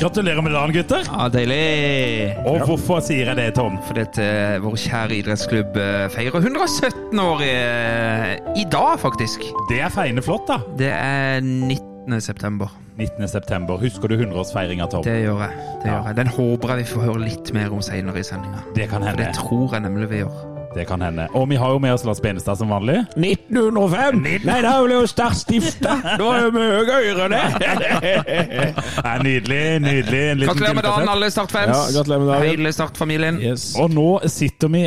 Gratulerer med dagen, gutter. Ja, deilig. Og hvorfor sier jeg det, Tom? Fordi at uh, vår kjære idrettsklubb uh, feirer 117 år i, eh, i dag, faktisk. Det er feiende flott, da. Det er 19. september. 19. september. Husker du 100-årsfeiringa, Tom? Det gjør jeg. det gjør jeg. Den håper jeg vi får høre litt mer om senere i sendinga. Det kan hende. For det tror jeg nemlig vi gjør. Det kan hende. Og vi har jo med oss Lars Benestad som vanlig. 1905! Nei, da ble jo Start stifta! Det var jo med høyere det! Ja, nydelig, nydelig. En liten Gratulerer med dagen, alle Start-fans. Ja, gratulerer med dagen. Hele Start-familien. Yes. Og nå sitter vi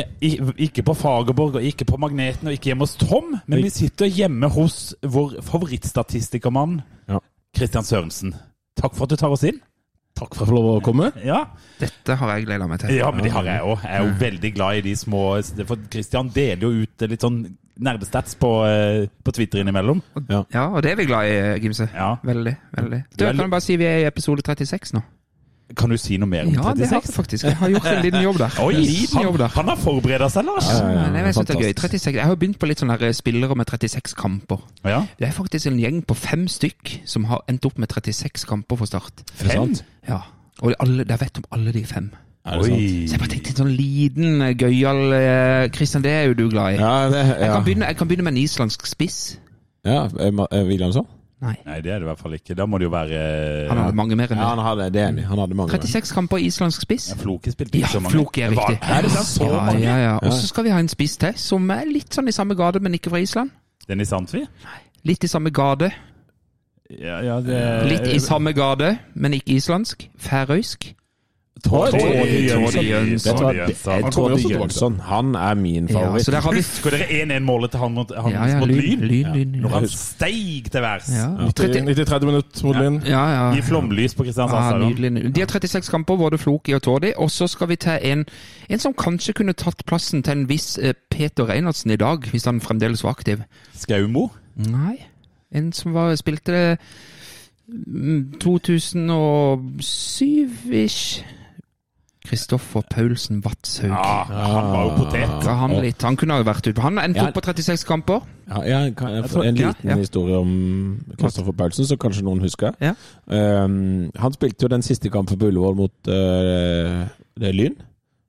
ikke på Fagerborg og ikke på Magneten og ikke hjemme hos Tom, men vi sitter hjemme hos vår favorittstatistikermann Ja. Christian Sørensen. Takk for at du tar oss inn. Takk for at jeg får lov å komme. Ja, Dette har jeg gleda meg til. ja men det har jeg òg. Jeg er jo veldig glad i de små For Christian deler jo ut litt sånn nerdestats på, eh, på Twitter innimellom. Ja, og det er vi glad i, Gimse. Ja. Veldig. veldig. Du, kan bare si vi er i episode 36 nå. Kan du si noe mer om Ja, det har 36? jeg faktisk. Jeg har gjort en liten jobb der. Oi, liten han, jobb der. han har forberedt seg, Lars. Ja, ja, ja. Nei, jeg det er gøy. 36. Jeg har begynt på litt sånne spillere med 36 kamper. Ja. Det er faktisk en gjeng på fem stykk som har endt opp med 36 kamper for Start. Er det sant? Ja. Og alle, jeg vet om alle de fem. Er det sant? Så jeg bare tenkte en sånn liten, eh, gøyal Kristian, Christian, det er jo du glad i. Ja, det Jeg, kan begynne, jeg kan begynne med en islandsk spiss. ja Williamson? Nei, Nei, det er det i hvert fall ikke. Da må det jo være han hadde mange mer enn Ja, han hadde det. Han hadde mange. 36 kamper i islandsk spiss. Ja, Floke spilte Ja, ikke så mange. Floke er riktig. Er det? Så Ja, mange? ja, ja. Og så skal vi ha en spiss til, som er litt sånn i samme gate, men ikke fra Island. Dennis Antvi? Litt i samme gate. Ja, ja, det Litt i samme gate, men ikke islandsk. Færøysk. Tord Jønsson. Han er min Ja, favoritt. så der har vi Husker dere 1-1-målet til han mot, han Ja, ja, mot lyn, Lyn? lyn, lyn. Når han steig til værs. Ja, 90 30 minutter mot Lyn. ja, ja. I flomlys på Kristiansand Ah, stadion. De har 36 kamper, både Floki og Tordi. Og så skal vi til en, en som kanskje kunne tatt plassen til en viss eh, Peter Reinertsen i dag, hvis han fremdeles var aktiv. Skaumo. Nei. En som var, spilte mm, 2007-ish. Kristoffer Paulsen Vatshaug. Ja, han var jo potet. Ja, han litt. Han kunne ha vært ute. Han endte Ja. opp på 36 kamper. Ja, jeg kan jeg få en liten ja. historie om Kristoffer Paulsen, som kanskje noen husker. Ja. Um, han spilte jo den siste kampen på Ullevål mot uh, det Lyn,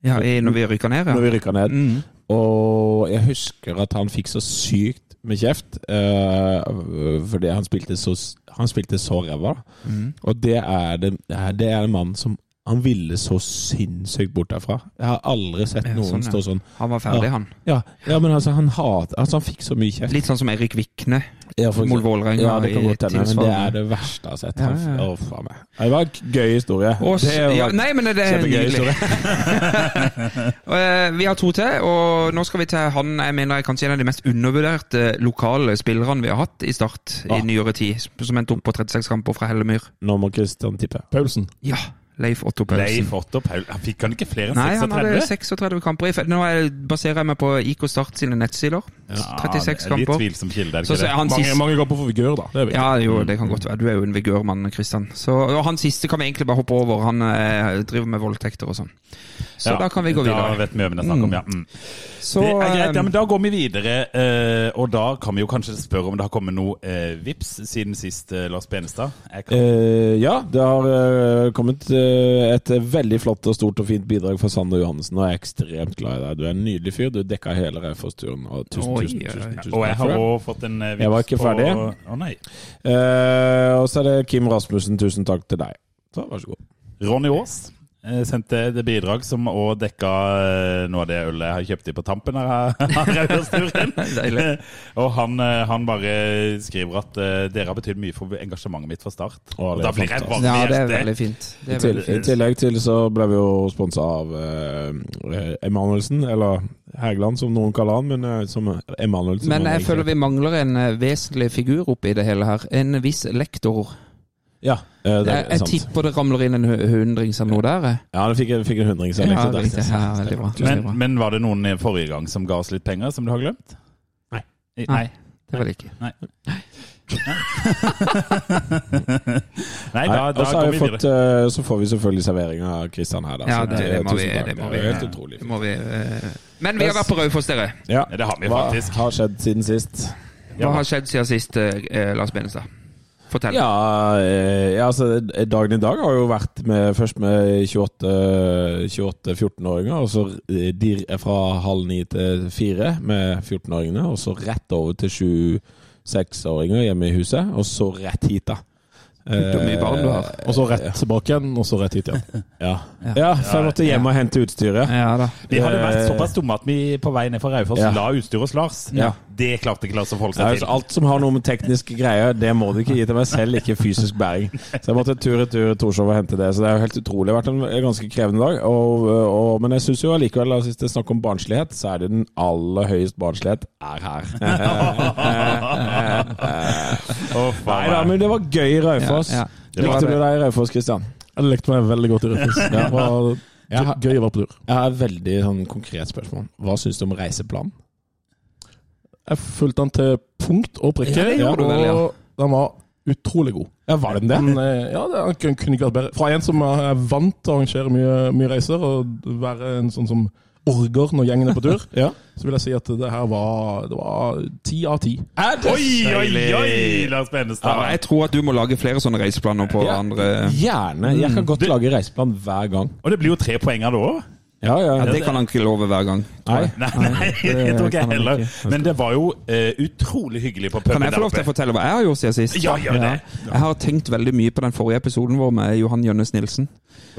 Ja, i, når vi rykker ned, når vi rykka ned. Mm. Og jeg husker at han fikk så sykt med kjeft uh, fordi han spilte så, han spilte så ræva. Mm. Og det er, det, det er en mann som han ville så sinnssykt bort derfra. Jeg har aldri sett noen sånn, ja. stå sånn. Han var ferdig, Ja. han. Ja, ja men altså, han hat, altså, han fikk så mye kjeft. Litt sånn som Eirik Vikne mot. Vålerenga. Ja, det kan godt hende, men det er det verste jeg har sett. Ja, Han-. Å, faen meg. Det var en gøy historie. Og det var ja, nei, men det er nydelig. Eh, vi har to til, og nå skal vi til han jeg mener er kanskje en av de mest undervurderte lokale spillerne vi har hatt i Start Ja. i nyere tid. Som endte opp på 36 kamper fra Hellemyr. Nå må Christian tippe. Paulsen. Ja, Leif Otto Paulsen. Leif Otto Paulsen. Fikk han ikke flere enn 36? Nei, han hadde 36? 36 kamper. i fe- Nå er- baserer jeg meg på IK Start sine nettsider. 36 kamper. Litt tvilsom kilde, er det ikke så det? Mange, mange går på for vigør, da. Det er. Ja, jo, det kan godt være. Du er jo en vigørmann, Kristian. Så og Han siste kan vi egentlig bare hoppe over. Han eh, driver med voldtekter og sånn. Så Ja, da kan vi gå videre. Da vet vi hvem det er snakk om, ja. Mm. Så, det er greit, ja, eh, men Da går vi videre, eh, og da kan vi jo kanskje spørre om det har kommet noe eh, vips siden sist, eh, Lars Benestad. Kan, Eh, ja, det har eh, kommet eh, et veldig flott og stort og fint bidrag fra Sander Johannessen, og jeg er ekstremt glad i deg. Du er en nydelig fyr. Du dekka hele Raufoss-turen. og Tusen, Oi, tusen, tusen, tusen, og jeg har også òg fått en eh, vips Jeg var ikke ferdig. Å nei. Uh, og så er det Kim Rasmussen. Tusen takk til deg. Så vær så god. Ronny Aas eh, sendte det bidrag som òg dekka eh, noe av det ølet jeg har kjøpt i på tampen her. her og han, eh, han bare skriver at eh, dere har betydd mye for engasjementet mitt fra start. Å, Og da er blir jeg varm i Ja, det er veldig fint. Det I, er til, veldig I tillegg til så ble vi jo sponsa av uh, Emanuelsen, eller Hægeland, som noen kaller han, men uh, som Emanuelsen. Men jeg føler vi mangler en eh, vesentlig figur oppi det hele her. En viss lektor. Ja, eh, det er jeg jeg tipper det ramler inn en hu- hundrings eller noe der. Ja, det fikk, fikk en hundrings. Ja, det. riktig. ja. Men, men var det noen i forrige gang som ga oss litt penger, som du har glemt? Nei. I- Nei. Nei. Det var det ikke. Nei, Nei da, Nei, da går vi fått, videre. eh, så får vi selvfølgelig servering av Kristian her. Da. Ja, det, det må vi. Det må er vi. Helt utrolig. Det må vi eh. Men vi har vært på Raufoss, dere. Ja. Ja, det har vi faktisk. Hva har skjedd siden sist? Hva har skjedd siden sist, eh, Lars Benestad? Fortell. Ja, eh, ja altså, dagen i dag har jo vært med, først med 28-14-åringer, og så eh, de fra halv ni til fire med 14-åringene, og så rett over til 7-6-åringer hjemme i huset, og så rett hit, da. Barn du har. Eh, Og så rett tilbake igjen, og så rett hit igjen. Ja, ja for jeg måtte hjem og hente utstyret. Ja da. Vi hadde vært såpass dumme at vi på vei ned fra Raufoss Ja. la utstyr hos Lars. Ja. Det klarte ikke Lasse å forholde seg altså, til. alt som har noe med tekniske greier, det må du ikke gi til meg selv, ikke fysisk bæring. Så jeg måtte tur-retur Torshov og hente det. Så det er jo helt utrolig. Det har vært en ganske krevende dag. Og, og, men jeg syns jo allikevel, altså, hvis det er snakk om barnslighet, så er det den aller høyest barnslighet er her. oh, Nei da, men det var gøy i Raufoss. Ja, ja. Det Likte du deg i Raufoss, Kristian? Jeg likte meg veldig godt i Raufoss. Det var gøy- gøy å være på tur. Jeg har et veldig sånn konkret spørsmål. Hva syns du om reiseplanen? Jeg fulgte den til punkt og prikke, Ja, det gjorde du vel, ja. og den var utrolig god. Ja, var den det? Men, eh, ja, det den kunne ikke vært bedre. Fra en som er vant til å arrangere mye, mye reiser, og være en sånn som orger når gjengen er på tur, Ja. så vil jeg si at det her var det var ti av ti. Det Oi, oi, oi! Lars Ja, Benestad. jeg tror at du må lage flere sånne reiseplaner på Ja. andre Gjerne. Jeg kan godt lage reiseplan hver gang. Og det blir jo tre poeng av det òg. Ja, ja. ja, Det kan han ikke love hver gang. Nei. Nei, nei, det tror ikke jeg heller. Men det var jo uh, utrolig hyggelig på puben Kan jeg få lov til å fortelle hva jeg har gjort siden sist? Ja, gjør det. Jeg har tenkt veldig mye på den forrige episoden vår med Johan Jønnes Nilsen,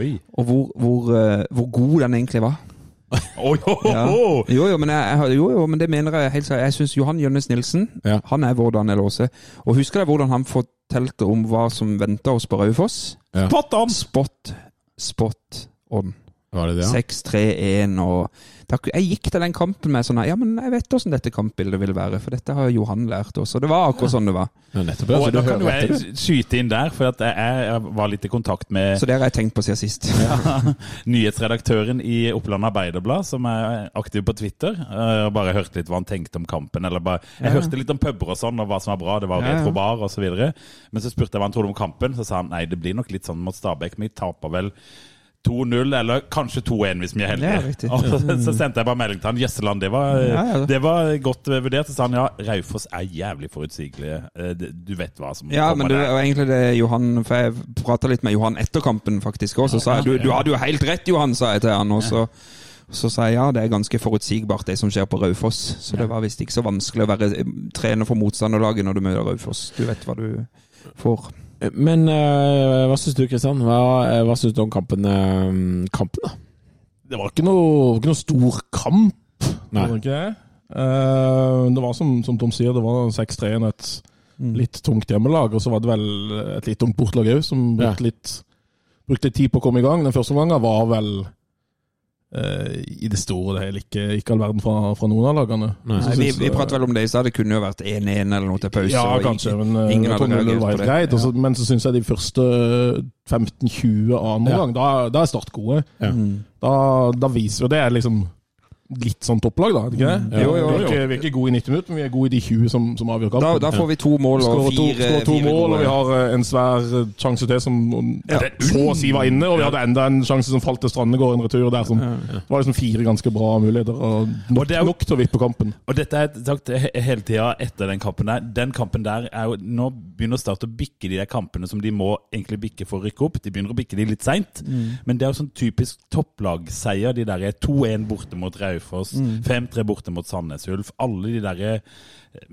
Oi. og hvor, hvor, uh, hvor god den egentlig var. Ja. Jo, jo, men, jeg, jo, jo, men det mener jeg helt seriøst. Jeg syns Johan Jønnes Nilsen Ja. han er vår Daniel Aase. Og husker dere hvordan han fortalte om hva som venter oss på Raufoss? Spot on! Spot, spot on. Var det det, 6-3-1 og Jeg gikk til den kampen med sånn Ja, men jeg vet åssen dette kampbildet vil være, for dette har Johan lært oss. Og det var akkurat sånn det var. Ja, nettopp. ja. Og da kan jo jeg skyte inn der, for at jeg, jeg var litt i kontakt med Så det har jeg tenkt på siden sist. nyhetsredaktøren i Oppland Arbeiderblad, som er aktiv på Twitter. eh, Og bare hørte litt hva han tenkte om kampen. Eller bare, jeg Ja. hørte litt om puber og sånn, og hva som var bra. Det var rett for bar videre. Men så spurte jeg hva han trodde om kampen. Så sa han nei, det blir nok litt sånn mot Stabæk. Vi taper vel 2-0, eller kanskje 2-1 hvis vi er heldige. Ja, så, så sendte jeg bare melding til han. Jøsseland, det var, Ja, ja. det var godt vurdert. Så sa han ja, Raufoss er jævlig forutsigelig. Eh, Du vet hva som Ja, men det der. var egentlig det Johan For jeg prata litt med Johan etter kampen, faktisk òg. Så sa jeg du, du hadde jo helt rett, Johan, sa jeg til han. Og så, så sa jeg ja, det er ganske forutsigbart, det som skjer på Raufoss. Så det var visst ikke så vanskelig å være eh, trener for motstanderlaget når du møter Raufoss. Du vet hva du får. Men eh, hva syns du, Kristian? Hva, eh, hva syns du om kampen, eh, kampen da? Det var ikke noe, ikke noe stor kamp. Nei. Det var ikke det. Uh, det var som, som Tom sier, det var 6-3-en et Mm. litt tungt hjemmelag. Og så var det vel et litt tungt bortelag òg, som Ja. brukte litt, brukte litt tid på å komme i gang. Den første omgangen var vel eh, i det store og det hele ikke, ikke all verden fra, fra noen av lagene. Nei. Nei, vi vi pratet vel om det i stad. Det kunne jo vært 1-1 eller noe til pause. Ja, kanskje, men eh, ingen hadde reagert var på det. greit. ja. så- Men så syns jeg de første 15-20 andre Ja. gang, da, da er Start gode. Ja. Mm. Da, da viser jo det er liksom litt sånn topplag, da. Ikke det? Ja. Jo, jo, Vi, er jo. ikke, vi er ikke gode i 90 minutter, men vi er gode i de 20 som, som avgjør kampen. da får vi to mål og fire, to, fire, skårer to fire mål, og vi har eh, en svær eh, sjanse til som Ja. så å si var inne. Og vi hadde enda en sjanse som falt til Strandegård, en retur der som Det var liksom fire ganske bra muligheter. Og nok, Og er nok til å vippe kampen. Og dette er sagt hele tida etter den kampen der. Den kampen der er jo Nå begynner Start å bikke de der kampene som de må egentlig bikke for å rykke opp. De begynner å bikke de litt seint. Men det er jo sånn typisk topplagseier. De der er 2-1 borte mot Raufoss, 5-3 borte mot Sandnes Ulf. Alle de derre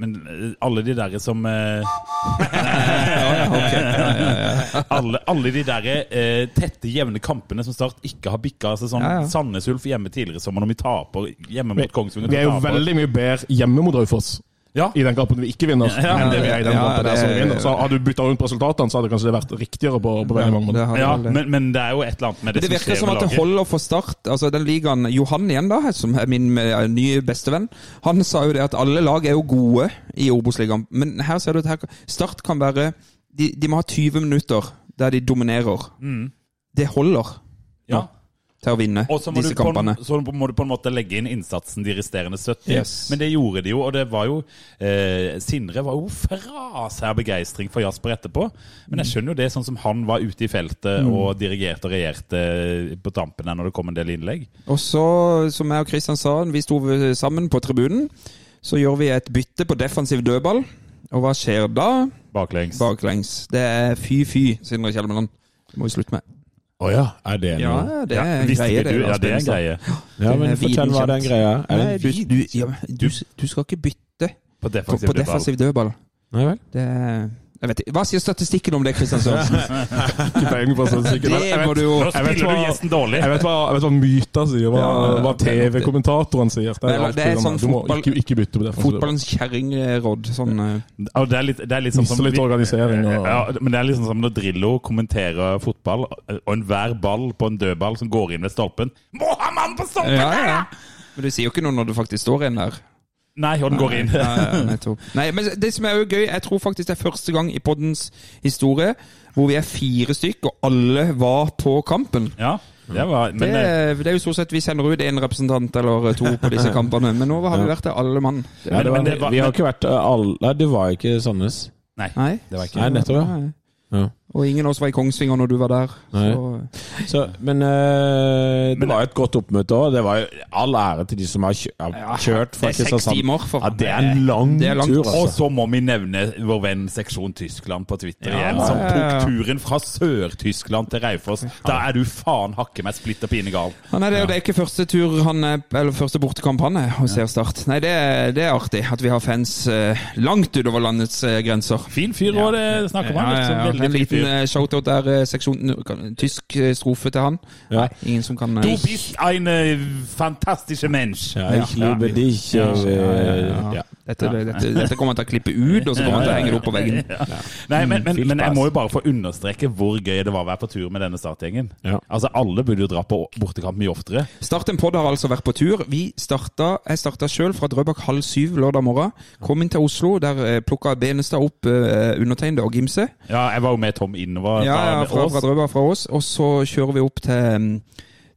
Men eh, alle de derre som eh, alle, alle de derre eh, tette, jevne kampene som Start ikke har bikka. Altså sånn Ja, ja. Sandnes Ulf hjemme tidligere i sommer, når vi taper hjemme mot Kongsvinger. Vi er jo veldig mye bedre hjemme mot Raufoss Ja. i den kampen vi ikke vinner, Ja, det vi er i den ja, kampen der som vi vinner. Så hadde du bytta rundt på resultatene, så hadde kanskje det vært riktigere på, på veldig mange måter. Ja, men, men det er jo et eller annet med det, Det virker skjer som at det holder for Start. Altså den ligaen Johan igjen, da, som er min eh, nye bestevenn, han sa jo det at alle lag er jo gode i Obos-ligaen. Men her ser du at her, Start kan være de, de må ha 20 minutter der de dominerer. Det holder Ja. Til å vinne disse kampene. en- så må du på en måte legge inn innsatsen de resterende 70. Yes. Men det gjorde de jo, og det var jo eh, Sindre var jo fra seg begeistring for Jasper etterpå. Men jeg skjønner jo det, sånn som han var ute i feltet og dirigerte og regjerte på tampen der når det kom en del innlegg. Og så, som jeg og Kristian sa, vi sto sammen på tribunen, så gjør vi et bytte på defensiv dødball. Og hva skjer da? Baklengs. Baklengs. Det er fy-fy, Sindre Kjelmeland. Det må vi slutte med. Å ja, er det Ja, det er en greie, du? Ja, det er en greie. Ja, men Fortell hva den greia er. Nei, du, du, ja, du, du skal ikke bytte På defensiv på dødball. defensiv dødball. Nei vel? Det er-. Hva sier statistikken om det, Kristian Sørensen? Ikke peiling på statistikken. Det Jeg må vet- du jo Nå Jeg vet spiller hva- du gjesten dårlig. Jeg vet hva, jeg vet hva myta sier, hva, hva TV-kommentatorene sier. Det er, Nei, det er sånn, du må fotball- ikke, ikke bytte på det. Fotballens kjerringråd. Sånn, ja, det er litt, det er litt sånn som litt organisering og Ja, men det er liksom som når Drillo kommenterer fotball, og enhver ball på en dødball som går inn ved stolpen Må ha mann på stolpen! ja, ja. Men du sier jo ikke noe når du faktisk står inn der. Nei, og den går inn. Ja, ja. Nei, men det som er jo gøy, jeg tror faktisk det er første gang i poddens historie hvor vi er fire stykk, og alle var på kampen. Ja, det var Det, Men eh, det er jo stort sett vi sender ut én representant eller to på disse kampene, men nå har vi vært der alle mann. Ja, det var, men det var- vi har ikke vært uh, alle Nei, det var ikke Sandnes. Nei, Nei. det var ikke Nei, nettopp, ja. Og ingen av oss var i Kongsvinger når du var der. Så, Så, men eh, det var jo et godt oppmøte òg. Det var jo all ære til de som har kjørt fra det er seks Kristiansand. timer for Ja, det er en lang er tur. tur, Og altså. så må vi nevne vår venn Seksjon Tyskland på Twitter Ja, igjen, som tok turen fra Sør-Tyskland til Raufoss. Da er du faen hakke meg splitter pine gal. Ja, nei, det, og det er ikke første tur han er, eller første bortekamp han er og ser Start. Nei, det, er- det er artig at vi har fans eh, langt utover landets eh, grenser. Fin fyr òg, det snakker man. Ja, Liksom, ja, ja. En eh, shout-out der, eh, seksjon, tysk eh, strofe til han. Ja. Nei, ingen som kan Du bist ein fantastische Mensch. Ja, ich liebe dich. Ja, og, ja, ja. ja. dette, dette, dette kommer han til å klippe ut, og så kommer han til å henge det opp på veggen. Nei, men, men, men jeg må jo bare få understreke hvor gøy det var å være på tur med denne startgjengen. Ja. Altså, Alle burde jo dra på bortekamp mye oftere. Start en pod har altså vært på tur. Vi starta, Jeg starta sjøl fra Drøbak halv syv lørdag morgen. Kom inn til Oslo. Der plukka Benestad opp uh, undertegnede og Gimse. Ja, Jeg var jo med Tom innover Ja, ja, fra, fra Drøbak fra oss. Og så kjører vi opp til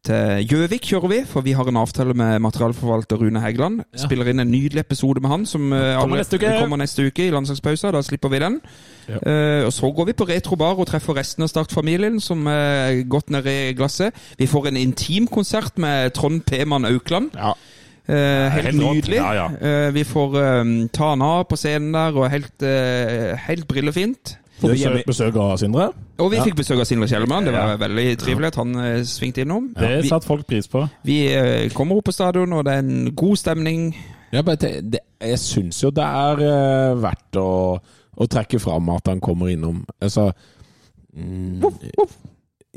til Gjøvik, kjører vi, for vi har en avtale med materialforvalter Rune Hægeland. Spiller inn en nydelig episode med han, som eh, Kommer alle- neste kommer neste uke i landslagspausa. Da slipper vi den. Eh, og Så går vi på retrobar og treffer resten av Start-familien, som er godt nede i glasset. Vi får en intimkonsert med Trond P-mann Aukland. Ja. Eh, helt, helt nydelig. Ja, ja. Eh, vi får ta han av på scenen der, og helt, helt brillefint. Får besøk, besøk av Sindre. Og vi fikk besøk av Sindre Kjellemann. Det var veldig trivelig at han eh, svingte innom. Det satt satte folk pris på. vi eh, kommer opp på stadion, og det er en god stemning. Ja, men det, det, jeg syns jo det er uh, verdt å, å trekke fram at han kommer innom. Altså mm,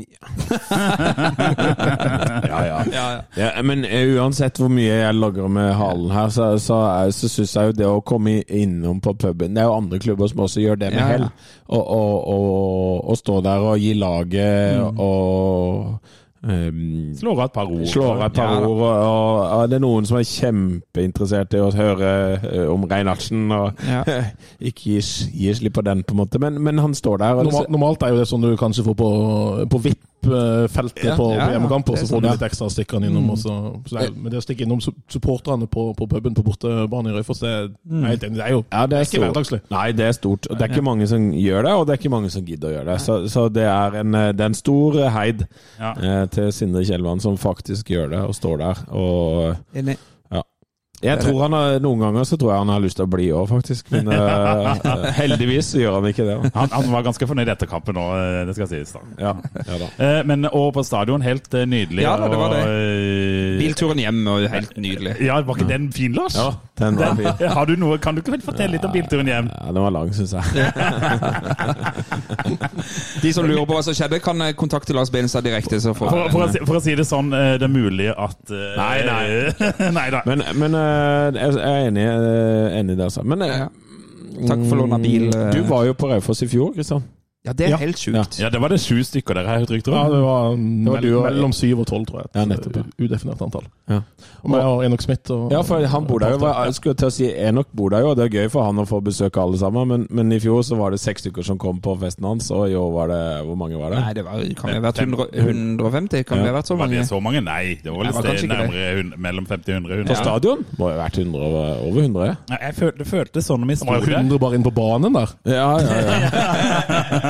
ja, ja. ja, men eh, uansett hvor mye jeg logrer med halen her, så, så, er- så syns jeg jo det å komme innom på puben Det er jo andre klubber som også gjør det med Ja, ja. hell. Og stå der og gi laget Mm. og ehm, Slår av et par ord. Slår et par Ja ord. Og, og, og det er noen som er kjempeinteressert i å høre uh, om Reinhardsen. og Ja. ikke gi, slipp på den, på en måte. Men, men han står der. Og Normalt, normalt er jo det sånn du kanskje får på, på VIP-feltet Ja, på, ja, på hjemmekamper, ja, er så får du litt ekstra stikkene innom. Og så, så det er, men det å stikke innom supporterne på, på puben på bortebane i Røyfoss, det, enig, det er jo ja, det er ikke hverdagslig. Nei, det er stort. Det er ikke mange som gjør det, og det er ikke mange som gidder å gjøre det. Så, så det, er en, eh, det er en stor heid Ja. eh, til Sindre Kjellvann som faktisk gjør det, og står der. Og Enig. Jeg tror han har, Noen ganger så tror jeg han har lyst til å bli òg, faktisk. Men uh, heldigvis så gjør han ikke det. Han, han var ganske fornøyd etter kampen nå, eh, det skal sies. da. Ja, ja da. Eh, Men og på stadion, helt nydelig. Ja da, det var det. og, Bilturen hjem var helt nydelig. Ja, Var ikke den fin, Lars? Ja, den var fin. Har du noe, Kan du ikke fortelle litt om bilturen hjem? Ja, den var lang, syns jeg. De som lurer på hva som skjedde, kan kontakte Lars Benestad direkte. Så får For, for, å, si, for å si det sånn, det er mulig at Nei, nei. nei da. Men, men jeg er enig, eh, enig der, altså. Men eh. Takk for lånet av bil. eh. du var jo på Raufoss i fjor, Kristian. Ja, det er Ja. helt sjukt. Ja, det var det sju stykker dere har hørt rykter Ja, det var, var mell mellom syv og tolv, tror jeg. Ja, nettopp, ja. Udefinert antall. Ja. Og meg og Enok Smith. Og, Ja, for han bor der jo. Jeg skulle til å si Enok bor der jo, og det er gøy for han å få besøk alle sammen. Men, men i fjor så var det seks stykker som kom på festen hans, og i år var det Hvor mange var det? Nei, det var, kan det ha vært 100, 150? Kan Ja. det ha vært så mange? Var det så mange? Nei, det var vel Nei, var et kanskje sted ikke det. nærmere mellom 50 og 100. På 100. stadion? Må jo ha vært 100, over over 100? ja. Jeg følte, det føltes sånn når vi Det sto var jo der. 100 bare inn på banen der. Ja, ja, ja.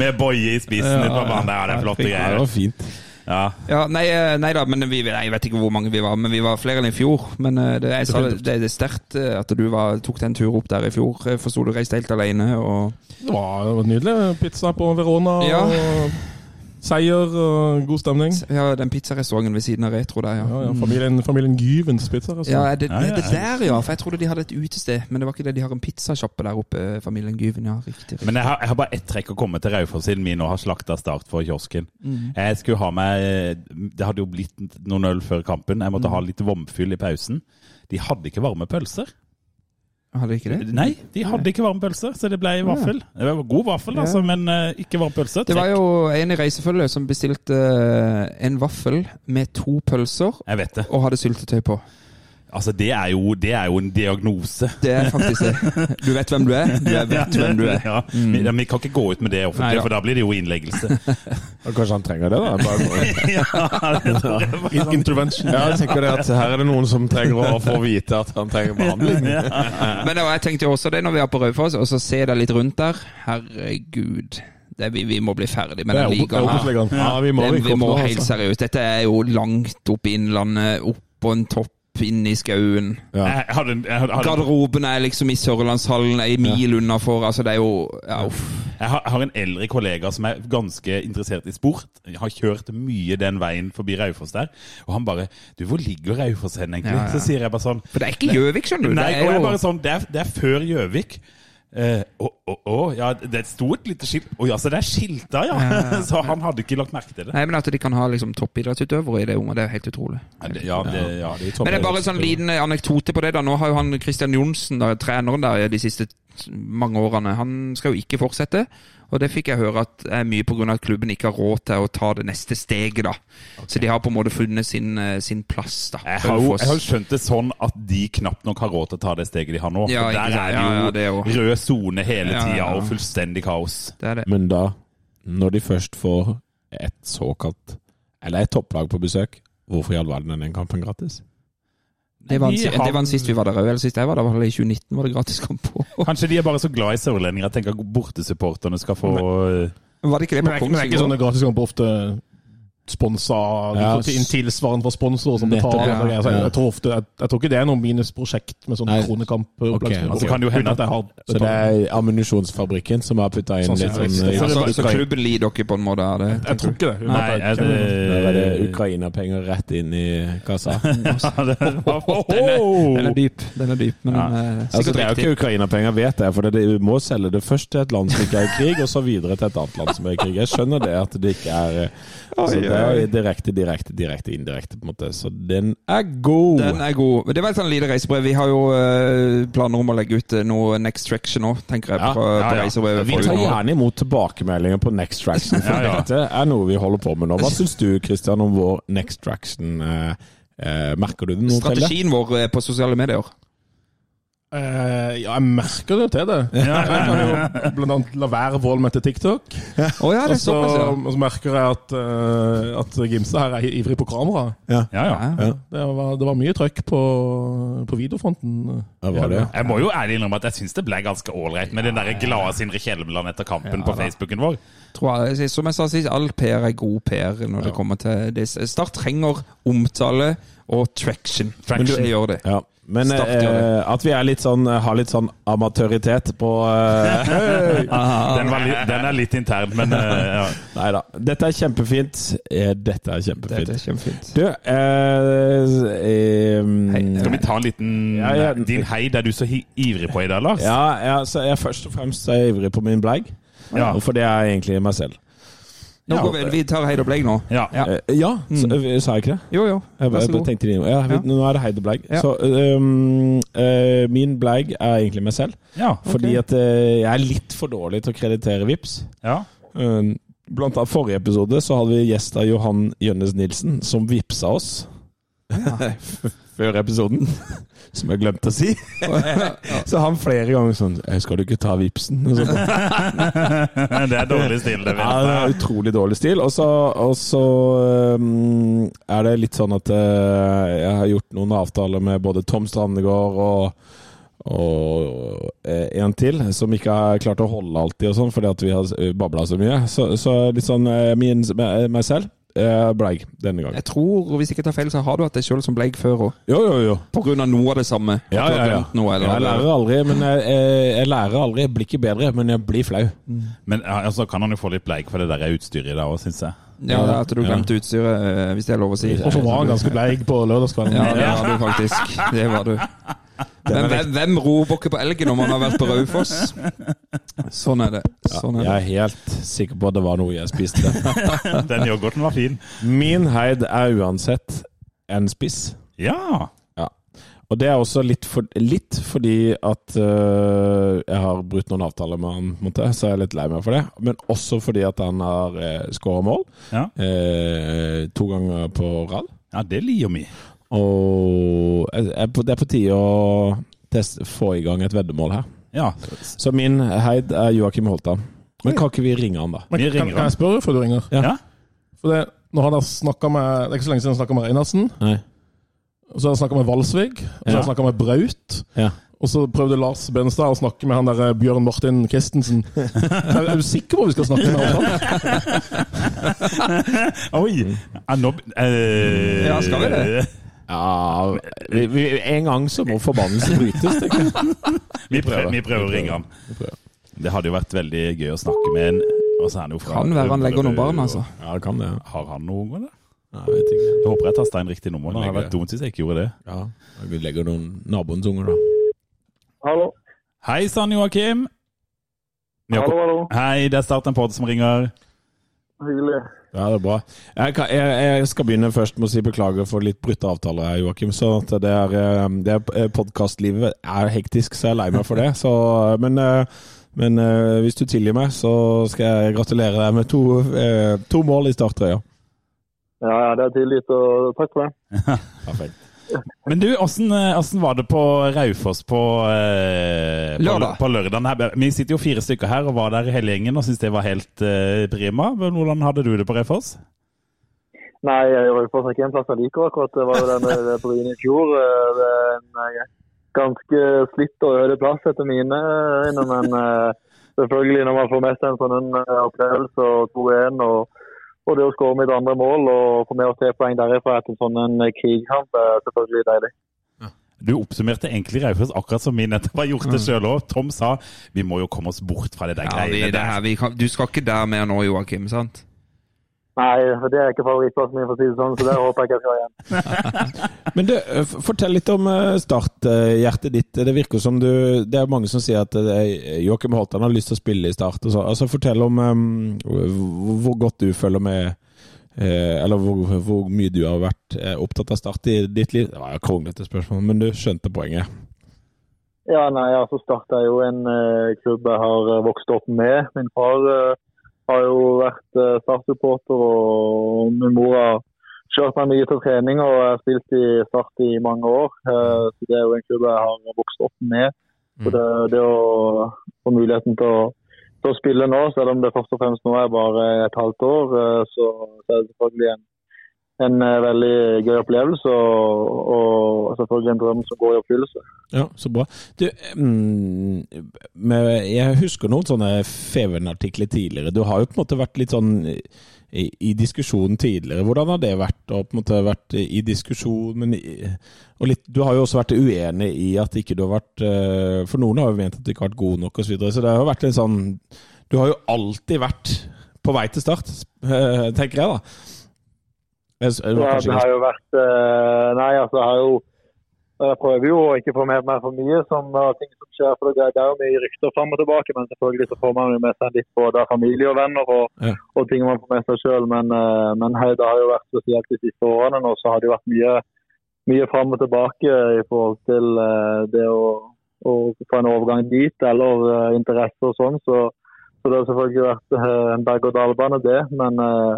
Med Boje i spissen ute på banen. Ja, det er flotte greier. det var fint. Ja. Ja, nei, eh, nei da, men vi, nei, jeg vet ikke hvor mange vi var, men vi var flere enn i fjor. Men eh, det, jeg sa, det, det er sterkt eh, at du var, tok den tur opp der i fjor. Jeg forsto du reiste helt alene. Og det var nydelig. Pizza på Verona. Ja. Og seier og god stemning. ja, den pizzarestauranten ved siden av Retro der, ja. Ja, ja, familien, familien Gyvens pizza. Ja, det, er det der, ja? For jeg trodde de hadde et utested. Men det var ikke det. De har en pizzasjappe der oppe, familien Gyven. Ja, riktig. riktig. Men jeg har, jeg har bare ett trekk å komme til Raufoss siden vi nå har slakta Start for kiosken. Mm. Jeg skulle ha meg Det hadde jo blitt noen øl før kampen. Jeg måtte ha litt vomfyll i pausen. De hadde ikke varme pølser. Hadde ikke det? Nei, de hadde ikke varme pølser, så det ble vaffel. Det var god vaffel, altså, men uh, ikke varme pølser. Det var jo en i reisefølget som bestilte eh, en vaffel med to pølser og hadde syltetøy på. Altså, det er jo, det er jo en diagnose. Det er faktisk det. Du vet hvem du er. Du er- vet hvem du er. Ja, vi, ja, vi kan ikke gå ut med det Nei ja. for da blir det jo innleggelse. Og Kanskje han trenger det, da? Bare, In- Intervention. ja, jeg tenker det at Her er det noen som trenger å få vite at han trenger behandling. Men da, jeg tenkte jo også det når vi er på Raufoss, og så ser jeg litt rundt der. Herregud. Det, vi, vi må bli ferdig med den ligaen her. Ja, vi må vi må helt altså. seriøst. Dette er jo langt opp i innlandet, opp på en topp inne i skauen. Ja. En- jeg hadde, Garderoben er liksom i Sørlandshallen, ei mil unnafor. Altså, det er jo ja, uff. Jeg har, jeg har en eldre kollega som er ganske interessert i sport. Jeg har kjørt mye den veien forbi Raufoss der. Og han bare Du, hvor ligger Raufoss hen, egentlig? Ja, ja. Så sier jeg bare sånn For det er ikke Gjøvik, skjønner du. Nei, det er jo bare sånn Det er, det er før Gjøvik. Eh, Å, å, ja, det sto et lite skilt Å ja, så det er skilta, ja! så han hadde ikke lagt merke til det. Nei, men at de kan ha liksom toppidrettsutøvere i det unge, det er helt utrolig. Ja, det, ja, det, ja, det er Men det er bare en sånn liten anekdote på det. da. Nå har jo han Christian Johnsen, da, treneren der de siste mange årene, han skal jo ikke fortsette. Og det fikk jeg høre at er mye pga. at klubben ikke har råd til å ta det neste steget. da. Så de har på en måte funnet sin, eh, sin plass. da. Jeg har, jo, jeg har skjønt det sånn at de knapt nok har råd til å ta det steget de har nå. Ja, For der er jo ja, det er jo- rød sone hele Ja, tida ja, ja. og fullstendig kaos. Det er det. Men da, når de først får et såkalt Eller et topplag på besøk, hvorfor i all verden er den kampen gratis? Det var, en, har- det var en sist vi var der òg. Eller sist jeg var der, var det i 2019 var det gratis kamp på. Kanskje de er bare så glad i sørlendinger at tenker at bortesupporterne skal få men, Var det ikke det på det er ikke, men det er ikke Kongsvinger? sånne gratiskamper ofte sponsa Ja, tilsvarende fra sponsorer som Nettopp, betaler. ja. jeg, jeg, tror ofte, jeg, jeg tror ikke det er noe minusprosjekt med sånne kronekamp. Okay, altså kan jo hende at jeg har Så det er ammunisjonsfabrikken som har putta inn litt sånn ja, Så, så Ukra- klubben lider dere på en måte av det? Jeg tror ikke det. Nei, er det, er det Ukraina-penger rett inn i kassa. Den er, den er dyp. Den er dyp, men Ja. den er Altså, det er jo ikke Ukraina-penger, vet jeg. For det, du må selge det først til et land som ikke er i krig, og så videre til et annet land som er i krig. Jeg skjønner det at det ikke er eh, altså, Det er direkte, direkte, direkte, indirekte, på en måte. Så den er god. Den er god. Men Det var et sånn lite reisebrev. Vi har jo eh, planer om å legge ut eh, noe Next Traction nå, tenker jeg. Ja, på, ja, på ja. reisebrevet. Vi tar gjerne imot tilbakemeldinger på Next Traction, for Ja, ja. dette er noe vi holder på med nå. Hva syns du, Christian, om vår Next Traction? Eh, eh, merker du det noe til det? Strategien vår eh, på sosiale medier. Eh, ja, jeg merker det til det. Jeg kan jo blant annet la være vold med til TikTok. Å ja, Og så, og så merker jeg at, uh, at Gimse her er ivrig på kamera. Ja, ja. Ja. Det var, det var mye trøkk på, på videofronten. Ja, var det? Jeg må jo ærlig innrømme at jeg syns det ble ganske ålreit med den der glade Sindre Kjelmeland etter kampen på Facebooken vår. Tror jeg, som jeg sa sist, all PR er god PR når det kommer til det. Start trenger omtale og traction. Traction. Men det gjør det. Ja. Men det. eh, at vi er litt sånn, har litt sånn amatøritet på eh, Den, var litt, den er litt intern, men eh, ja. Nei da. Dette er kjempefint. Eh, Dette er kjempefint. Dette er kjempefint. Du eh, eh, Skal vi ta en liten Ja, ja. din heid er du så ivrig på i dag, Lars? Ja, ja så jeg først og fremst er ivrig på min blegg. Ja. For det er egentlig meg selv. Nå Ja. går vi, vi tar Heid og Bleik nå. Ja. Ja. Eh, ja, så, eh, sa jeg ikke det? Jo, jo. Jeg, Vær så jeg, god. tenkte det ja, vi, Ja. Nå er det Heid og Bleik. Ja. Så um, uh, min bleig er egentlig meg selv. Ja. Fordi at uh, jeg er litt for dårlig til å kreditere Vips. ja. Uh, Blant annet forrige episode så hadde vi gjest av Johan Jønnes Nilsen, som vipsa oss. Før episoden, som jeg glemte å si. så han flere ganger sånn «Eh, 'Skal du ikke ta vipsen?' Og det er dårlig stil, det. Ja, det er utrolig dårlig stil. Og så, og er det litt sånn at øh, jeg har gjort noen avtaler med både Tom Strandegård og, og øh, en til, som ikke har klart å holde alltid, og sånn, fordi at vi har babla så mye. Så, så litt sånn min, meg selv bleig denne gangen. Jeg tror, hvis jeg ikke tar feil, så har du hatt deg sjøl som Bleig før òg. Jo, jo, jo. På grunn av noe av det samme. Ja, ja, ja. Noe, eller, Jeg lærer aldri, men jeg, jeg, jeg lærer aldri. Jeg blir ikke bedre, men jeg blir flau. Men altså, kan han jo få litt bleik for det der utstyret i dag òg, syns jeg. Ja, det er at du glemte utstyret, eh, hvis det er lov å si. Og så var han ganske bleik på lørdagskvelden. Ja, det var du faktisk. Det var du. Men hvem, hvem roper på elgen om han har vært på Raufoss? Sånn er det. Sånn er Jeg er helt sikker på at det var noe jeg spiste. Den yoghurten var fin. Min heid er uansett en spiss. Ja. Og det er også litt, for, litt fordi at uh, jeg har brutt noen avtaler med han, måtte, så jeg er litt lei meg for det. Men også fordi at han har uh, skåra mål Ja. uh, to ganger på rad. ja, det liker vi. Og det er på tide å teste, få i gang et veddemål her. Ja. Så min heid er Joakim Holtan. Men kan ikke vi ringe han, da? Men Vi kan, ringer kan han. jeg spørre før du ringer? Ja. Ja. For det, nå har dere med, det er ikke så lenge siden han snakka med Reinarsen. Nei. Og så har han snakka med Valsvig, Og så har Ja. jeg snakka med Braut. Ja. Og så prøvde Lars Benestad å snakke med han der eh, Bjørn Martin Christensen. Er, er du sikker på at vi skal snakke med han? Oi! Ja, nå, eh, Ja, skal vi det? Ja, vi, vi, En gang så må forbannelsen brytes, tenker jeg. Vi prøver, vi prøver å ringe han. Det hadde jo vært veldig gøy å snakke med en og så er han jo fra Kan være han legger noen barn, altså. Ja, det kan det. Har han noen unger, da? Ja, jeg vet ikke. Jeg håper jeg tasta inn riktig nummer. Det hadde vært dumt hvis jeg ikke gjorde det. Ja, Vi legger noen naboens unger, da. Hallo. Hei sann, Joakim. Hallo, hallo. Hei, det er Start en pod som ringer. Hyggelig. Ja, det er bra. Jeg, kan, jeg, jeg skal begynne først med å si beklager for litt brutte avtaler her, Joakim. Så det er, eh, det er Podkastlivet er hektisk, så jeg er lei meg for det. Så, men eh, men eh, hvis du tilgir meg, så skal jeg gratulere deg med to, eh, to mål i starttrøya. Ja, ja, det er tilgitt, og takk for det. Perfekt. Men du, åssen eh, var det på Raufoss på, eh, Lørdag. På på lørdag? Vi sitter jo fire stykker her og var der hele gjengen og syntes det var helt eh, prima. Men Hvordan hadde du det på Raufoss? Nei, Raufoss er ikke en plass jeg liker akkurat. Det var jo den på Ryen i fjor. Eh, Det er en eh, ganske slitt og øde plass etter mine øyne, men eh, selvfølgelig når man får med seg en sånn eh, opplevelse og 2-1 og, og det å skåre mitt andre mål og få med oss tre poeng derifra etter sånn en krigkamp er selvfølgelig deilig. Du oppsummerte egentlig Raufoss akkurat som vi nettopp har gjort det sjøl òg. Tom sa vi må jo komme oss bort fra det der Ja, greiene det der. her, vi kan, du skal ikke der mer nå, Joakim, sant? Nei, for det er ikke favorittplassen min, for å si det sånn, så der håper jeg ikke jeg skal igjen. Men du, fortell litt om eh, starthjertet ditt. Det virker som du Det er mange som sier at eh, Joakim Holtan har lyst til å spille i Start. Altså, fortell om um, hvor- godt du følger med Eller hvor, hvor mye du har vært opptatt av Start i ditt liv. Det var et kronglete spørsmål, men du skjønte poenget. Ja, nei, altså Start er jo en klubb jeg har vokst opp med. Min far har jo vært uh, Start-supporter, og min mor har kjørt meg mye til trening og jeg har spilt i Start i mange år. Eh, så Det er jo en klubb jeg har vokst opp med. Så det, det å få muligheten til å, til å spille nå, selv om det først og fremst nå er bare et halvt år, eh, så, så er det selvfølgelig en, en eh, veldig gøy opplevelse og, og selvfølgelig en drøm som går i oppfyllelse. Ja, så bra. Du, mm, jeg husker noen sånne Feven-artikler tidligere. Du har jo på en måte vært litt sånn i, i diskusjonen tidligere. Hvordan har det vært å på en måte vært i diskusjon? Men, og litt, du har jo også vært uenig i at ikke du har vært eh, For noen har jo ment at du ikke har vært god nok osv. Så, videre, så det har jo vært litt sånn Du har jo alltid vært på vei til start, tenker jeg, da. Det Ja, det har jo vært eh, Nei, altså, jeg har jo Jeg prøver jo å ikke få med meg for mye som av ting som skjer. For det er jo mye rykter fram og tilbake, men selvfølgelig så får man jo med seg litt både familie og venner og, Ja. og ting man får med seg sjøl. Men, eh, men hei, det har jo vært spesielt de siste årene nå, så har det jo vært mye, mye fram og tilbake i forhold til eh, det å, å få en overgang dit, eller eh, interesse og sånn. Så, så det har selvfølgelig vært eh, en berg-og-dal-bane, det. Men, eh,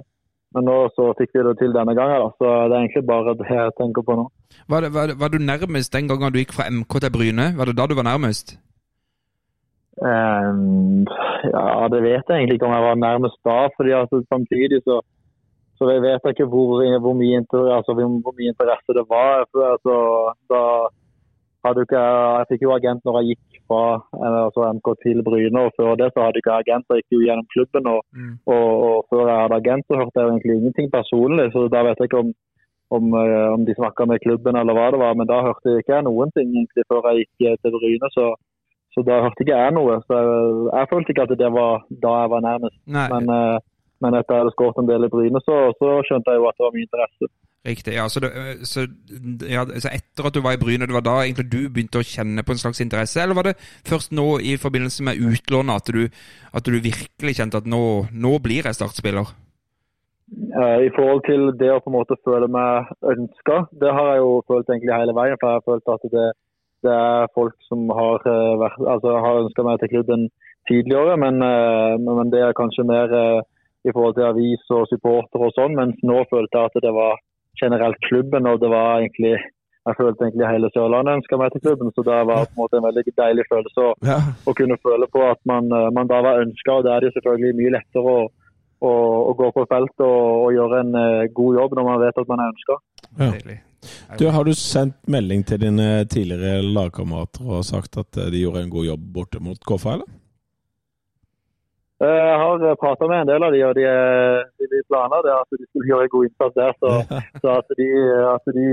men nå så fikk vi det til denne gangen, da. så det er egentlig bare det jeg tenker på nå. Var, det, var, var du nærmest den gangen du gikk fra MK til Bryne? Var det da du var nærmest? Um, ja, det vet jeg egentlig ikke om jeg var nærmest da. fordi altså, samtidig så, så jeg vet jeg ikke hvor, hvor, mye, inter, altså, hvor, mye interesse det var. For, altså, da hadde ikke jeg fikk jo agent når jeg gikk fra eh, altså, MK til Bryne, og før det så hadde ikke jeg agent. Jeg gikk jo gjennom klubben, og, Mm. og, og før jeg hadde agent så hørte jeg egentlig ingenting personlig. Så da vet jeg ikke om, om, eh, om de snakka med klubben eller hva det var. Men da hørte jeg ikke noen ting egentlig før jeg gikk eh, til Bryne. så så da hørte ikke jeg noe. Så jeg, jeg følte ikke at det var da jeg var nærmest. Nei, Men, men etter jeg hadde skåret en del i Bryne, så, så skjønte jeg jo at det var mye interesse. Riktig. Ja, så, det, så, ja, så etter at du var i Bryne, det var da egentlig du begynte å kjenne på en slags interesse? Eller var det først nå i forbindelse med utlånet at du, at du virkelig kjente at nå, nå blir jeg startspiller? Eh, I forhold til det å på en måte føle meg ønska, det har jeg jo følt egentlig hele veien. For jeg har følt at det, det er folk som har, eh, vært, altså, har ønska meg til klubben tidligere. Men, eh, men det er kanskje mer eh, i forhold til avis og supporter og sånn. Mens nå følte jeg at det var generelt klubben, og det var egentlig jeg følte egentlig hele Sørlandet ønska meg til klubben, så det var på en måte en veldig deilig følelse å, Ja. å kunne føle på at man, eh, man da var ønska. Da er det selvfølgelig mye lettere å, å, å gå på felt og, og gjøre en eh, god jobb når man vet at man er ønska. Ja. Du, har du sendt melding til dine tidligere lagkamerater og sagt at eh, de gjorde en god jobb borte mot KFA, eller? Eh, Jeg har prata med en del av de, og de, eh, de, de planer det at de skulle gjøre en god innsats der. Så, så at de, at de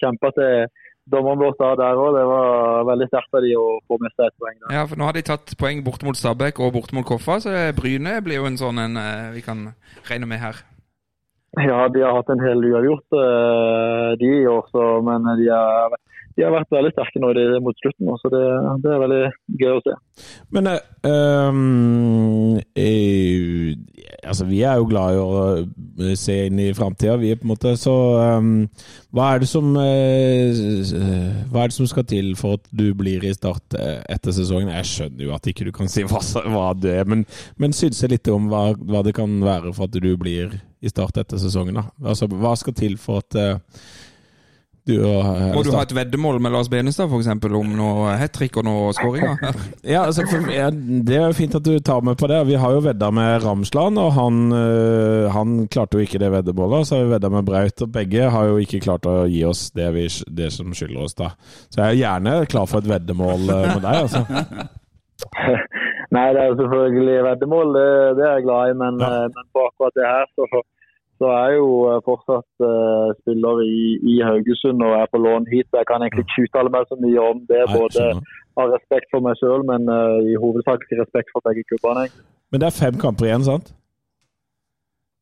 kjempa til dommeren vår da der òg, det var veldig sterkt av de å få med seg et poeng der. Ja, for nå har de tatt poeng borte mot Stabæk og borte mot Koffa, så Bryne blir jo en sånn en eh, vi kan regne med her. Ja, de har hatt en hel uavgjort, eh, de i år, men de har, de har vært veldig sterke nå i det- mot slutten. Så det, det er veldig gøy å se. Men eh, ehm, eh, altså, vi er jo glad i å eh, se inn i framtida, vi er på en måte. Så ehm, hva er som eh, Hva er det som skal til for at du blir i Start etter sesongen? Jeg skjønner jo at ikke du kan si hva, hva det er, men, men synse litt om hva, hva det kan være for at du blir i Start etter sesongen. da. Altså, Hva skal til for at eh, du og eh, Må du ha et veddemål med Lars Benestad for eksempel, om noe hat trick og noe skåringer? Ja, altså, ja, Det er jo fint at du tar med på det. Vi har jo vedda med Ramsland, og han, uh, han klarte jo ikke det veddemålet. Så har vi vedda med Braut, og begge har jo ikke klart å gi oss det, vi, det som skylder oss. da. Så jeg er gjerne klar for et veddemål øh, med deg. altså. Nei, det er jo selvfølgelig veddemål, det, det er jeg glad i. Men, Ja. eh, men på akkurat det her så, så er jeg jo eh, fortsatt uh, spiller i, i Haugesund og er på lån hit. så Jeg kan egentlig ikke uttale meg så mye om det, Nei, både av respekt for meg sjøl, men uh, i hovedsak respekt for begge klubbene. Men det er fem kamper igjen, sant?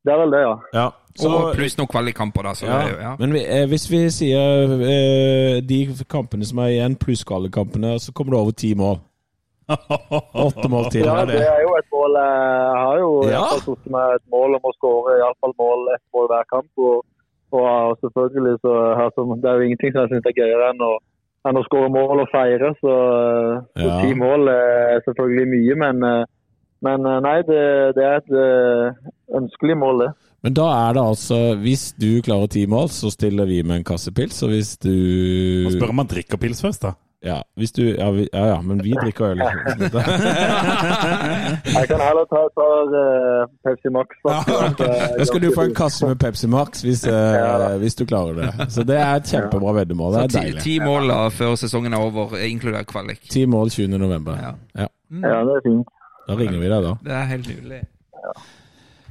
Det er vel det, ja. Ja. og pluss noen kvalikkamper, da. Så ja. det jo, ja. Men vi, eh, hvis vi sier eh, de kampene som er igjen, pluss kvalikkampene, så kommer det over ti mål. Åtte mål til. Ja, det er jo et mål. Jeg har jo Ja. satt meg et mål om å skåre iallfall mål ett mål hver kamp. Og, og selvfølgelig så Det er jo ingenting som jeg syns er gøyere enn å, enn å skåre mål og feire. Så, så Ja. ti mål er selvfølgelig mye, men, eh, men eh, nei, det, det er et eh, ønskelig mål, det. Men da er det altså Hvis du klarer ti mål, så stiller vi med en kasse pils. Og hvis du Man spør om man drikker pils først, da. Ja, hvis du, ja, vi, ja, ja, men vi drikker øl. Jeg kan heller ta, et par uh, Pepsi Max. Da skal du få en kasse med Pepsi Max hvis, eh, hvis du klarer det. Så det er et kjempebra veddemål. Det er ti, deilig. ti mål da, før sesongen er over, inkludert kvalik. Ti mål 20. november. Ja. Mm. Ja, det er fint. Da ringer vi deg da. Det er helt nydelig.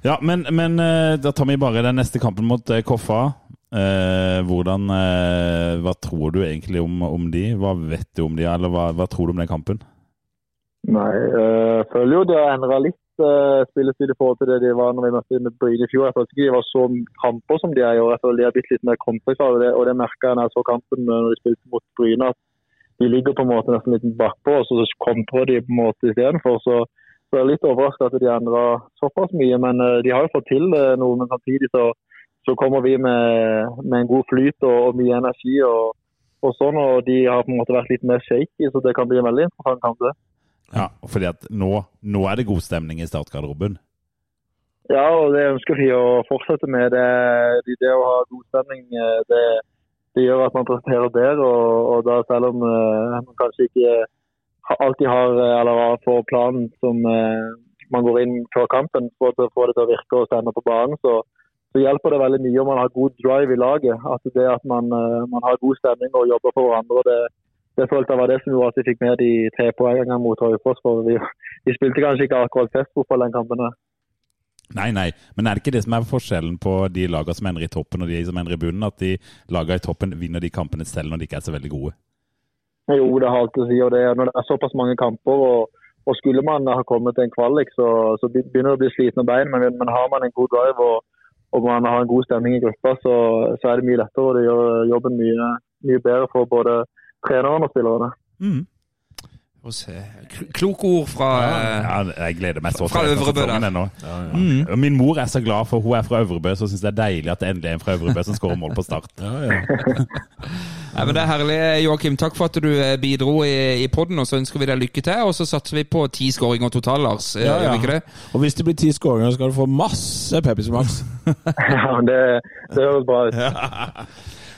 Ja, men, men eh, da tar vi bare den neste kampen mot Koffa. Eh, hvordan, eh, hva tror du egentlig om, om de? Hva vet du om de, eller hva, hva tror du om den kampen? Nei, jeg jeg føler jo det har endra litt uh, spillestil i forhold til det de var når vi møtte med Bryne i fjor. Jeg følte ikke de var så kamper som de er i år. Jeg føler de har blitt litt mer kontringsklare, og det, og det merka jeg når jeg så kampen øh, når de spilte mot Bryne. at de ligger på en måte nesten litt bakpå, og så kontrer de på en måte istedenfor. Så, så jeg er litt overraska at de endra såpass mye. Men eh, de har jo fått til eh, noe. Men samtidig så, så kommer vi med, med en god flyt og, og mye energi. og og sånn, og De har på en måte vært litt mer shaky, så det kan bli en veldig interessant kamp. det. Ja, fordi at nå, nå er det god stemning i startgarderoben. Ja, og det ønsker vi å fortsette med. Det, det å ha god stemning eh, det, det gjør at man presterer bedre. Og, og da selv om uh, man kanskje ikke alltid har eller har får planen som uh, man går inn før kampen for å få det til å virke og stemme på banen, så, så hjelper det veldig mye om man har god drive i laget. At det at man, uh, man har god stemning og jobber for hverandre. det det følte jeg var det som gjorde at vi fikk med de tre poengene mot Raufoss. for vi, vi, spilte kanskje ikke akkurat festfotball den kampen. Nei, nei, men er det ikke det som er forskjellen på de lagene som ender i toppen og de som ender i bunnen? At de lagene i toppen vinner de kampene selv når de ikke er så veldig gode? Jo, det har alt å si. og det, Når det er såpass mange kamper, og, og skulle man ha kommet til en kvalik, så, så begynner det å bli slitne bein. Men, men, har man en god drive og, og man har en god stemning i gruppa, så, så er det mye lettere. og Det gjør jobben mye, mye bedre for både treneren og spillerne. Mm. Kloke ord fra ja, Jeg gleder meg så fra Øvrebø. Ja, ja. mm. Min mor er så glad, for hun er fra Øvrebø, så syns det er deilig at det endelig er en fra Øvrebø som skårer mål på start. ja, men Det er herlig, Joakim. Takk for at du eh, bidro i, i poden, og så ønsker vi deg lykke til. Og så satser vi på ti skåringer totalt, Lars. Ja, ja, ja. Og hvis det blir ti skåringer, så skal du få masse Pepsi Max. ja, det, det høres bra ut.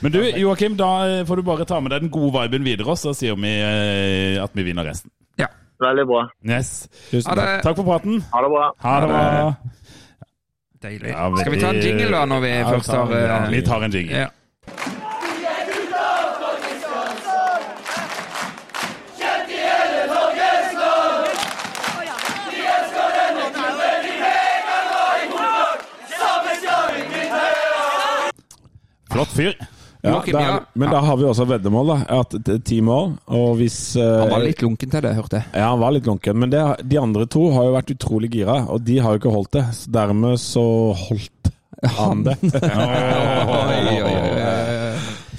Men du, Joakim, da eh, får du bare ta med deg den gode viben videre, så sier vi eh, at vi vinner resten. Ja. Veldig bra. Yes. Tusen takk. Takk for praten. Ha det bra. Ha det bra. Deilig. Ja, Skal vi ta en jingle da, når vi ja, først har ja, Vi tar en jingle. Flott fyr. Ja, er, men da har vi også veddemål, da. At ti mål. Og hvis uh, Han var litt lunken til det, hørte jeg. Ja, han var litt lunken. Men det, de andre to har jo vært utrolig gira, og de har jo ikke holdt det. Så dermed så holdt han det. oi, oi, oi.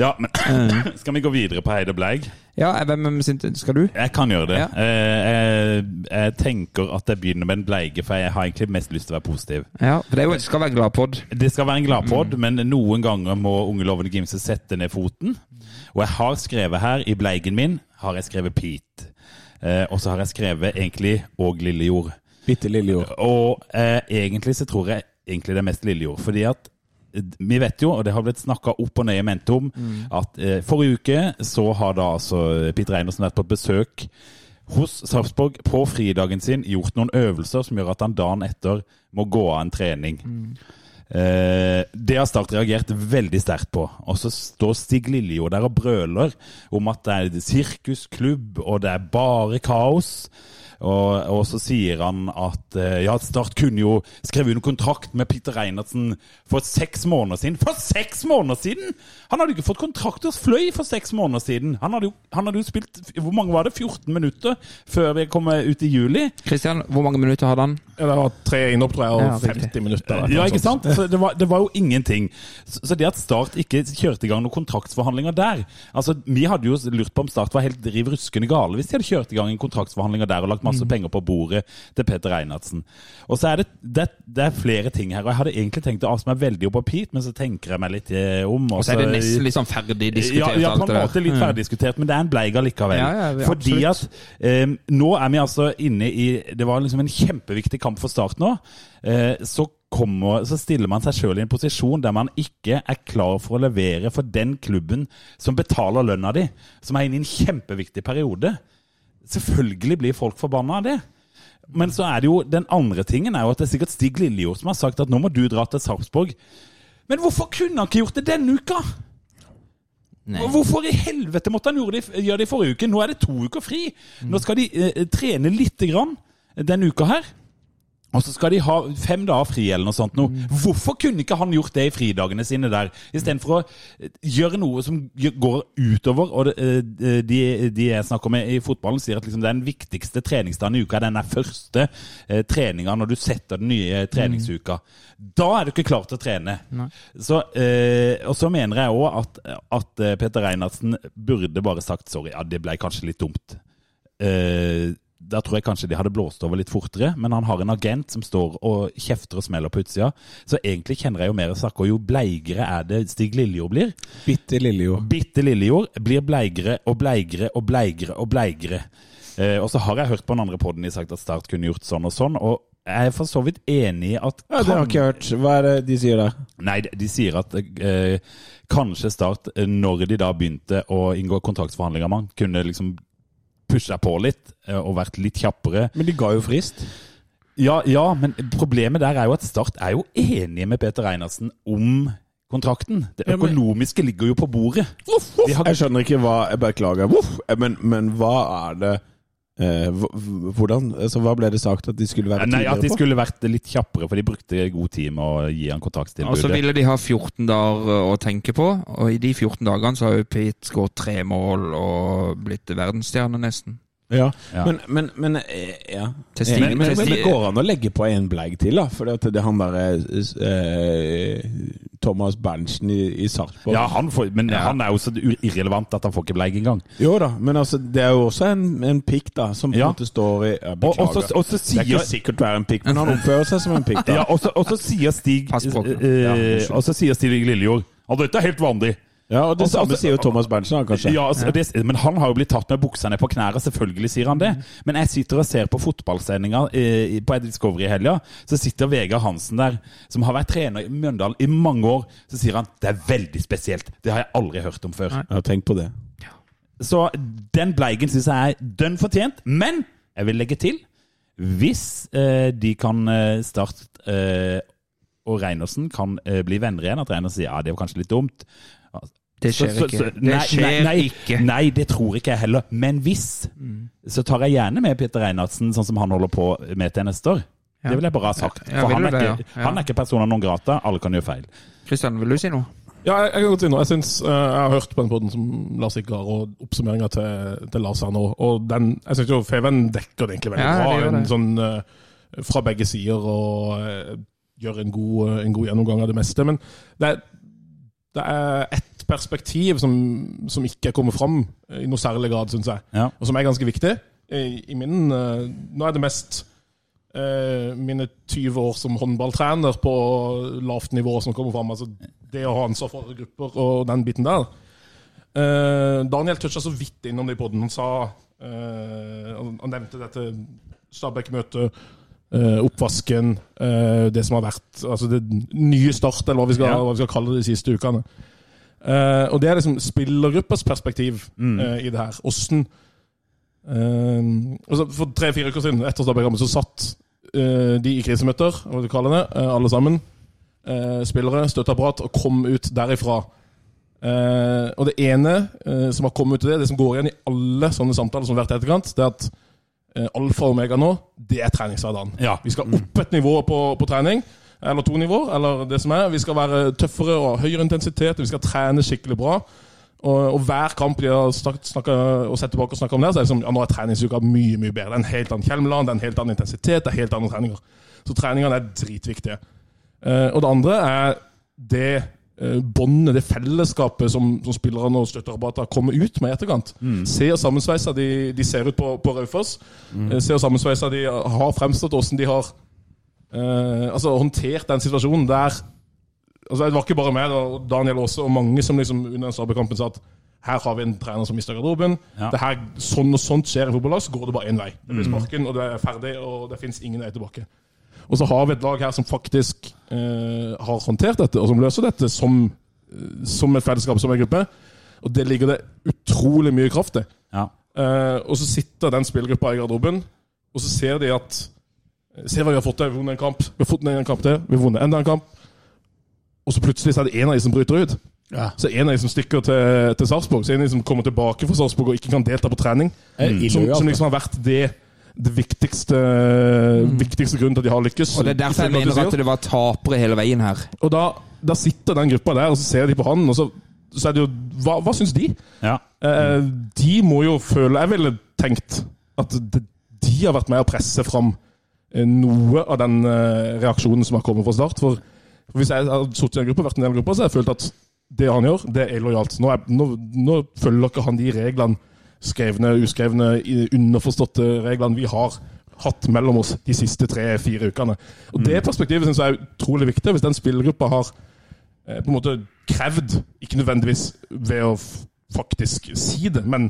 Ja, men Skal vi gå videre på Heide Bleig? Ja, hvem skal du? Jeg kan gjøre det. Ja. Eh, jeg, jeg, tenker at jeg begynner med en bleige, for jeg har egentlig mest lyst til å være positiv. Ja, for Det skal være gladpod. Det skal være en gladpod, mm. men noen ganger må unge lovende Gimse sette ned foten. Og jeg har skrevet her, i bleigen min, har jeg skrevet Pete. Eh, og så har jeg skrevet egentlig og Lillejord. Bitte Lillejord. Og eh, egentlig så tror jeg egentlig det er mest Lillejord. Fordi at vi vet jo, og det har blitt snakka opp og ned i mente om, mm. at eh, forrige uke så har da altså Peter Reinersen vært på besøk hos Sarpsborg på fridagen sin, gjort noen øvelser som gjør at han dagen etter må gå av en trening. Mm. Eh, det har Start reagert veldig sterkt på. Og så står Stig Lillejord der og brøler om at det er sirkusklubb, og det er bare kaos. Og, og, så sier han at eh, ja, Start kunne jo skrevet under kontrakt med Peter Reinertsen for seks måneder siden. For seks måneder siden! Han hadde jo ikke fått kontrakt hos Fløy for seks måneder siden. Han hadde, jo, han hadde jo spilt Hvor mange var det? 14 minutter før vi kom ut i juli? Kristian, hvor mange minutter hadde han? Ja, det var tre innhopp, tror jeg, og ja, 50 minutter. Ja, ikke sant? Det var, det, var, jo ingenting. Så det at Start ikke kjørte i gang noen kontraktsforhandlinger der Altså, Vi hadde jo lurt på om Start var helt riv ruskende gale hvis de hadde kjørt i gang en kontraktsforhandlinger der og lagt masse mm. penger på bordet til Petter Einarsen. Og så er det, det, det, er flere ting her. og Jeg hadde egentlig tenkt å avse meg veldig opp på Pete, men så tenker jeg meg litt eh, om. Og så er det nesten litt sånn ferdig diskutert? Ja, ja på en måte litt ferdig diskutert, men det er en bleig allikevel. Ja, ja, Fordi at eh, nå er vi altså inne i Det var liksom en kjempeviktig kamp for Start nå. Eh, så Kommer, så stiller man seg sjøl i en posisjon der man ikke er klar for å levere for den klubben som betaler lønna di, som er inne i en kjempeviktig periode. Selvfølgelig blir folk forbanna av det. Men så er det jo den andre tingen er jo at det er sikkert Stig Lillejord som har sagt at nå må du dra til Sarpsborg. Men hvorfor kunne han ikke gjort det denne uka? Nei. Hvorfor i helvete måtte han gjøre det, i forrige uke? Nå er det to uker fri. Nå skal de eh, trene lite grann denne uka her. Og så skal de ha fem dager fri eller noe sånt. Noe. Hvorfor kunne ikke han gjort det i fridagene sine der, istedenfor å eh, gjøre noe som går utover? Og eh, de, de jeg snakker med i fotballen, sier at liksom den viktigste treningsdagen i uka er den der første eh, treninga når du setter den nye treningsuka. Da er du ikke klar til å trene. Så, eh, og så mener jeg òg at, at Peter Reinertsen burde bare sagt sorry. Ja, det ble kanskje litt dumt. Eh, da tror jeg kanskje de hadde blåst over litt fortere, men han har en agent som står og kjefter og smeller på utsida. Så egentlig kjenner jeg jo mer saker. Jo bleigere er det Stig Lillejord blir. Bitte Lillejord. Bitte Lillejord blir bleigere og bleigere og bleigere og bleigere. Eh, og så har jeg hørt på den andre poden de sagt at Start kunne gjort sånn og sånn. og jeg er for så vidt enig i at Ja, det har jeg ikke hørt. Hva er det de sier der? Nei, de- de sier at eh, kanskje Start, eh, når de da begynte å inngå kontraktsforhandlinger med han, kunne liksom pusha på litt eh, og vært litt kjappere. Men de ga jo frist. Ja, ja, men problemet der er jo at Start er jo enige med Peter Reinertsen om kontrakten. Det økonomiske ligger jo på bordet. De har- Jeg skjønner ikke hva Jeg beklager. uff, Men, men hva er det Hvordan? Altså, Hva ble det sagt at de skulle være Nei, At de skulle vært litt kjappere, for de brukte god tid med å gi han Og så ville de ha 14 dager eh, å tenke på, og i de 14 dagene så har jo Pete skåret tre mål og blitt verdensstjerne nesten. Ja, Ja. Men, men, men eh, ja. Til men, men, men det går an å legge på en bleig til, da. For det, det er han derre eh, Thomas Berntsen i, i Sarpsborg. Ja, han får, men han er jo så irrelevant at han får ikke bleik engang. Jo da, men altså, det er jo også en, en pikk, da, som på en Ja. måte står i ja, Og, og, også, så, og det er ikke sikkert være en pikk, men han oppfører seg som en pikk. da Ja, og så, sier Stig Pass på. eh, Ja, eh. Og så sier Stig Lillejord Ja, dette er helt vanlig. Ja, og det Altså, samme altså- sier jo Thomas Berntsen, da, kanskje. Ja, altså, det, Men han har jo blitt tatt med buksa ned på knærne, selvfølgelig sier han det. Men jeg sitter og ser på fotballsendinga eh, på Discovery i helga. Så sitter Vegard Hansen der, som har vært trener i Mjøndalen i mange år. Så sier han det er veldig spesielt. Det har jeg aldri hørt om før. Jeg har tenkt på det. Så den bleigen syns jeg er dønn fortjent. Men jeg vil legge til hvis eh, de kan eh, starte eh, og Reinersen kan eh, bli venner igjen, at Reinersen sier ja, det var kanskje litt dumt. Det skjer Så- så- ikke. så- det nei, skjer nei, nei, ikke. Nei, det tror ikke jeg heller. Men hvis, så tar jeg gjerne med Peter Einarsen, sånn som han holder på med til neste år. Ja. Det vil jeg bare ha sagt. Ja, For vil han er, det, ikke, ja? Ja. han er ikke persona non grata. Alle kan gjøre feil. Kristian, vil du si noe? Ja, jeg, jeg kan godt si noe. Jeg synes, uh, jeg har hørt på den podden som Lars ikke har, og oppsummeringa til, til Lars her nå. Og den, jeg syns jo Feven dekker det egentlig veldig Ja, det bra. En sånn uh, fra begge sider og uh, gjør en god, eh, en god gjennomgang av det meste. Men det det er ett perspektiv som, som ikke kommer fram i noe særlig grad, syns jeg. Ja. Og som er ganske viktig. I, i min, eh, nå er det mest eh, mine 20 år som håndballtrener på lavt nivå som kommer fram. Altså det å ha ansvar for grupper og den biten der. Eh, Daniel toucha så vidt innom det i poden. Han sa eh, han, han nevnte dette Stabæk-møtet, Uh, oppvasken, uh, det som har vært altså det nye start, eller hva vi skal, Ja. hva vi skal kalle det de siste ukene. Eh, og det er liksom spillergruppas perspektiv Mm. uh, i det her. Åssen altså For tre-fire uker siden, etter Stabæk-kampen, så satt de i krisemøter, hva du kaller det, alle sammen. spillere, støtteapparat, og kom ut derifra. Og det ene som har kommet ut av det, det som går igjen i alle sånne samtaler som har vært i etterkant, det er at alfa og omega nå, det er treningshverdagen. Ja. Vi skal opp et nivå på, på trening, eller to nivåer, eller det som er. Vi skal være tøffere og høyere intensitet, vi skal trene skikkelig bra. Og, og hver kamp de har snakket, og sett tilbake og snakket om der, så er det som ja, nå er treningsuka mye mye bedre. Det er en helt annen Kjelmeland, det er en helt annen intensitet, det er helt andre treninger. Så treningene er dritviktige. Eh, og det andre er det eh, båndet, det fellesskapet som, som spillerne og støtteapparatet kommer ut med i etterkant. Se og sammensveisa de, de ser ut på, på Raufoss. Eh, se og sammensveisa de har fremstått, åssen de har eh, altså, håndtert den situasjonen der altså, Det var ikke bare meg, det var Daniel også, og mange som liksom under den Stabæk-kampen sa at her har vi en trener som mister garderoben. Ja. Det her, sånn og sånt skjer i fotballag, så går det bare én vei. Det blir sparken, og det er ferdig, og det fins ingen vei tilbake. Og så har vi et lag her som faktisk eh, har håndtert dette, og som løser dette som, eh, som et fellesskap, som en gruppe. Og det ligger det utrolig mye kraft i. Ja. Eh, og så sitter den spillergruppa i garderoben, og så ser de at Se hva vi har fått til. Vi har vunnet en kamp. Vi har fått en kamp til. Vi har vunnet enda en kamp. Og så plutselig så er det en av de som bryter ut. Så en av de som stikker til, til Sarpsborg. Så en av de som kommer tilbake fra Sarpsborg og ikke kan delta på trening. Mm. Som, som liksom har vært det det viktigste, viktigste grunnen til at de har lykkes. Og det er derfor jeg mener at det var tapere hele veien her. Og da, da sitter den gruppa der, og så ser de på han, og så, så er det jo Hva, hva syns de? Ja. Eh, de må jo føle Jeg ville tenkt at de, har vært med å presse fram noe av den eh, reaksjonen som har kommet fra start. For, Hvis jeg har sittet i en gruppe, vært en del grupper, så har jeg følt at det han gjør, det er lojalt. Nå, er- nå, nå følger ikke han de reglene, skrevne, uskrevne, underforståtte reglene vi har hatt mellom oss de siste tre-fire ukene. Og Det perspektivet synes jeg er utrolig viktig. Hvis den spillergruppa har eh, på en måte krevd, ikke nødvendigvis ved å faktisk si det, men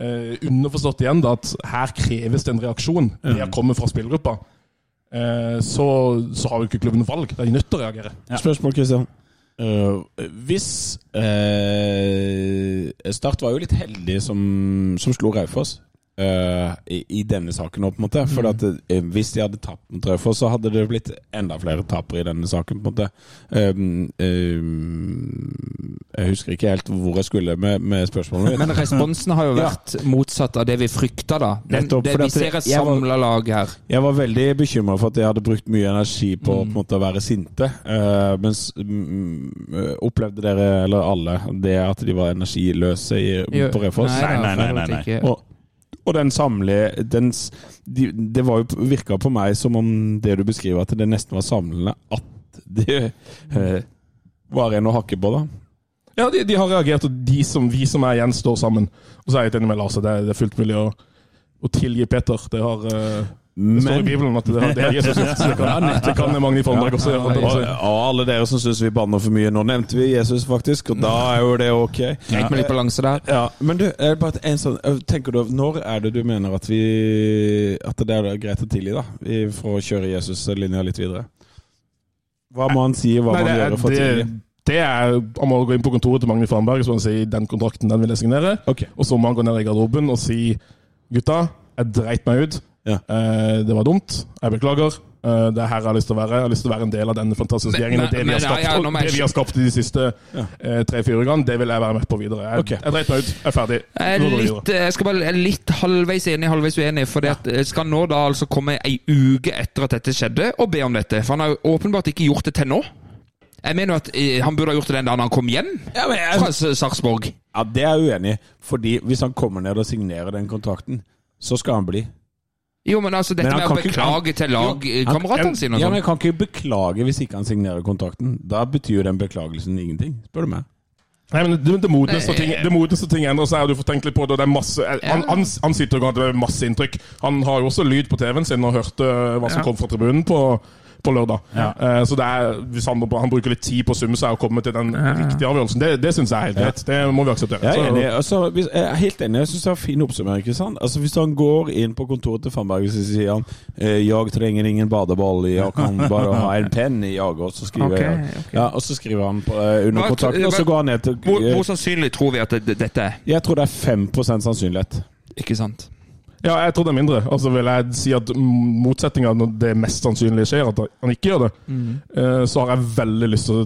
eh, underforstått igjen da, at her kreves det en reaksjon. Det har kommet fra spillergruppa. Eh, så, så har jo ikke klubben valg. De er nødt til å reagere. Spørsmål, Kristian. Uh, hvis uh, Start var jo litt heldig som, som slo Raufoss eh, i, i denne saken på en måte. For at, uh, hvis de hadde tapt mot Raufoss, så hadde det blitt enda flere tapere i denne saken, på en måte. Um, um, jeg husker ikke helt hvor jeg skulle med, med spørsmålet mitt. Men responsen har jo vært motsatt av det vi frykta, da. Nettopp, det, vi ser et samla lag her. Jeg var veldig bekymra for at jeg hadde brukt mye energi på, på en måte å være sinte. Uh, mens mm, eh, opplevde dere, eller alle, det at de var energiløse i, på Raufoss? Nei, nei, nei, nei, nei. nei. Og, og den samlige den, de, Det var jo virka på meg som om det du beskriver, at det nesten var samlende at det eh, var en å hakke på, da. Ja, de, de har reagert, og de som, vi som er igjen, står sammen. Og så er jeg enig med Lars, det, det er fullt mulig å, å tilgi Peter. Det har eh, det står i Bibelen at det, er det har Jesus gjort. Det kan, det kan Magni Fornberg også gjøre. Ja, og, alle dere som syns vi banner for mye, nå nevnte vi Jesus, faktisk, og da er jo det ok. Greit med litt balanse der. Ja, men du, er bare en sånn, tenker du, Når er det du mener at vi At det er greit å tilgi, da? For å kjøre Jesus-linja litt videre? Hva må han si, hva må han gjøre er, for å tilgi? det er Han må gå inn på kontoret til Magni Fornberg og si den kontrakten den vil jeg signere. Okay. Og så må han gå ned i garderoben og si gutta, jeg dreit meg ut. Ja. Eh, det var dumt. Jeg beklager. Uh, det er her jeg har lyst til å være. Jeg har lyst til å være en del av denne fantastiske Men- gjengen. men- det vi men- har skapt, ja, ja, det vi har skapt i de siste Ja. eh, tre-fire ukene, det vil jeg være med på videre. Jeg, Ok. jeg dreit meg ut. Jeg er ferdig. Jeg er litt, jeg skal bare jeg er litt halvveis enig, halvveis uenig. For det at jeg skal nå da altså komme ei uke etter at dette skjedde, og be om dette. For han har jo åpenbart ikke gjort det til nå. Jeg mener jo at han burde ha gjort det den dagen han kom hjem Ja, men jeg, fra Sarpsborg. ja, Det er jeg uenig i. Fordi hvis han kommer ned og signerer den kontrakten, så skal han bli. Jo, men altså, dette Men med å beklage ikke- til lagkameratene sine og Ja, men sånn. Jeg kan ikke beklage hvis ikke han signerer kontrakten. Da betyr den beklagelsen ingenting, spør du meg. Nei, men det, det modneste Nei, ting, det ting endrer seg, og du får tenkt litt på det. og det er masse, han, han, han sitter jo har med masse inntrykk. Han har jo også lyd på TV-en sin og hørte hva som Ja. kom fra tribunen på, på lørdag. Ja. Eh, så det er, hvis han, han bruker litt tid på å summe seg og komme til den riktige avgjørelsen, det, det syns jeg er helt greit. Det må vi akseptere. Jeg er enig. Altså, hvis, jeg er helt enig. Jeg syns det er en fin oppsummering. ikke sant? Altså, Hvis han går inn på kontoret til Fannberg så sier han eh, 'Jeg trenger ingen badeball, jeg kan bare ha en penn i jag', og så skriver, okay, okay. Ja, og så skriver han på, eh, under kontrakten, og så går han ned til Hvor, hvor sannsynlig tror vi at det, det, dette er? Jeg tror det er 5% sannsynlighet. Ikke sant? Ja, jeg tror det er mindre. Altså vil jeg si at motsetninga når det mest sannsynlige skjer, at han ikke gjør det, Mm. eh, så har jeg veldig lyst til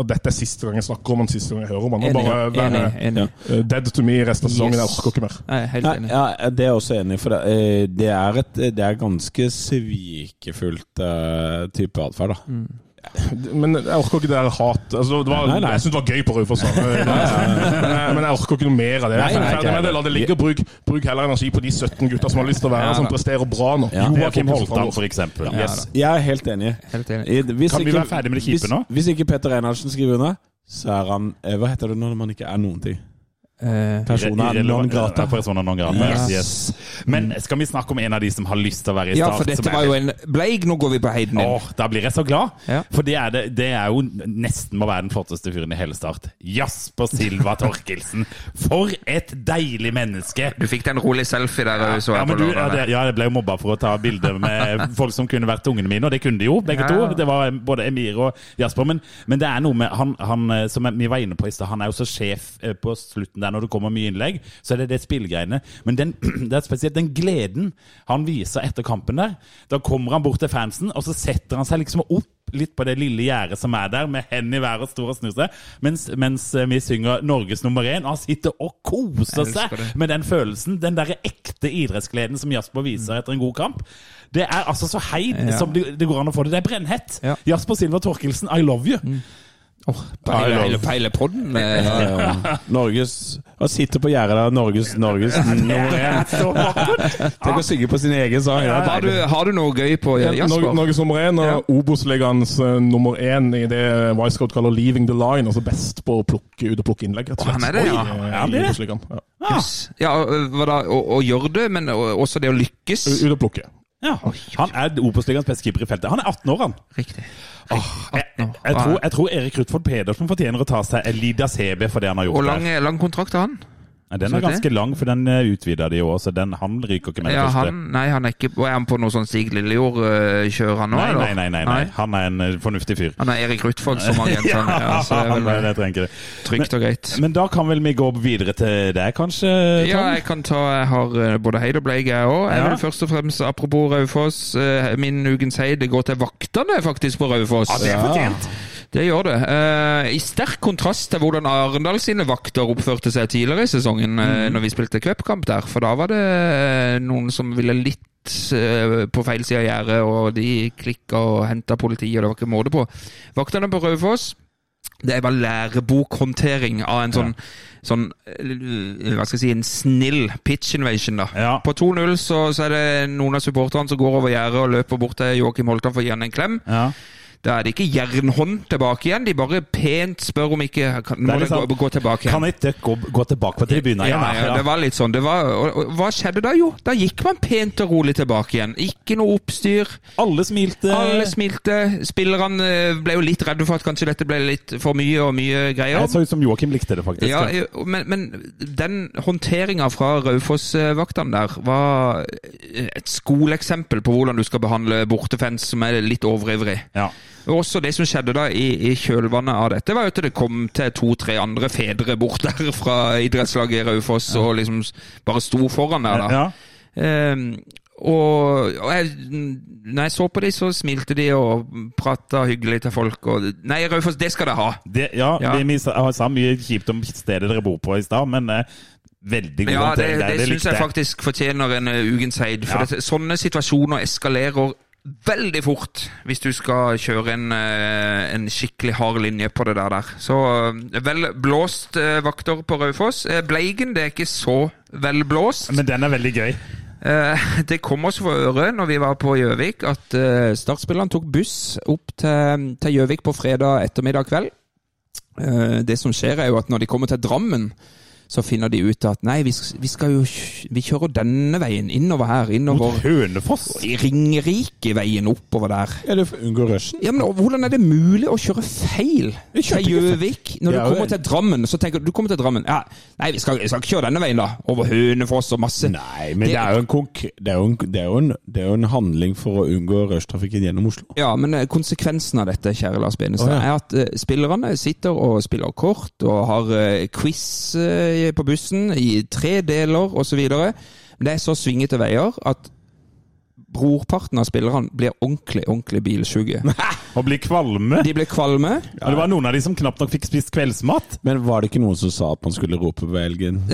at dette er siste gang jeg snakker om han, siste gang jeg hører om han. Enig. bare være enig, enig. eh, dead to me resten av sesongen. Jeg orker ikke mer. Nei, helt Nei, enig. ja, det er jeg også enig i. For det, eh, det, er et, det er ganske svikefullt uh, type atferd, da. Mm. Men jeg orker ikke det der hat altså, det var, Nei, nei. Jeg syns det var gøy på Raufoss. Men men jeg orker ikke noe mer av det. Nei. La det ligge. Bruk, bruk heller energi på de 17 gutta som har lyst til å være her, som presterer bra nå. Ja. Joakim Holtan, for eksempel. Ja, Yes. Jeg er helt enig. Helt enig. Hvis Kan vi være ferdig med det kjipe nå? Hvis ikke Petter Einarsen skriver under, så er han eh, Hva heter det når man ikke er noen ting? Eh, Personer non grata. Persona non grata. Yes. Yes. Men skal vi snakke om en av de som har lyst til å være i ja, for dette var jo en Bleig, nå går vi på Heiden din. Åh, da blir jeg så glad. Ja. For det er, det, det er jo nesten må være den flotteste fyren i hele Start. Jasper Silva Torkelsen. For et deilig menneske! Du fikk deg en rolig selfie der, så Ja, jeg på du, ja, det, ja, jeg ble jo mobba for å ta bilder med folk som kunne vært ungene mine, og det kunne de jo, begge Ja. to. Det var både Emir og Jasper. Men, men det er noe med han, han eh, som vi var inne på i stad, han er jo så sjef eh, på slutten der når det kommer mye innlegg. Så er det det spillgreiene. Men den, det er spesielt den gleden han viser etter kampen der. Da kommer han bort til fansen, og så setter han seg liksom opp litt på det lille gjerdet som er der, med hendene i været og står og snur seg, mens, mens eh, vi synger Norges nummer én. Og han sitter og koser seg med den følelsen. Den derre ekte idrettsgleden som Jasper viser etter en god kamp. Det er altså så heid Ja. som det, det går an å få det. Det er brennhett. Ja. Jasper Silver Torkelsen, I love you. Åh, peile, peile, peile podden. eh, Ja, ja. Norges Han sitter på gjerdet der. Norges, Norges nummer én. Tenk å synge på sin egen sang. er Har du, har du noe gøy på Norge, Jasper? Norges nummer én og Obos-ligaens eh, nummer én i det Wisecout kaller 'leaving the line'. Altså best på å plukke ut og plukke innlegg. rett og slett. det, ja. Oi, Ja, det. Ja. Yes. Ja, og-? Å, å gjøre det, men også det å lykkes. Ut og plukke. Ja, han er Obos-ligaens beste keeper i feltet. Han er 18 år, han. Riktig. Jeg, jeg, jeg, tror, jeg tror Erik Rutford Pedersen fortjener å ta seg en lita CB for det han har gjort Hvor lang, lang kontrakt har han? Ja, Den er ganske lang, for den utvida de år, så den, han ryker ikke med det Ja, første. han, nei, han er ikke Er han på noe sånn Stig Lillejord-kjør, han nå? Nei, nei, nei, nei, nei. Han er en eh, fornuftig fyr. Han er Erik Rutford som agent, han. Ja, så det er han er, vel jeg trenger ikke det. trygt og greit. Men da kan vel vi gå videre til deg, kanskje? Tom? Ja, jeg kan ta Jeg har eh, både heid og bleik, jeg òg. Jeg Ja. vil først og fremst, apropos Raufoss, eh, min ukens heid det går til vaktene faktisk på Raufoss. Ja, det er fortjent. Det gjør det. Eh, I sterk kontrast til hvordan Arendal sine vakter oppførte seg tidligere i sesongen, mm. når vi spilte cupkamp der. For da var det eh, noen som ville litt eh, på feil side av gjerdet, og de klikka og henta politiet, og det var ikke måte på. Vaktene på Raufoss det var lærebokhåndtering av en sånn, sånn eh, Hva skal jeg si En snill pitch invasion, da. Ja. På 2-0 så, så er det noen av supporterne som går over gjerdet og løper bort til Joakim Holtan for å gi han en klem. Ja. Da er det ikke jernhånd tilbake igjen. De bare pent spør om ikke kan, Må det litt sånn- gå, gå tilbake Kan igjen? ikke gå, gå tilbake på tribunen Ja, ja, ja, det var litt sånn. Det var, og, og, hva skjedde da? Jo, da gikk man pent og rolig tilbake igjen. Ikke noe oppstyr. Alle smilte. Alle smilte. Spillerne eh, ble jo litt redde for at kanskje dette ble litt for mye og mye greier. Det så ut som Joakim likte det, faktisk. Ja, eh, men, men den håndteringa fra Raufoss-vaktene der var et skoleeksempel på hvordan du skal behandle bortefans som er litt overivrig. Ja. Og Også det som skjedde da i, i kjølvannet av dette, var jo at det kom til to-tre andre fedre bort der fra idrettslaget i Raufoss og liksom bare sto foran der, da. Ja. Um, og, og jeg, når jeg så på dem, så smilte de og prata hyggelig til folk. Og, nei, Raufoss, det skal dere ha! Det, ja, Ja. Vi, sa, mye kjipt om stedet dere bor på i stad, men eh, veldig god Ja, det, det, Det syns jeg faktisk fortjener en uh, ukens heid. For Ja. det, sånne situasjoner eskalerer veldig fort hvis du skal kjøre en, uh, en skikkelig hard linje på det der. der. Så uh, vel blåst uh, vakter på Raufoss. Bleigen det er ikke så vel blåst. Men den er veldig gøy. Eh, det kom oss for øre når vi var på Gjøvik at startspillerne tok buss opp til Gjøvik på fredag ettermiddag kveld. Eh, det som skjer, er jo at når de kommer til Drammen, så finner de ut at nei, vi, vi skal jo Vi kjører denne veien innover her. Innover Hønefoss. i Ringerike-veien oppover der. Er det for å unngå rushen? Ja, men Hvordan er det mulig å kjøre feil til. Gjøvik når ja, du er kommer til Drammen? Så tenker du du kommer til Drammen ja, Nei, vi skal, vi skal ikke kjøre denne veien, da. Over Hønefoss og masse. Nei, men Det- det er jo en, konk det er jo en, det er jo en, det er jo en handling for å unngå rushtrafikken gjennom Oslo. Ja, men eh, konsekvensen av dette, kjære Lars Benestad, oh, ja. er at uh, spillerne sitter og spiller kort og har uh, quiz på bussen i tre deler osv. Men det er så svingete veier at brorparten av spillerne blir ordentlig, ordentlig bilsjuke. Og blir kvalme. De blir kvalme. Og det var noen av de som knapt nok fikk spist kveldsmat. Men var det ikke noen som sa at man skulle rope på elgen?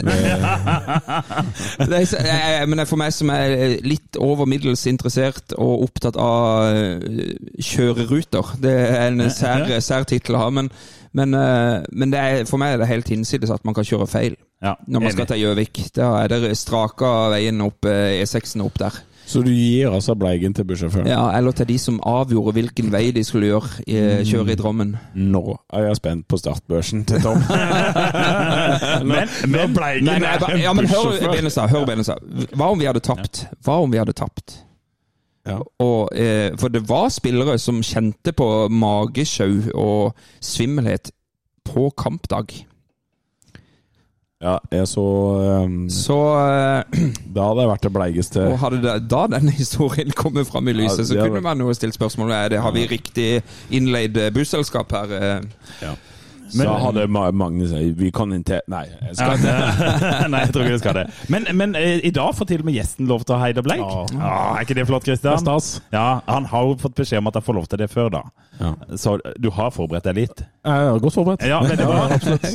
Det er, men det er for meg som er litt over middels interessert og opptatt av eh, kjøreruter. Det er en sær, sær tittel å ha, men, men, eh, men det er, for meg er det helt hinsides at man kan kjøre feil Ja, når man skal til Gjøvik. Da er det straka veien opp eh, E6-en opp der. Så du gir altså Bleigen til bussjåføren? Ja, Eller til de som avgjorde hvilken vei de skulle gjøre, i, kjøre i Drammen. Nå er jeg spent på startbørsen til Tom. Men, men Bleigen Nei, nei, er en en ja, men hør, bussjåfør. Benestad, hør Benestad. Hva om vi hadde tapt? Hva om vi hadde tapt? Ja. Og, eh, for det var spillere som kjente på magesjau og svimmelhet på kampdag. Ja, jeg så um, Så uh, Da hadde jeg vært det bleigeste og hadde det, da denne historien kommet fram i lyset, Ja, så kunne hadde- man jo stilt spørsmål er det, har vi riktig innleid eh, busselskap her. Eh? så hadde Magnus sagt vi kan ikke Nei, jeg skal ikke. Nei, jeg tror ikke du skal det. Men, men eh, i dag får til og med gjesten lov til å Heide Blake. Ja. Ah, er ikke det flott, er stas. Ja, han har jo fått beskjed om at han får lov til det før, da. Ja. Så du har forberedt deg litt? Jeg har godt forberedt. Ja, veldig bra.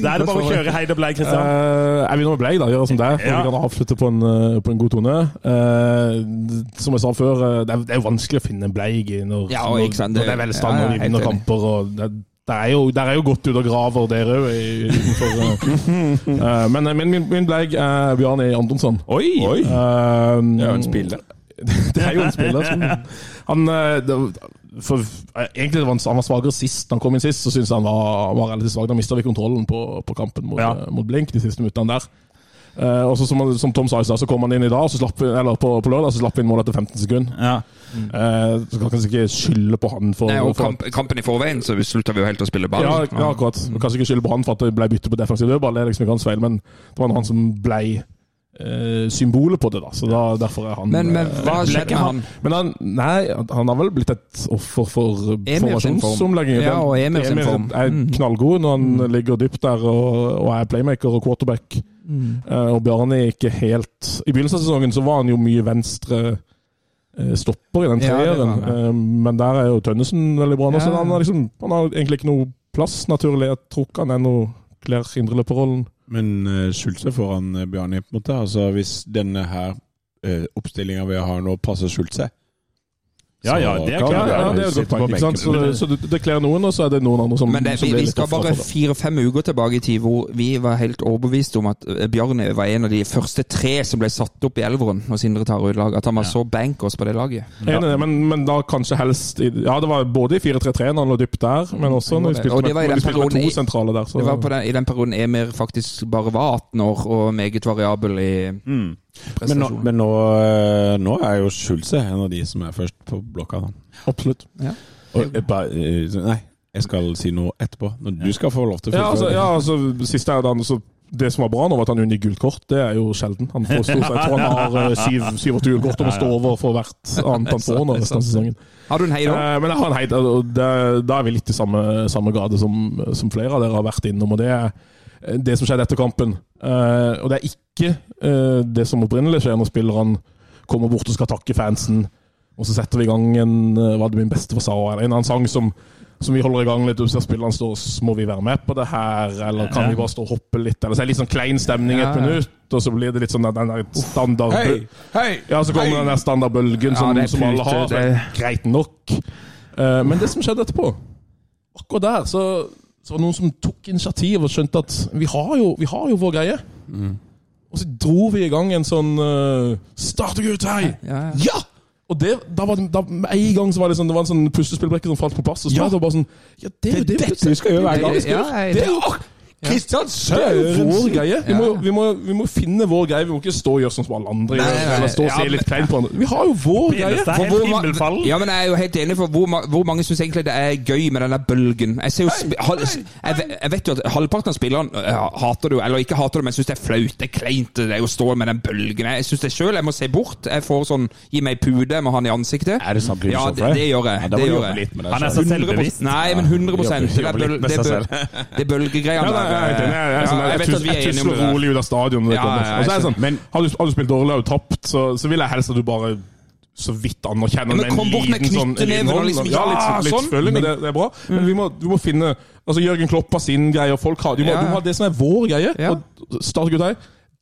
Da er det bare å kjøre Heide Blake, Christian. Uh, jeg begynner med Blake, da. Gjøre som det. Ja. Vi kan avslutte på en, eh, på en god tone. Uh, som jeg sa før, det er, det er vanskelig å finne en Bleig i når, og sant, når det- er velstand ja, ja, og vi vinner kamper. Og det, det er jo, der er jo godt ut og graver, dere òg. Uh, men men min, min Bleik er Bjørn E. Andonsson. Oi! Oi! Uh, Det er jo en spiller. det er jo en spiller som Han eh, for, eh, Egentlig var han, han var svakere sist. Han kom inn sist, så syns jeg han var, var relativt svak. Da mista vi kontrollen på, på kampen mot, Ja. eh, mot Blink de siste minuttene der. Eh, og så som, som Tom sa i stad, så kom han inn i dag, og så slapp, eller på, på lørdag så slapp vi inn målet etter 15 sekunder. Ja. Eh, så kan kanskje ikke skylde på han for, Nei, og for kamp, kampen i forveien, så slutta vi jo helt å spille ball. ja, ja, akkurat. Kanskje ikke skylde på han for at det ble bytte på defensiv dødball, det er liksom ikke hans feil, men det var han som ble eh, symbolet på det, da. Så da, derfor er han Men, men hva skjedde med han? Men han, nei, han har vel blitt et offer for Emir formasjonsomlegging. Ja, og Emil sin form. er Mm. knallgod når han ligger dypt der og, og er playmaker og quarterback. Eh, og Bjarne er ikke helt I begynnelsen av sesongen så var han jo mye venstre eh, stopper i den Ja, treeren, han, Eh, men der er jo Tønnesen veldig bra Ja. Så han har, liksom, han har egentlig ikke noe plass, naturlig. Jeg tror ikke han noe kler indreløperrollen. Men uh, Schulze foran uh, Bjarne, på en måte. Altså, hvis denne her uh, oppstillinga vi har nå, passer Schulze Ja, ja, det er klart. Ja, ja, det er godt poeng. ikke sant? Så, det, så du det noen, og så er det noen andre som, Men det, som vi, vi skal bare fire-fem uker tilbake i tid hvor vi var helt overbevist om at eh, Bjarne var en av de første tre som ble satt opp i elveren når Sindre tar ut lag. At han var så bankers på det laget. Enig, i men, men da kanskje helst i, Ja, det var både i 4-3-3 når han lå dypt der, men også når vi spilte Og det med, var i den vi spilte med to sentrale der. Så, Det var på den, i den perioden Emir faktisk bare var 18 år og meget variabel i Mm. Men, nå, men nå, uh, nå er jo Schulze en av de som er først på blokka. Da. Absolutt. Og, uh, bare, uh, nei, jeg skal si noe etterpå. Når du skal få lov til å Ja, altså, ja, altså siste er den, så Det som var bra nå, var at han unngikk gult kort. Det er jo sjelden. Han får stort sett, tror han har eh, syv- syv-åtte gult kort og må stå over for hvert annet han får nå resten av sesongen. Har du en hei da? Eh, Men jeg har en hei, og det, da er vi litt i samme, samme grad som, som flere av dere har vært innom. og Det er eh, det som skjedde etter kampen. Eh, og det er ikke eh, det som opprinnelig skjer når spillerne kommer bort og skal takke fansen. Og så setter vi i gang en eh, hva det min bestefar sa, eller en annen sang som, som vi holder i gang litt. Og så spillerne står må vi være med på det her, eller kan vi bare stå og hoppe litt? Eller så er det litt sånn klein stemning et minutt, og så blir det litt sånn den der standard... Hei! Hei! Ja, så kommer den der standardbølgen som, Ja, er som alle har. Greit nok. Eh, men det som skjedde etterpå Akkurat der så, så var det noen som tok initiativ og skjønte at vi har jo, vi har jo vår greie. Og så dro vi i gang en sånn uh, Startergutt, hei! Ja, ja. Ja! Og det, da var det, da, med en gang så var det sånn, det var en sånn puslespillbrikke som falt på plass. Og så Ja. var det bare sånn Ja, det er jo det dette vi skal gjøre hver gang. Det, det er jo Kristian det jo vår greie. Vi må, vi, må, vi må finne vår greie. Vi må ikke stå og gjøre sånn som alle andre Nei, nei, nei. Eller stå og se litt kleint på andre. Vi har jo vår greie. Hvor himmelfall. Ja, men jeg er jo helt enig, for hvor, hvor mange syns egentlig det er gøy med denne bølgen? Jeg, ser jo, jeg, jeg vet jo at halvparten av spillerne øh, hater det jo, eller ikke hater det, men syns det er flaut. Det er kleint det er å stå med den bølgen. Jeg syns det sjøl. Jeg må se bort. Jeg får sånn Gi meg pude, jeg må ha den i ansiktet. Er det sant, Ja, det, det gjør jeg. Ja, det det gjør jeg. Han er så selvbevisst. Nei, men 100 Det der det det bølgegreiene nei, jeg. Jeg, jeg, sånn, jeg jeg, jeg tusler rolig ut av stadion Ja, Og så er det sånn, Men- har, du, har du spilt dårlig og tapt, så, så vil jeg helst at du bare så vidt anerkjenner Ja, men med en kom bort med liten sånn knyttneven og liksom, ja, litt, ja, litt sånn. selvfølgelig, det, det er bra. Men vi må, vi må finne altså Jørgen Klopp har sin greie, og folk har, du må, Ja, du må ha det som er vår greie. Ja. Og Startgutta,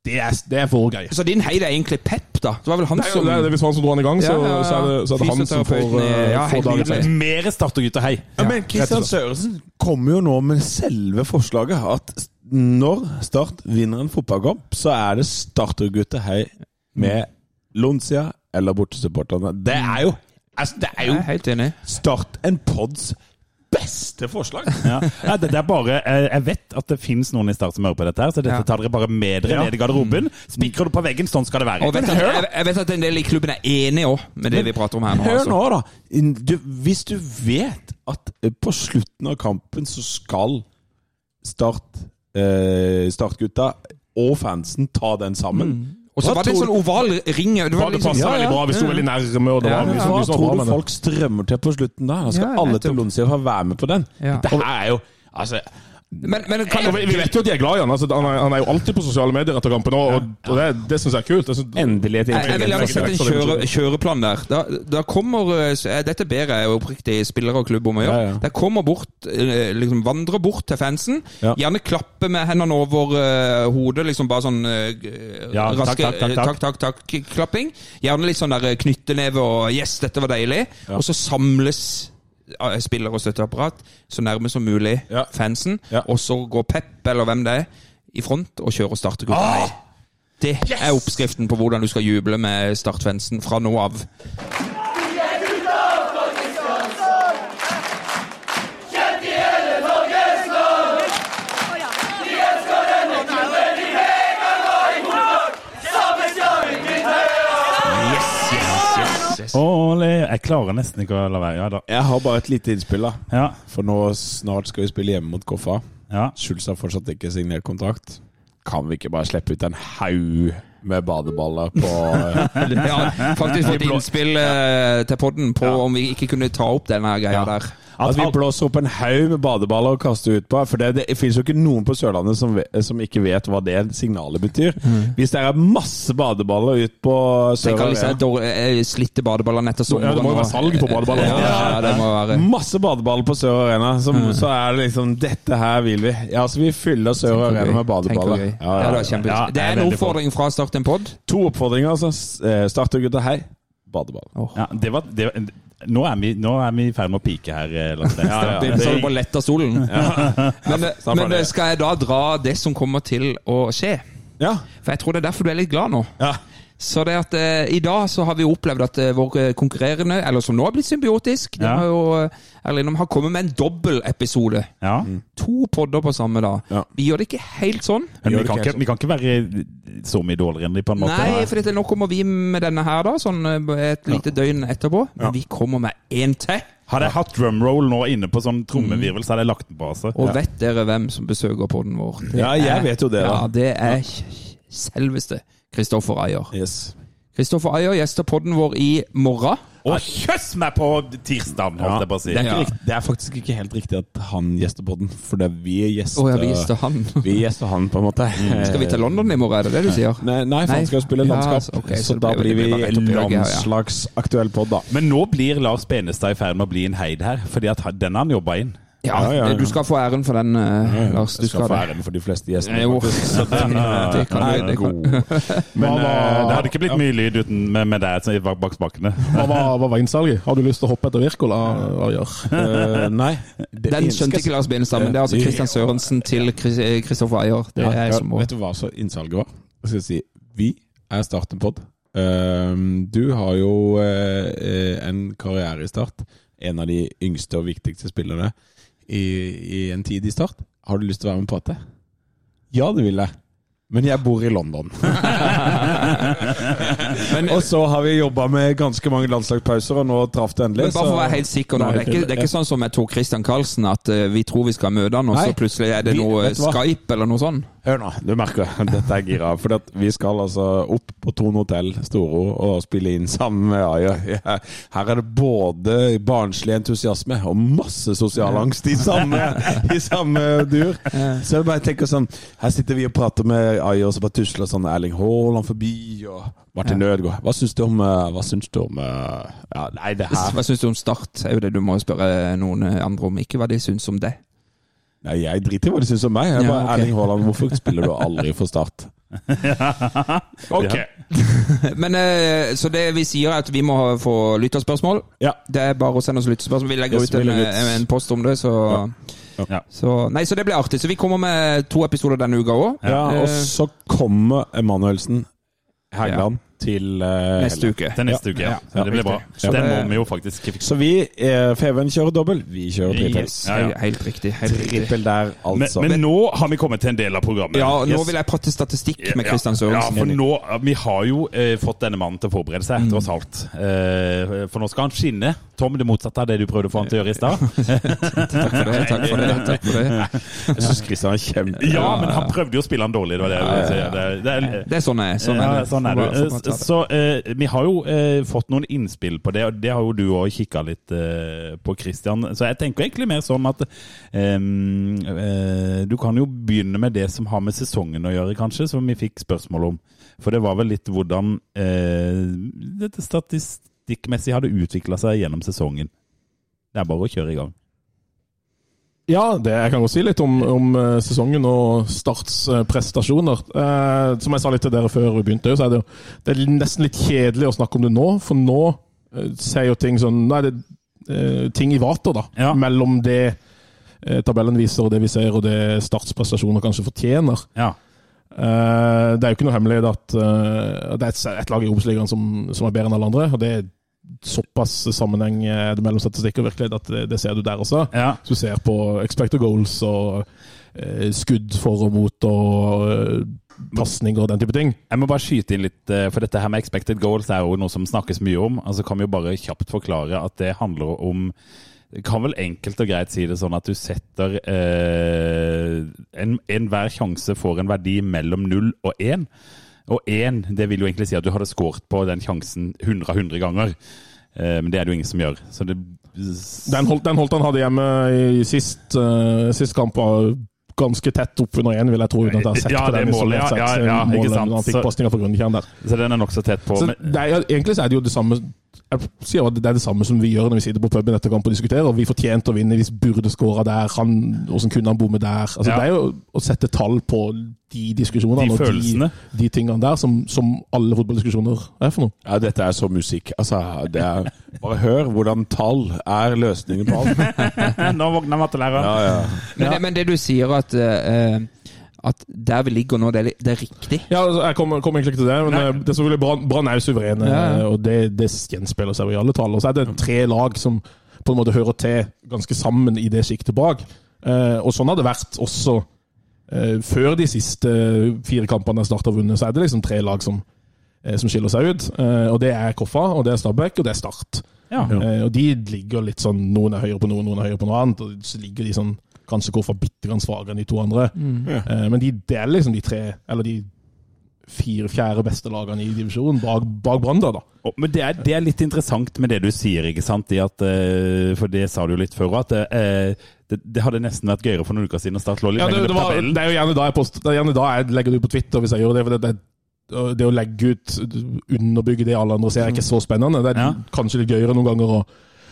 det er, det er for gøy. Så din heid er egentlig Pep, da? Det var vel han Nei, som det er, hvis han som dro han i gang, så, Ja, ja, ja. så, er, det, så er det han som får, uh, ja, får seier. Startergutter, hei. Ja, men Kristian Sørensen kommer jo nå med selve forslaget at når Start vinner en fotballkamp, så er det startergutter hei med Lonsia eller bortesupporterne. Det er jo altså, det er jo. Start en pods beste forslag! Ja. Ja, det, det er bare, eh, jeg vet at det finnes noen i Start som hører på dette, her, så dette Ja. tar dere bare med dere Ja. ned i garderoben. Spikrer du på veggen, sånn skal det være. Og vet at, jeg, jeg vet at en del i klubben er enige òg med det vi prater om her nå. Hør Altså. nå, da. Du, hvis du vet at eh, på slutten av kampen så skal Start eh, Startgutta og fansen ta den sammen. Og så var det en sånn oval ring det var liksom, passa Ja, veldig bra. Vi sto veldig nærme, og det Ja, var ja. mye som Hva var tror du folk strømmer til på slutten da? Da skal Ja, alle til Lonsia Ha være med på den. Ja. Det her er jo Altså, Men, men kan jeg, vi, vet jo at de er glad i han. Altså, han, er, han er jo alltid på sosiale medier etter kampen, og, og, og det, det syns jeg er kult. Jeg synes, Endelig et Jeg, jeg vil gjerne inntrykk. sette en kjøre, kjøreplan der. Da, da kommer eh, eh, Dette ber jeg oppriktig spillere og klubb om å gjøre. Ja, ja. De kommer bort, eh, liksom vandrer bort til fansen. Ja. Gjerne klappe med hendene over uh, hodet, liksom bare sånn uh, Ja, raske takk, takk, eh, takk. takk, takk, takk, klapping. Gjerne litt sånn der knytteneve og 'yes, dette var deilig'. Og så samles eh, spillere og støtteapparat så nærme som mulig Ja. fansen. Ja. Og så går Pep, eller hvem det er, i front og kjører startergutta Ah! Det Det er oppskriften på hvordan du skal juble med startfansen fra nå av. Ole, jeg klarer nesten ikke å la være. Ja da. Jeg har bare et lite innspill, da. Ja. For nå snart skal vi spille hjemme mot Koffa. ja. Schulz har fortsatt ikke signert kontrakt. Kan vi ikke bare slippe ut en haug med badeballer på Ja, faktisk fått innspill eh, til podden på om vi ikke kunne ta opp denne greia Ja. der. At vi blåser opp en haug med badeballer og kaster ut på. For det, det finnes jo ikke noen på Sørlandet som, som ikke vet hva det signalet betyr. Hvis det er masse badeballer ut på Sørlandet dår- eh, slitte badeballer etter ja, det må jo være salg på badeballer. Ja, ja, det må være Masse badeballer på Sør Arena. Så, så er det liksom Dette her vil vi. Ja, så vi fyller Sør Tenk Arena med badeballer. Det. Ja, det er er en oppfordring fra Start en pod. To oppfordringer, altså. Start og Startergutta, hei. Badeball. ja det var, det var, nå, er vi, nå er vi i ferd med å pike her, Ja, ja, ja. Så du bare letter stolen. Men, eh, men skal jeg da dra det som kommer til å skje? Ja. For jeg tror det er derfor du er litt glad nå. ja. Så det at eh, I dag så har vi opplevd at eh, vår eh, konkurrerende, eller som nå har blitt symbiotisk, de Ja. har jo eh, Erlend, de har kommet med en dobbeltepisode. Ja. To podder på samme dag. Ja. Vi gjør det ikke helt sånn. Men vi kan, ikke vi kan ikke være så mye dårligere enn de på en måte. Nei, for dette, nå kommer vi med denne her, da, sånn eh, et lite døgn etterpå. Men vi kommer med én til. Hadde jeg hatt drumroll nå inne på sånn trommevirvel, så hadde jeg lagt den på. Altså. Og vet dere hvem som besøker podden vår? Det Ja, jeg er- vet jo det, da. Ja, det er selveste Kristoffer Ayer. Yes. Kristoffer Ayer gjester podden vår i morgen. Og kjøss meg på tirsdag, holdt jeg på å si. Det, er ikke Ja. det er faktisk ikke helt riktig at han gjester podden, for det er vi gjester Å ja, vi gjester han. Vi gjester han, på en måte. Skal vi til London i morgen, er det det du sier? Nei, nei for han skal jo spille Ja, landskap. så- ok, så så det da blir- blir det blir bare rett opp vi i øyet, ja, ja. landslagsaktuell pod, da. Men nå blir Lars Benestad i ferd med å bli en heid her, fordi at han- den har han jobba inn. Ja, Ja, ja, ja. du skal få æren for den, eh, Lars. Du Jeg skal skal få æren for de fleste gjestene. Jo, faktisk. så det, det kan du. Det kan. Men Hva eh, det hadde ikke blitt mye lyd uten med, med deg bak bak spakene. Hva var, hva var innsalget? Har du lyst til å hoppe etter Wirkola? Eh, nei. Det Den skjønte ikke Lars Benestad, men det er altså Christian Sørensen til Kristoffer Ayer. Det er jeg som må vet du hva så innsalget var? Jeg skal si Vi er starten på Um, du har jo eh, eh, en karriere i Start. En av de yngste og viktigste spillerne i, i en tid i Start. Har du lyst til å være med på dette? Ja, det vil jeg. Men jeg bor i London. og så har vi jobba med ganske mange landslagspauser, og nå traff det endelig. Men bare for å være helt sikker nå, det er ikke, det er ikke sånn som med Tor Christian Karlsen, at eh, vi tror vi skal møte han, og så plutselig er det noe? Skype eller noe sånt? Hør nå, du merker dette er gira. For vi skal altså opp på Tone hotell Storo og spille inn sammen med Aja. Ja, Her er det både barnslig entusiasme og masse sosial angst i samme, i samme dur. Så jeg bare tenker sånn Her sitter vi og prater med Ayer, og så bare tusler sånn Erling Haaland forbi, og Martin Ødegaard. Hva syns du om eh, Hva syns du om eh, Ja, nei, det her Hva syns du om Start? er jo det du må spørre noen andre om, ikke hva de syns om det. Nei, Jeg driter i hva de syns om meg. Jeg Ja, bare, ok. Erling Haaland, hvorfor spiller du aldri for Start? Ok. Men eh, Så det vi sier, er at vi må få lytterspørsmål. Ja. Det er bare å sende oss lytterspørsmål. Vi legger Yes, ut vi en, en post om det, så, Ja. Så Nei, så det blir artig. Så vi kommer med to episoder denne uka òg. Ja, og så kommer Emanuelsen Hægeland til uh, Neste uke. Til neste uke, ja. Ja, det blir bra. Så Den må vi jo faktisk fikse. Så vi, eh, Feven kjører dobbel, vi kjører trippel. Yes, Ja, ja. Helt riktig. Helt. Trippel der, Men, altså. men nå har vi kommet til en del av programmet. Ja, nå Yes. vil jeg prate statistikk med Kristian Sørensen. Ja, for nå, Vi har jo eh, fått denne mannen til å forberede seg, tross alt. Eh, for nå skal han skinne. Tom, det motsatte av det du prøvde å få han til å gjøre i stad. Takk for det. Takk for det, takk for det. Jeg syns Kristian er kjempe... Ja, men han prøvde jo å spille han dårlig. Det var det, jeg ville si. det, er- er sånn jeg er. Sånn er det. sånn er det. Så bare- så bare Eh, skade. Så eh, vi har jo eh, fått noen innspill på det, og det har jo du òg kikka litt eh, på, Christian. Så jeg tenker egentlig mer sånn at eh, eh, Du kan jo begynne med det som har med sesongen å gjøre, kanskje, som vi fikk spørsmål om. For det var vel litt hvordan eh, dette statistikkmessig hadde utvikla seg gjennom sesongen. Det er bare å kjøre i gang. Ja, det, jeg kan godt si litt om, om eh, sesongen og Starts eh, som jeg sa litt til dere før vi begynte, så er det, jo- det er nesten litt kjedelig å snakke om det nå. For nå eh, ser jo ting sånn Nå er det eh, ting i vater, da. Ja. Mellom det eh, tabellen viser, og det vi ser, og det Starts prestasjoner kanskje fortjener. Ja. Eh, det er jo ikke noe hemmelighet at eh, det er et, et lag i Obos-ligaen som, som er bedre enn alle andre. og det er Såpass sammenheng det mellom statistikk og virkelighet at det, det ser du der også. ja. Hvis du ser på expected goals og eh, skudd for og mot og eh, pasninger og den type ting. Jeg må bare skyte inn litt, eh, for dette her med expected goals er jo noe som snakkes mye om. Altså kan vi jo bare kjapt forklare at det handler om kan vel enkelt og greit si det sånn at du setter eh, en- Enhver sjanse får en verdi mellom 0 og 1. Og én, det vil jo egentlig si at du hadde skåret på den sjansen 100 av 100 ganger. Eh, men det er det jo ingen som gjør. Så det Den holdt, den holdt han hadde hjemme i sist, uh, sist kamp. var Ganske tett oppunder én, vil jeg tro. uten at jeg har sett Ja, på det den målet, ja, ja, ja, ja, ikke målet sant. Han fikk Så- på der. Så den er nokså tett på. Så det er, egentlig så er det jo det samme Jeg sier at det er det samme som vi gjør når vi sitter på puben etter kamp og diskuterer. Vi fortjente å vinne, hvis burde skåra der. Han, hvordan kunne han bomme der? Altså, Ja. Det er jo å sette tall på de diskusjonene De og de, de tingene der som, som alle fotballdiskusjoner er for noe. Ja, dette er så musikk. Altså, det er Bare hør hvordan tall er løsningen på alt. nå våkner mattelæreren. Ja, ja. Men, det, men det du sier at eh, at der vi ligger nå, det er, det er riktig. Ja, altså, Jeg kommer, kom, egentlig ikke til det, men Nei. eh, det er selvfølgelig Brann er jo suverene, Ja, ja. og det, det gjenspeiler seg i alle tall. Og så er det tre lag som på en måte hører til ganske sammen i det siktet bak. Eh, og sånn har det vært også eh, før de siste fire kampene er starta og vunnet. Så er det liksom tre lag som, eh, som skiller seg ut. Eh, og det er Koffa, og det er Stabæk, og det er Start. Ja. Eh, og de ligger litt sånn Noen er høyere på noen, noen er høyere på noe annet. Og så ligger de sånn kanskje Koffa bitte grann svakere enn de to andre. Eh, men de, det er liksom de tre, eller de fire-fjerde beste lagene i divisjonen bak, bak Brann, da. Oh, Men det er, det er litt interessant med det du sier, ikke sant? I at, eh, for det sa du jo litt før at eh, det, det hadde nesten vært gøyere for noen uker siden å starte litt Ja, det, det, var, det er jo gjerne da jeg, post, det er gjerne da jeg legger det ut på Twitter hvis jeg gjør det. for det, det, det å legge ut, underbygge det alle andre ser, er ikke så spennende. Det er Ja. kanskje litt gøyere noen ganger å,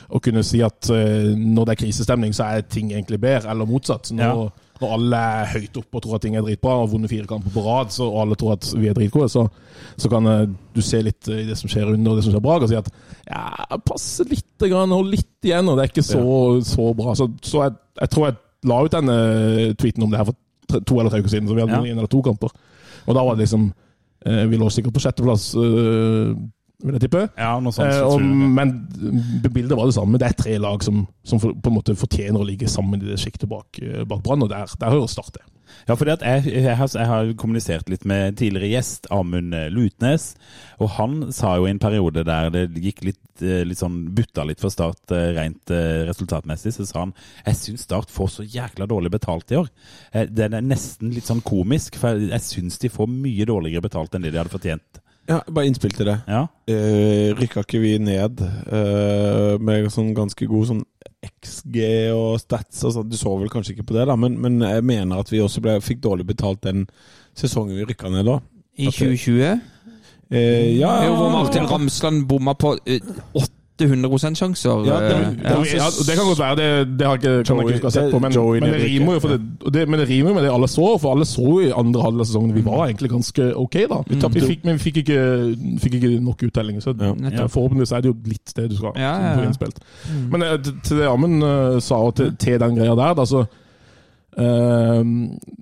å kunne si at eh, når det er krisestemning, så er ting egentlig bedre, eller motsatt. Når, Ja. når alle er høyt oppe og tror at ting er dritbra, og har vunnet fire kamper på rad, så, og alle tror at vi er dritgode, så, så kan eh, du se litt i det som skjer under og det som skjer bak, og si at ja, passe litt, grann, hold litt igjen, og det er ikke så, så bra. Så, så jeg, jeg tror jeg la ut denne tweeten om det her for to eller tre uker siden, så vi hadde Ja. en eller to kamper. Og da var det liksom eh, Vi lå sikkert på sjetteplass, eh, vil jeg tippe. Ja, noe sånt. Eh, og, men bildet var det samme. Det er tre lag som, som for, på en måte fortjener å ligge sammen i det sjiktet bak, eh, bak Brann, og der, der hører Start til. Ja, fordi at jeg, jeg, har, jeg har kommunisert litt med tidligere gjest, Amund eh, Lutnes. Og han sa jo i en periode der det gikk litt, eh, litt sånn butta litt for Start rent resultatmessig, så sa han jeg syns Start får så jækla dårlig betalt i år. Det er nesten litt sånn komisk, for jeg syns de får mye dårligere betalt enn det de hadde fortjent. Ja, bare innspill til det. Ja, Eh, rykka ikke vi ned eh, med sånn ganske god sånn XG og stats sånn? Du så vel kanskje ikke på det, da, men, men jeg mener at vi også ble, fikk dårlig betalt den sesongen vi rykka ned da. I 2020. Eh, ja, Jo, hvor Martin Ramsland bomma på eh, 800 sjanser. Ja, det- eh, Det, ja, det kan godt være, det, det har ikke, kan jeg Joey- ikke huske å ha sett på, men, men, det rimer jo for det, det, men det rimer jo med det alle så, for alle så i andre halvdel av sesongen vi var egentlig ganske ok, da. Vi, tapte jo. fikk, men vi fikk ikke, fikk ikke nok uttelling, så Ja. forhåpentligvis er det jo litt det du skal Ja, ja, få ja. innspilt. Men eh, til- til det Amund uh, sa, og til, til den greia der, da, så uh,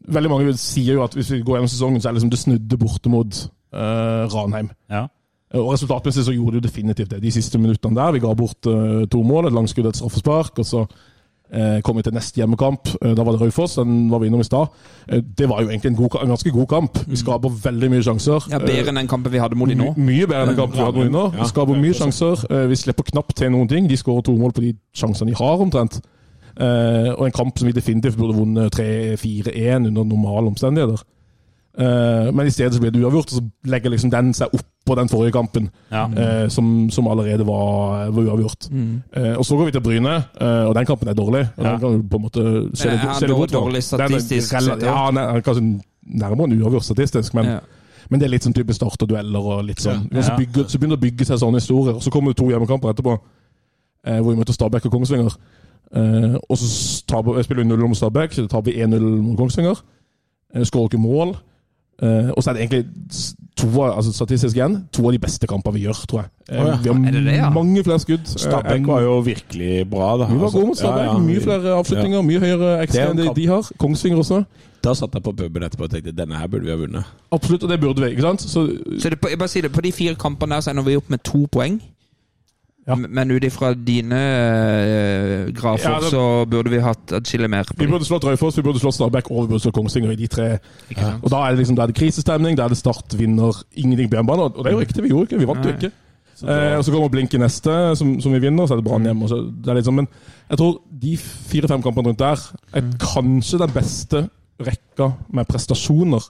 Veldig mange sier jo at hvis vi går gjennom sesongen, så er det liksom det snudde borte mot uh, Ranheim. ja. Og Resultatmessig så gjorde de jo definitivt det. De siste minuttene der, vi ga bort uh, to mål, et langskudd et straffespark. og så uh, kom vi til neste hjemmekamp. Uh, da var det Raufoss, den var vi innom i stad. Eh, det var jo egentlig en, god, en ganske god kamp. Vi skaper veldig mye sjanser. Ja, Bedre enn den kampen vi hadde mot de nå. My, mye bedre enn den kampen vi hadde mot nå. Vi skaper mye sjanser. Eh, Vi slipper knapt til noen ting. De skårer to mål på de sjansene de har, omtrent. Eh, og en kamp som vi definitivt burde vunnet 3-4-1 under normale omstendigheter. Eh, men i stedet så blir det uavgjort, og så legger liksom den seg oppå på den forrige kampen, Ja. eh, som, som allerede var, var uavgjort. Eh, og så går vi til Bryne, eh, og den kampen er dårlig. Og Ja. den kan du på en måte se det, se det dårlig Den er statistisk sett, ja? Er, kanskje nærmere en uavgjort statistisk, men, Ja. men det er litt sånn type start og dueller og litt sånn. Så, bygger, så begynner det å bygge seg sånne historier. Og så kommer det to hjemmekamper etterpå, eh, hvor vi møter Stabæk og Kongsvinger. Eh, og så spiller vi 0 mot Stabæk, så taper vi 1-0 mot Kongsvinger. Skårer ikke mål. Eh, og så er det egentlig to av, altså statistisk igjen, to av de beste kampene vi gjør, tror jeg. Uh, oh, ja. Vi har det det, ja? mange flere skudd. eh, Stabæk var jo virkelig bra. Da. vi var Altså, gode mot Stabæk. ja, ja. Mye flere avslutninger, mye høyere ekstra XG enn de, de har. Kongsvinger også. Da satt jeg på puben etterpå og tenkte denne her burde vi ha vunnet. Absolutt, og det burde vi. ikke sant? Så, Så det, på- jeg bare sier det, på de fire kampene der så ender vi opp med to poeng. Ja. Men ut ifra dine uh, grafer Ja, det- så burde vi hatt atskillig mer. vi burde slått Raufoss, vi burde slått Stabæk og vi burde slått Kongsvinger i de tre. Og Da er det liksom, da er det krisestemning, da er det Start vinner ingenting på hjemmebane. Og det er jo riktig, vi gjorde ikke, vi vant jo ikke. Eh, og Så kommer Blink i neste, som, som vi vinner, og så er det Brann hjemme. og så- Det er litt sånn, men jeg tror de fire-fem kampene rundt der er kanskje den beste rekka med prestasjoner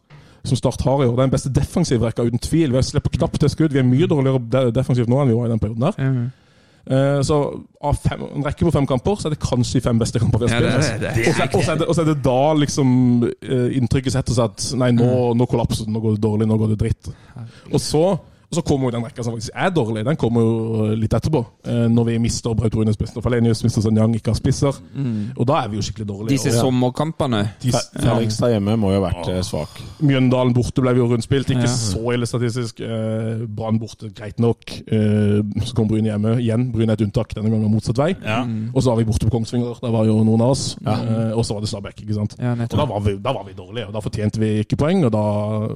som Start har i år. Det er den beste defensive rekka, uten tvil. Vi slipper knapt til skudd. Vi er mye dårligere defensivt nå enn vi var i den perioden der. Eh, Så av fem, en rekke på fem kamper, så er det kanskje de fem beste kampene vi har spilt. Og så, er det, er det da liksom eh, inntrykket setter seg at nei, nå, nå kollapser det, nå går det dårlig, nå går det dritt. Og så, og så kommer jo den rekka som faktisk er dårlig, den kommer jo litt etterpå. Eh, Når vi mister Braut Rune Spissen og Falenius, mister Sanjang ikke har spisser. Og da er vi jo skikkelig dårlige. disse ja. sommerkampene Fredrikstad hjemme må jo ha vært eh, svak. Mjøndalen borte ble vi jo rundspilt, ikke Ja. så ille statistisk. Eh, Brann borte, greit nok. Eh, så kom Bryne hjemme igjen. Bryne er et unntak, denne gangen motsatt vei. Ja. Og så var vi borte på Kongsvinger, der var jo noen av oss. Eh, og så var det Stabæk, ikke sant. Ja, Og da var, vi, da var vi dårlige, og da fortjente vi ikke poeng. Og da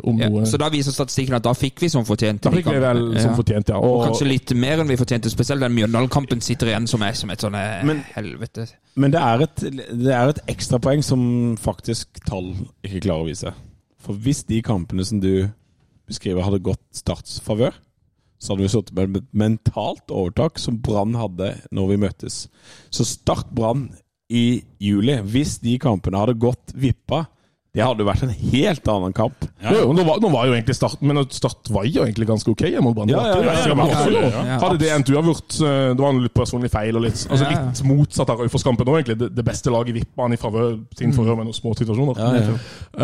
om Ja, noe så da viser statistikken at da fikk vi som fortjente. Da fikk vi vel som fortjent, ja. Og Og, kanskje litt mer enn vi fortjente. Spesielt den Mjøndalen-kampen sitter igjen som er som et sånn eh, helvete. Men det er et, det er et ekstrapoeng som faktisk tall ikke klarer å vise. For hvis de kampene som du beskriver, hadde gått Starts favør, så hadde vi sittet med et mentalt overtak som Brann hadde når vi møttes. Så Start Brann i juli, hvis de kampene hadde gått vippa, det hadde jo vært en helt annen kamp. Ja. jo, nå, var, nå var jo egentlig Start Men Start var jo egentlig ganske ok hjemme mot Brann. Ja, ja, Hadde det endt uavgjort eh, Det var en litt personlig feil og litt, altså litt motsatt av Raufoss-kampen òg, egentlig. Det, det beste laget vippa han i favør, sin favør med noen små situasjoner. Ja, ja.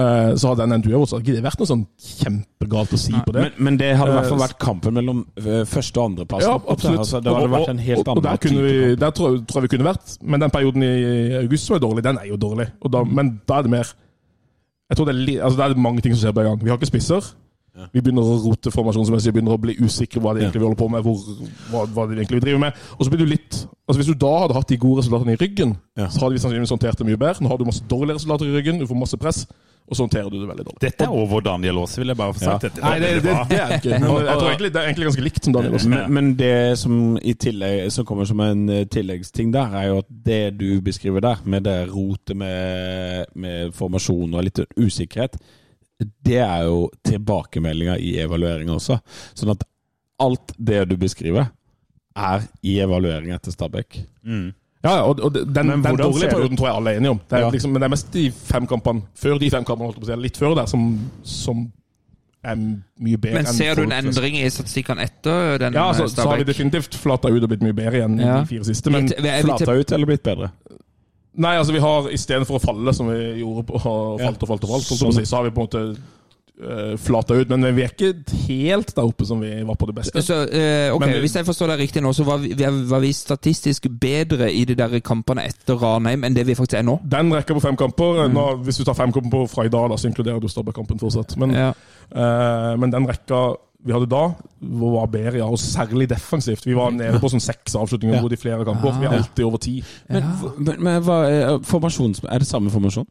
Eh, så hadde den endt uavgjort, så hadde ikke det vært noe sånn kjempegalt å si på det. Men, men det hadde i hvert fall vært kampen mellom eh, første- og andreplass. Ja, absolutt. Altså, det hadde Og- vært en helt og, og, annen der, kunne vi, der tror, jeg- tror jeg vi kunne vært. Men den perioden i august som er dårlig, den er jo dårlig. Og da, men da er det mer Jeg tror det er, altså, det er mange ting som skjer på en gang. Vi har ikke spisser. Vi begynner å rote formasjonsmessig, begynner å bli usikre hva det egentlig vi holder på med. Hvor, hva, hva det egentlig vi driver med. Og så blir du litt altså Hvis du da hadde hatt de gode resultatene i ryggen, Ja. så hadde vi sannsynligvis håndtert det mye bedre. Nå har du masse dårlige resultater i ryggen, du får masse press, og så håndterer du det veldig dårlig. Dette er over Daniel Aase, vil jeg bare få sagt. Dette, Nei, det, det, det er ikke. Men jeg tror egentlig, det er egentlig ganske likt som Daniel også. Men, men det som, i tillegg, som kommer som en eh, tilleggsting der, er jo at det du beskriver der, med det rotet med, med formasjon og litt usikkerhet, det er jo tilbakemeldinga i evalueringa også. Sånn at alt det du beskriver, er i evaluering etter Stabæk. Mm. Ja, og og den, den dårlige perioden tror jeg alle er enige om. Det er Ja. liksom, men det er mest de fem kampene før de fem kampene, holdt på å si, litt før der, som, som er mye bedre Men ser du en endring i statistikkene etter den Ja, eh, så, så har vi definitivt flata ut og blitt mye bedre igjen Ja. de fire siste. Men Flata ut eller blitt bedre? nei, altså vi har istedenfor å falle, som vi gjorde på, og falt og falt og falt, som å Sånn. så har vi på en måte flata ut. Men vi er ikke helt der oppe som vi var på det beste. Så, uh, ok, Men- Hvis jeg forstår deg riktig nå, så var vi, var vi statistisk bedre i de der kampene etter Ranheim enn det vi faktisk er nå? Den rekka på fem kamper. Nå, hvis du tar fem kamper fra i dag, da, så inkluderer du Stabæk-kampen fortsatt. Men, Ja. uh, men den rekka vi hadde da, var bedre, ja, og særlig defensivt. Vi var nede på sånn seks avslutninger Ja. i flere kamper. Vi er alltid over ti. Men, men, men hva er. Er det samme formasjon?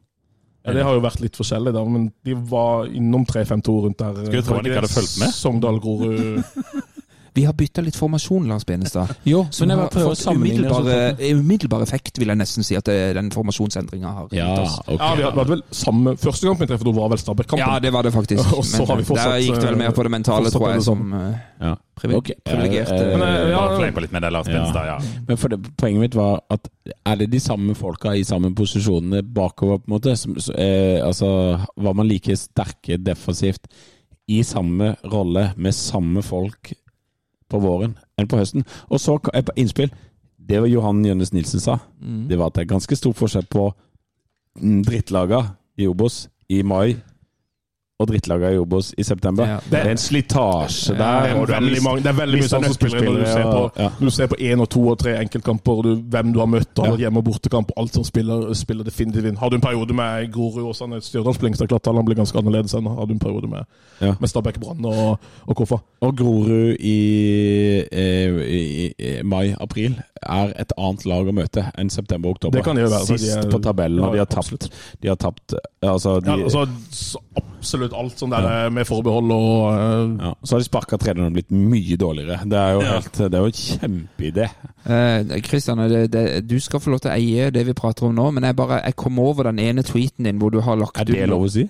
Ja, det har jo vært litt forskjellig, da, men de var innom 3-5-2 rundt der. Skulle tro han ikke hadde fulgt med. Sogndal, Grorud Vi har bytta litt formasjon, Lars Benestad. Jo, Som men jeg har prøver å fått sammenligne umiddelbare, umiddelbar effekt, vil jeg nesten si, at det, den formasjonsendringa har Ja, gitt oss. ok. Ja, vi hadde, vel samme Første kamp vi traff, da var vel Stabæk-kampen. Ja, det var det faktisk. Og så har vi fortsatt, der gikk det vel mer på det mentale, tror jeg, som eh, Ja. privilegerte. Eh, Men, eh, ja. Ja. Men det, Poenget mitt var at er det de samme folka i samme posisjonene bakover, på en måte? Som, så, eh, altså, var man like sterke defensivt i samme rolle med samme folk på våren enn på høsten. Og så et innspill. Det var Johan Jønnes Nilsen sa. Det var at det er ganske stor forskjell på mm, drittlaga i Obos i mai og drittlaga i Obos i september. Ja. Det er en slitasje Det der. er og du veldig, mange, det er veldig mye sånn som spiller når du ser på, ja. når du ser på én og to og tre enkeltkamper, du, hvem du har møtt, og Ja. hjemme- og bortekamp, og alt som spiller, spiller definitivt inn. Har du en periode med Grorud og Sandnes Stjørdals-Blink, så er det klart tallene blir ganske annerledes enn har du en periode med, Ja. med Stabæk Brann og, og Koffa. Og Grorud i, i, i, i mai-april er et annet lag å møte enn september-oktober. Det kan det jo være, så de Sist er- på tabellen, og de har tapt. De har tapt altså, de, Ja, altså, så absolutt alt det er med forbehold og uh... ja. Så har de sparka treneren og blitt mye dårligere. Det er jo, helt, det er jo en kjempeidé. Eh, Christian, det, det, du skal få lov til å eie det vi prater om nå, men jeg bare, jeg kom over den ene tweeten din hvor du har lagt ut Er det lov å si?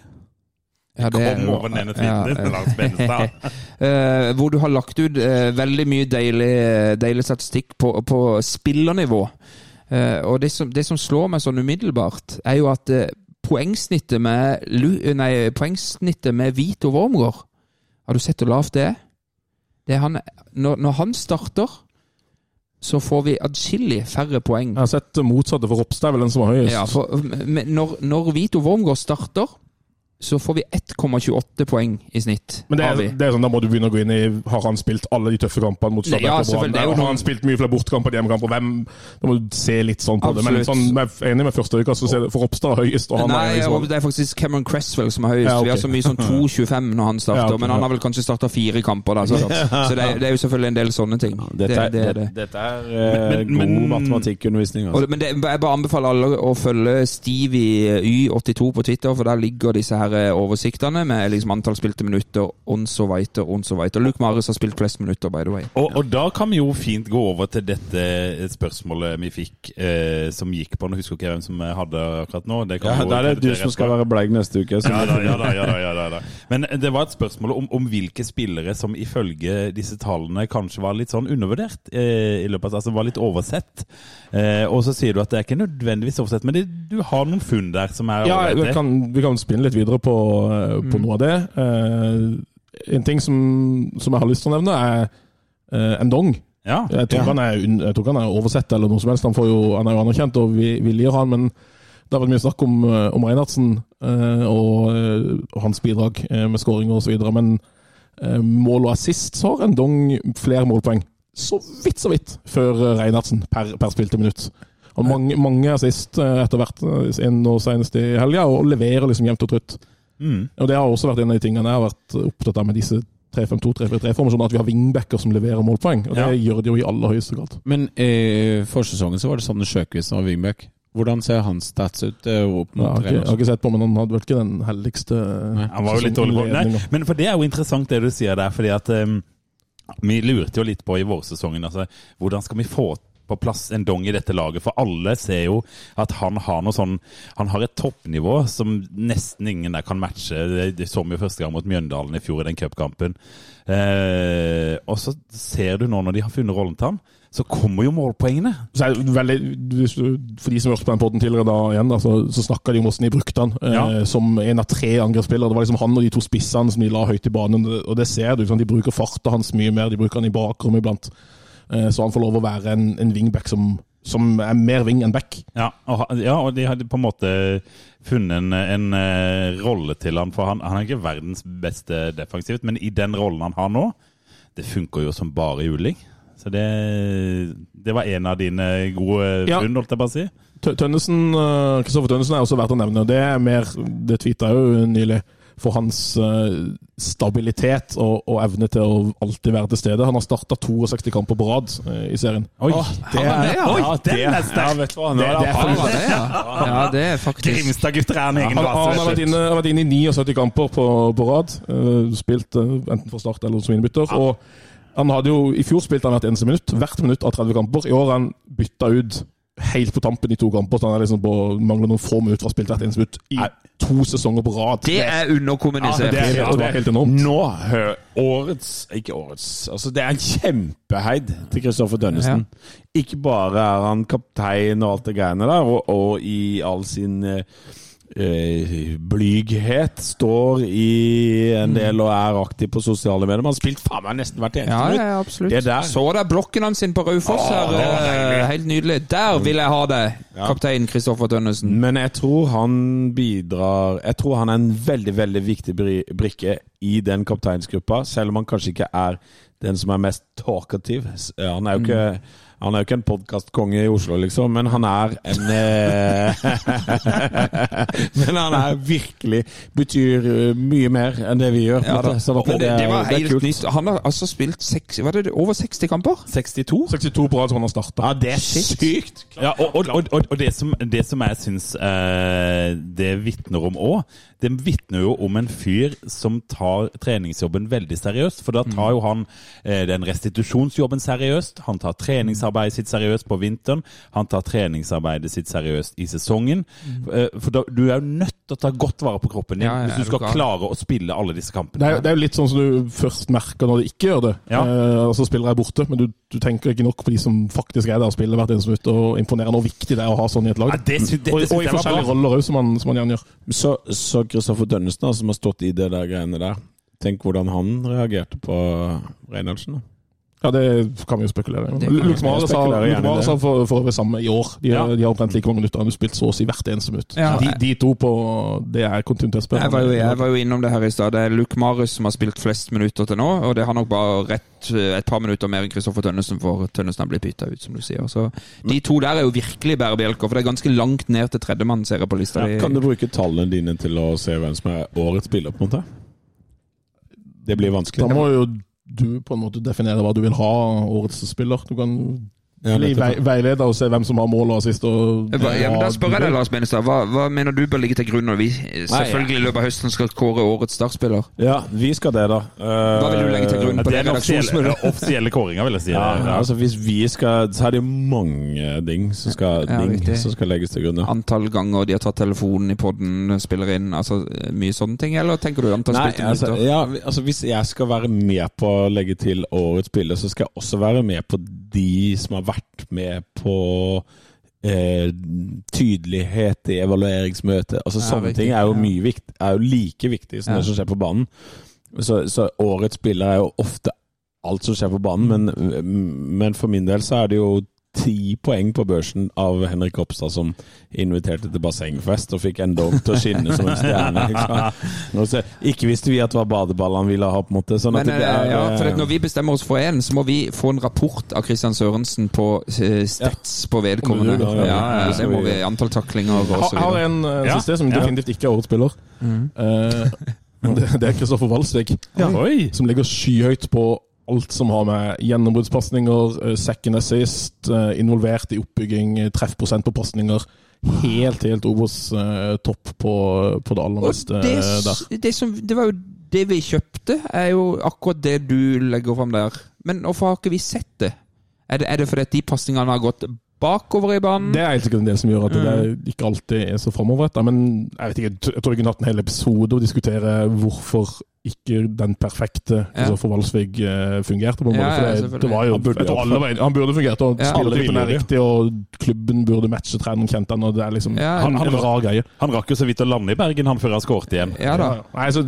Ja, det- Kom over den ene tweeten din, ja, Benestad. Eh, hvor du har lagt ut eh, veldig mye deilig, deilig statistikk på, på spillernivå. Eh, og det som, det som slår meg sånn umiddelbart, er jo at eh, poengsnittet med, nei, poengsnittet med Vito Wormgård Har du sett hvor lavt det er? Det er han, når, når han starter, så får vi adskillig færre poeng. Jeg har sett det motsatte, for Ropstad er vel den som var høyest. Ja, for, når, når Vito Wormgård starter, så får vi 1,28 poeng i snitt. Men det er, det er sånn, da må du begynne å gå inn i Har han spilt alle de tøffe kampene mot Stabæk Ja, og Brann? Har han spilt mye flere bortekamper enn hjemmekamper? Hvem Da må du se litt sånn på det. Men sånn, jeg er enig med første øyekast, så ser det for Ropstad høyest. Og han Nei, er liksom, det er faktisk Cameron Cresswell som er høyest. Ja, okay. Vi har så mye som 2,25 når han starter, Ja, ok, men han har vel kanskje starta fire kamper. Da, så så det, er, det er jo selvfølgelig en del sånne ting. Dette er, det er det. Dette er eh, Men- god matematikkundervisning. Altså. men det, jeg bare anbefaler alle å følge Stevie Y82 på Twitter, for der ligger disse her eh, oversiktene med liksom antall spilte minutter, on så weiter, on så weiter. Luke Marius har spilt flest minutter, by the way. Og, og da kan vi jo fint gå over til dette spørsmålet vi fikk, eh, som gikk på Nå husker ikke hvem som hadde akkurat nå. Det kan Ja, da er det du som skal være bleig neste uke. Ja da, ja da, ja da, ja da, ja da. Men det var et spørsmål om, om hvilke spillere som ifølge disse tallene kanskje var litt sånn undervurdert. Eh, i løpet av, altså var litt oversett. Eh, og så sier du at det er ikke nødvendigvis oversett, men det, du har noen funn der som er Ja, vi kan, vi kan spinne litt videre på, på mm. noe av det. Eh, en ting som, som jeg har lyst til å nevne, er uh, Ndong. Ja. Jeg tror, ja. han er, jeg tror han er oversett eller noe som helst. Han, får jo, han er jo anerkjent, og vi, vi lir han, men det har vært mye snakk om, eh, om Reinhardsen eh, og, eh, og hans bidrag eh, med skåringer osv. Men eh, mål og assist så har Ndong flere målpoeng. Så vidt, så vidt, før Reinhardsen per, per spilte minutt. Og mange, mange er sist etter hvert, inn en nå senest i helga, og leverer liksom jevnt og trutt. Mm. Og Det har også vært en av de tingene jeg har vært opptatt av med disse 3-5-2-3-4-3-formasjonene, at vi har wingbacker som leverer målpoeng. Og det Ja. gjør de jo i aller høyeste grad. Men i forsesongen så var det Sanne Sjøkvist som var wingback. Hvordan ser hans stats ut eh, opp Jeg har, okay, jeg har ikke sett på, men han hadde vel ikke den heldigste Han var jo litt dårlig på Nei, men for det er jo interessant det du sier der, fordi at um, vi lurte jo litt på i vårsesongen, altså hvordan skal vi få på plass en dong i dette laget? For alle ser jo at han har noe sånn Han har et toppnivå som nesten ingen der kan matche. Det, så vi jo første gang mot Mjøndalen i fjor i den cupkampen. Eh, og så ser du nå når de har funnet rollen til han, så kommer jo målpoengene. Så er det veldig, for de som hørte på den podden tidligere, da, igjen, da, så, så snakka de om hvordan de brukte han eh, Ja. som en av tre angrepsspillere. Det var liksom han og de to spissene som de la høyt i banen. Og det ser du. Liksom, de bruker farta hans mye mer. De bruker han i bakrommet iblant. Eh, så han får lov å være en, en wingback som, som er mer wing enn back. Ja, og, ja, og de hadde på en måte funnet en, en uh, rolle til han, for han, han er ikke verdens beste defensivt, men i den rollen han har nå, det funker jo som bare juling. Så det, det var en av dine gode Ja. funn, holdt jeg bare å si. Tønnesen, eh, Kristoffer Tønnesen er også verdt å nevne. og Det er mer, det tweeta jo nylig, for hans eh, stabilitet og, og evne til å alltid være til stede. Han har starta 62 kamper på rad eh, i serien. Oi, det er- ja, Oi, den er sterk! Ja, du Det- det det er Ja, det det, ja. ja, det er faktisk Grimstad-gutter er en egen Han, han har vært inne, har vært inne i 79 kamper på, på rad. Uh, spilt uh, enten for start eller som innbytter. Og han hadde jo, I fjor spilte han hvert eneste minutt. Hvert minutt av 30 kamper. I år har han bytta ut helt på tampen i to kamper. så han er liksom på, mangler noen få minutter fra spilt hvert eneste minutt i to sesonger på rad. Det er underkommunisert. det er helt, det er helt enormt. Nå hør årets Ikke årets. Altså, det er en kjempeheid til Kristoffer Dønnesen. Ikke bare er han kaptein og alt det greiene der, og, og i all sin eh, blyghet. Står i en del og er aktiv på sosiale medier. Man har spilt faen meg nesten hvert eneste Ja, minutt. ja, absolutt. Det der. Så der blokken hans inn på Raufoss her. det eh, Helt nydelig. Der vil jeg ha det, kaptein Kristoffer Tønnesen. Men jeg tror han bidrar Jeg tror han er en veldig veldig viktig brikke i den kapteinsgruppa, selv om han kanskje ikke er den som er mest talkativ. Han er jo ikke han er jo ikke en podkastkonge i Oslo, liksom, men han er en eh, Men han er virkelig Betyr eh, mye mer enn det vi gjør. Ja, måte. Sånn det, det var er helt kult. nytt. Han har altså spilt seks, var det over 60 kamper? 62? 62 på rad som han har starta. Ja, det er sykt! Ja, og, og, og, og det, som, det som jeg syns eh, det vitner om òg, det vitner jo om en fyr som tar treningsjobben veldig seriøst. For da tar jo han eh, den restitusjonsjobben seriøst. Han tar treningsarbeidet sitt seriøst på vinteren. Han tar treningsarbeidet sitt seriøst i sesongen. Mm. for da, du er jo nødt til å ta godt vare på kroppen din Ja, ja, hvis du skal gal? klare å spille alle disse Det kampene. er, det er jo litt sånn som du først merker når du ikke gjør det. Ja. Eh, og så spiller jeg borte, men du, du tenker ikke nok på de som faktisk er der og spiller hvert eneste minutt, og imponerer hvor viktig det er å ha sånn i et lag. Ja, det dette og, synes og i forskjellige roller òg, som, man- som man gjerne gjør. Så, så Kristoffer Dønnesen, som har stått i det der greiene der, tenk hvordan han reagerte på Reinhardsen. da. Ja, det kan vi jo spekulere i. Luke det. har for, for øvrig samme i år. De, Ja. de har omtrent like mange minutter. Han har spilt så å si hvert eneste minutt. Ja. De, de to på Det er kontinuitetsspillere. Jeg var, jo, jeg var jo innom det her i stad. Det er Luke Marius som har spilt flest minutter til nå. Og det har nok bare rett eh, et par minutter mer enn Kristoffer Tønnesen, for Tønnesen har blitt bytta ut, som du sier. Så De to der er jo virkelig bærebjelker, for det er ganske langt ned til tredjemann, ser jeg på lista. Ja, kan du bruke tallene dine til å se hvem som er årets spiller, på en måte? Det blir vanskelig. Da må jo du på en måte definere hva du vil ha årets spiller. Du kan Ja, bli vei, veileder og se hvem som har mål og assist. Og, Hva, ja, men da spør jeg deg, Lars Benestad. Hva, hva mener du bør ligge til grunn når vi selvfølgelig i løpet av høsten skal kåre årets startspiller? Ja, vi skal det, da. Hva vil du legge til grunn Ja, på det er den offisielle, offisielle kåringa, vil jeg si. Ja, Ja. altså Hvis vi skal Så er det mange ding som skal, Ja, ding som skal legges til grunn. Ja. Antall ganger de har tatt telefonen i poden, spiller inn, altså mye sånne ting? Eller tenker du antall Nei, spilte altså, minutter? ja, altså Hvis jeg skal være med på å legge til årets spiller, så skal jeg også være med på de som har vært med på eh, tydelighet i evalueringsmøtet. Altså Ja, Sånne viktig, ting er jo, mye vikt, er jo like viktig som Ja. det som skjer på banen. Så, så årets spiller er jo ofte alt som skjer på banen, men, men for min del så er det jo ti poeng på børsen av Henrik Ropstad som inviterte til bassengfest og fikk en dog til å skinne som en stjerne. Ikke, så- ikke visste vi at det var badeball han ville ha, på en måte. Sånn at Men det eh, er, ja, for at når vi bestemmer oss for en, så må vi få en rapport av Christian Sørensen på Stets stats på vedkommende. Ja, Ja, ja, ja, ja, det må vi. Antall taklinger og Jeg videre. har en uh, Ja. siste som definitivt ikke er årets spiller. Eh, det, det er Kristoffer Walsvik, ja. som ligger skyhøyt på alt som har med gjennombruddspasninger, uh, second assist, eh, involvert i oppbygging, eh, treffprosent på pasninger. Helt, helt Obos-topp på, på det aller meste det, eh, der. det, som, det var jo det vi kjøpte, er jo akkurat det du legger fram der. Men hvorfor har ikke vi sett det? Er det, er det fordi de pasningene har gått bakover i banen? Det er helt sikkert en del som gjør at det ikke alltid er så framoverretta. Men jeg vet ikke, jeg tror- vi kunne hatt en hel episode og diskutere hvorfor ikke den perfekte ja. for Valsvig fungerte. på en måte. Ja, ja, For det, det var jo, Han burde jeg tror alle. Han burde fungert, og Ja. spillertypen er riktig, og klubben burde matche treneren kjente han, og det er liksom Ja, han, han- en rar greie. Han rakk jo så vidt å lande i Bergen han før han skåret igjen. Ja da. Nei, så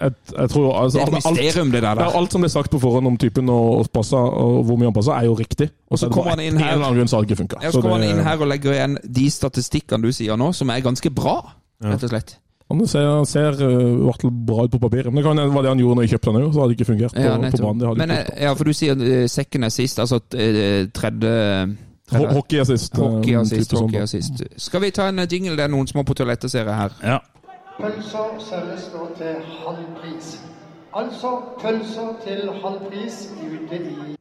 jeg, jeg tror altså, Det er et alt, det der. der. alt som ble sagt på forhånd om typen og, og, passa, og hvor mye han passa, er jo riktig. Og så er kommer han inn her- eller annen grunn så har det ikke funka. Ja, så kommer han inn her og legger igjen de statistikkene du sier nå, som er ganske bra, rett og slett. Han ser, han ser uh, bra ut på papiret. Men det kan hende var det han gjorde når jeg kjøpte den òg, så hadde det ikke fungert på, Ja, på banen. Men eh, ja, for du sier uh, second assist, altså uh, tredje Ho- Hockeyassist. Hockey type sånn, hockeyassist. Skal vi ta en eh, jingle? Det er noen som må på toalettet, ser jeg her. Ja. Pølser selges nå til halv pris. Altså pølser til halv pris ute i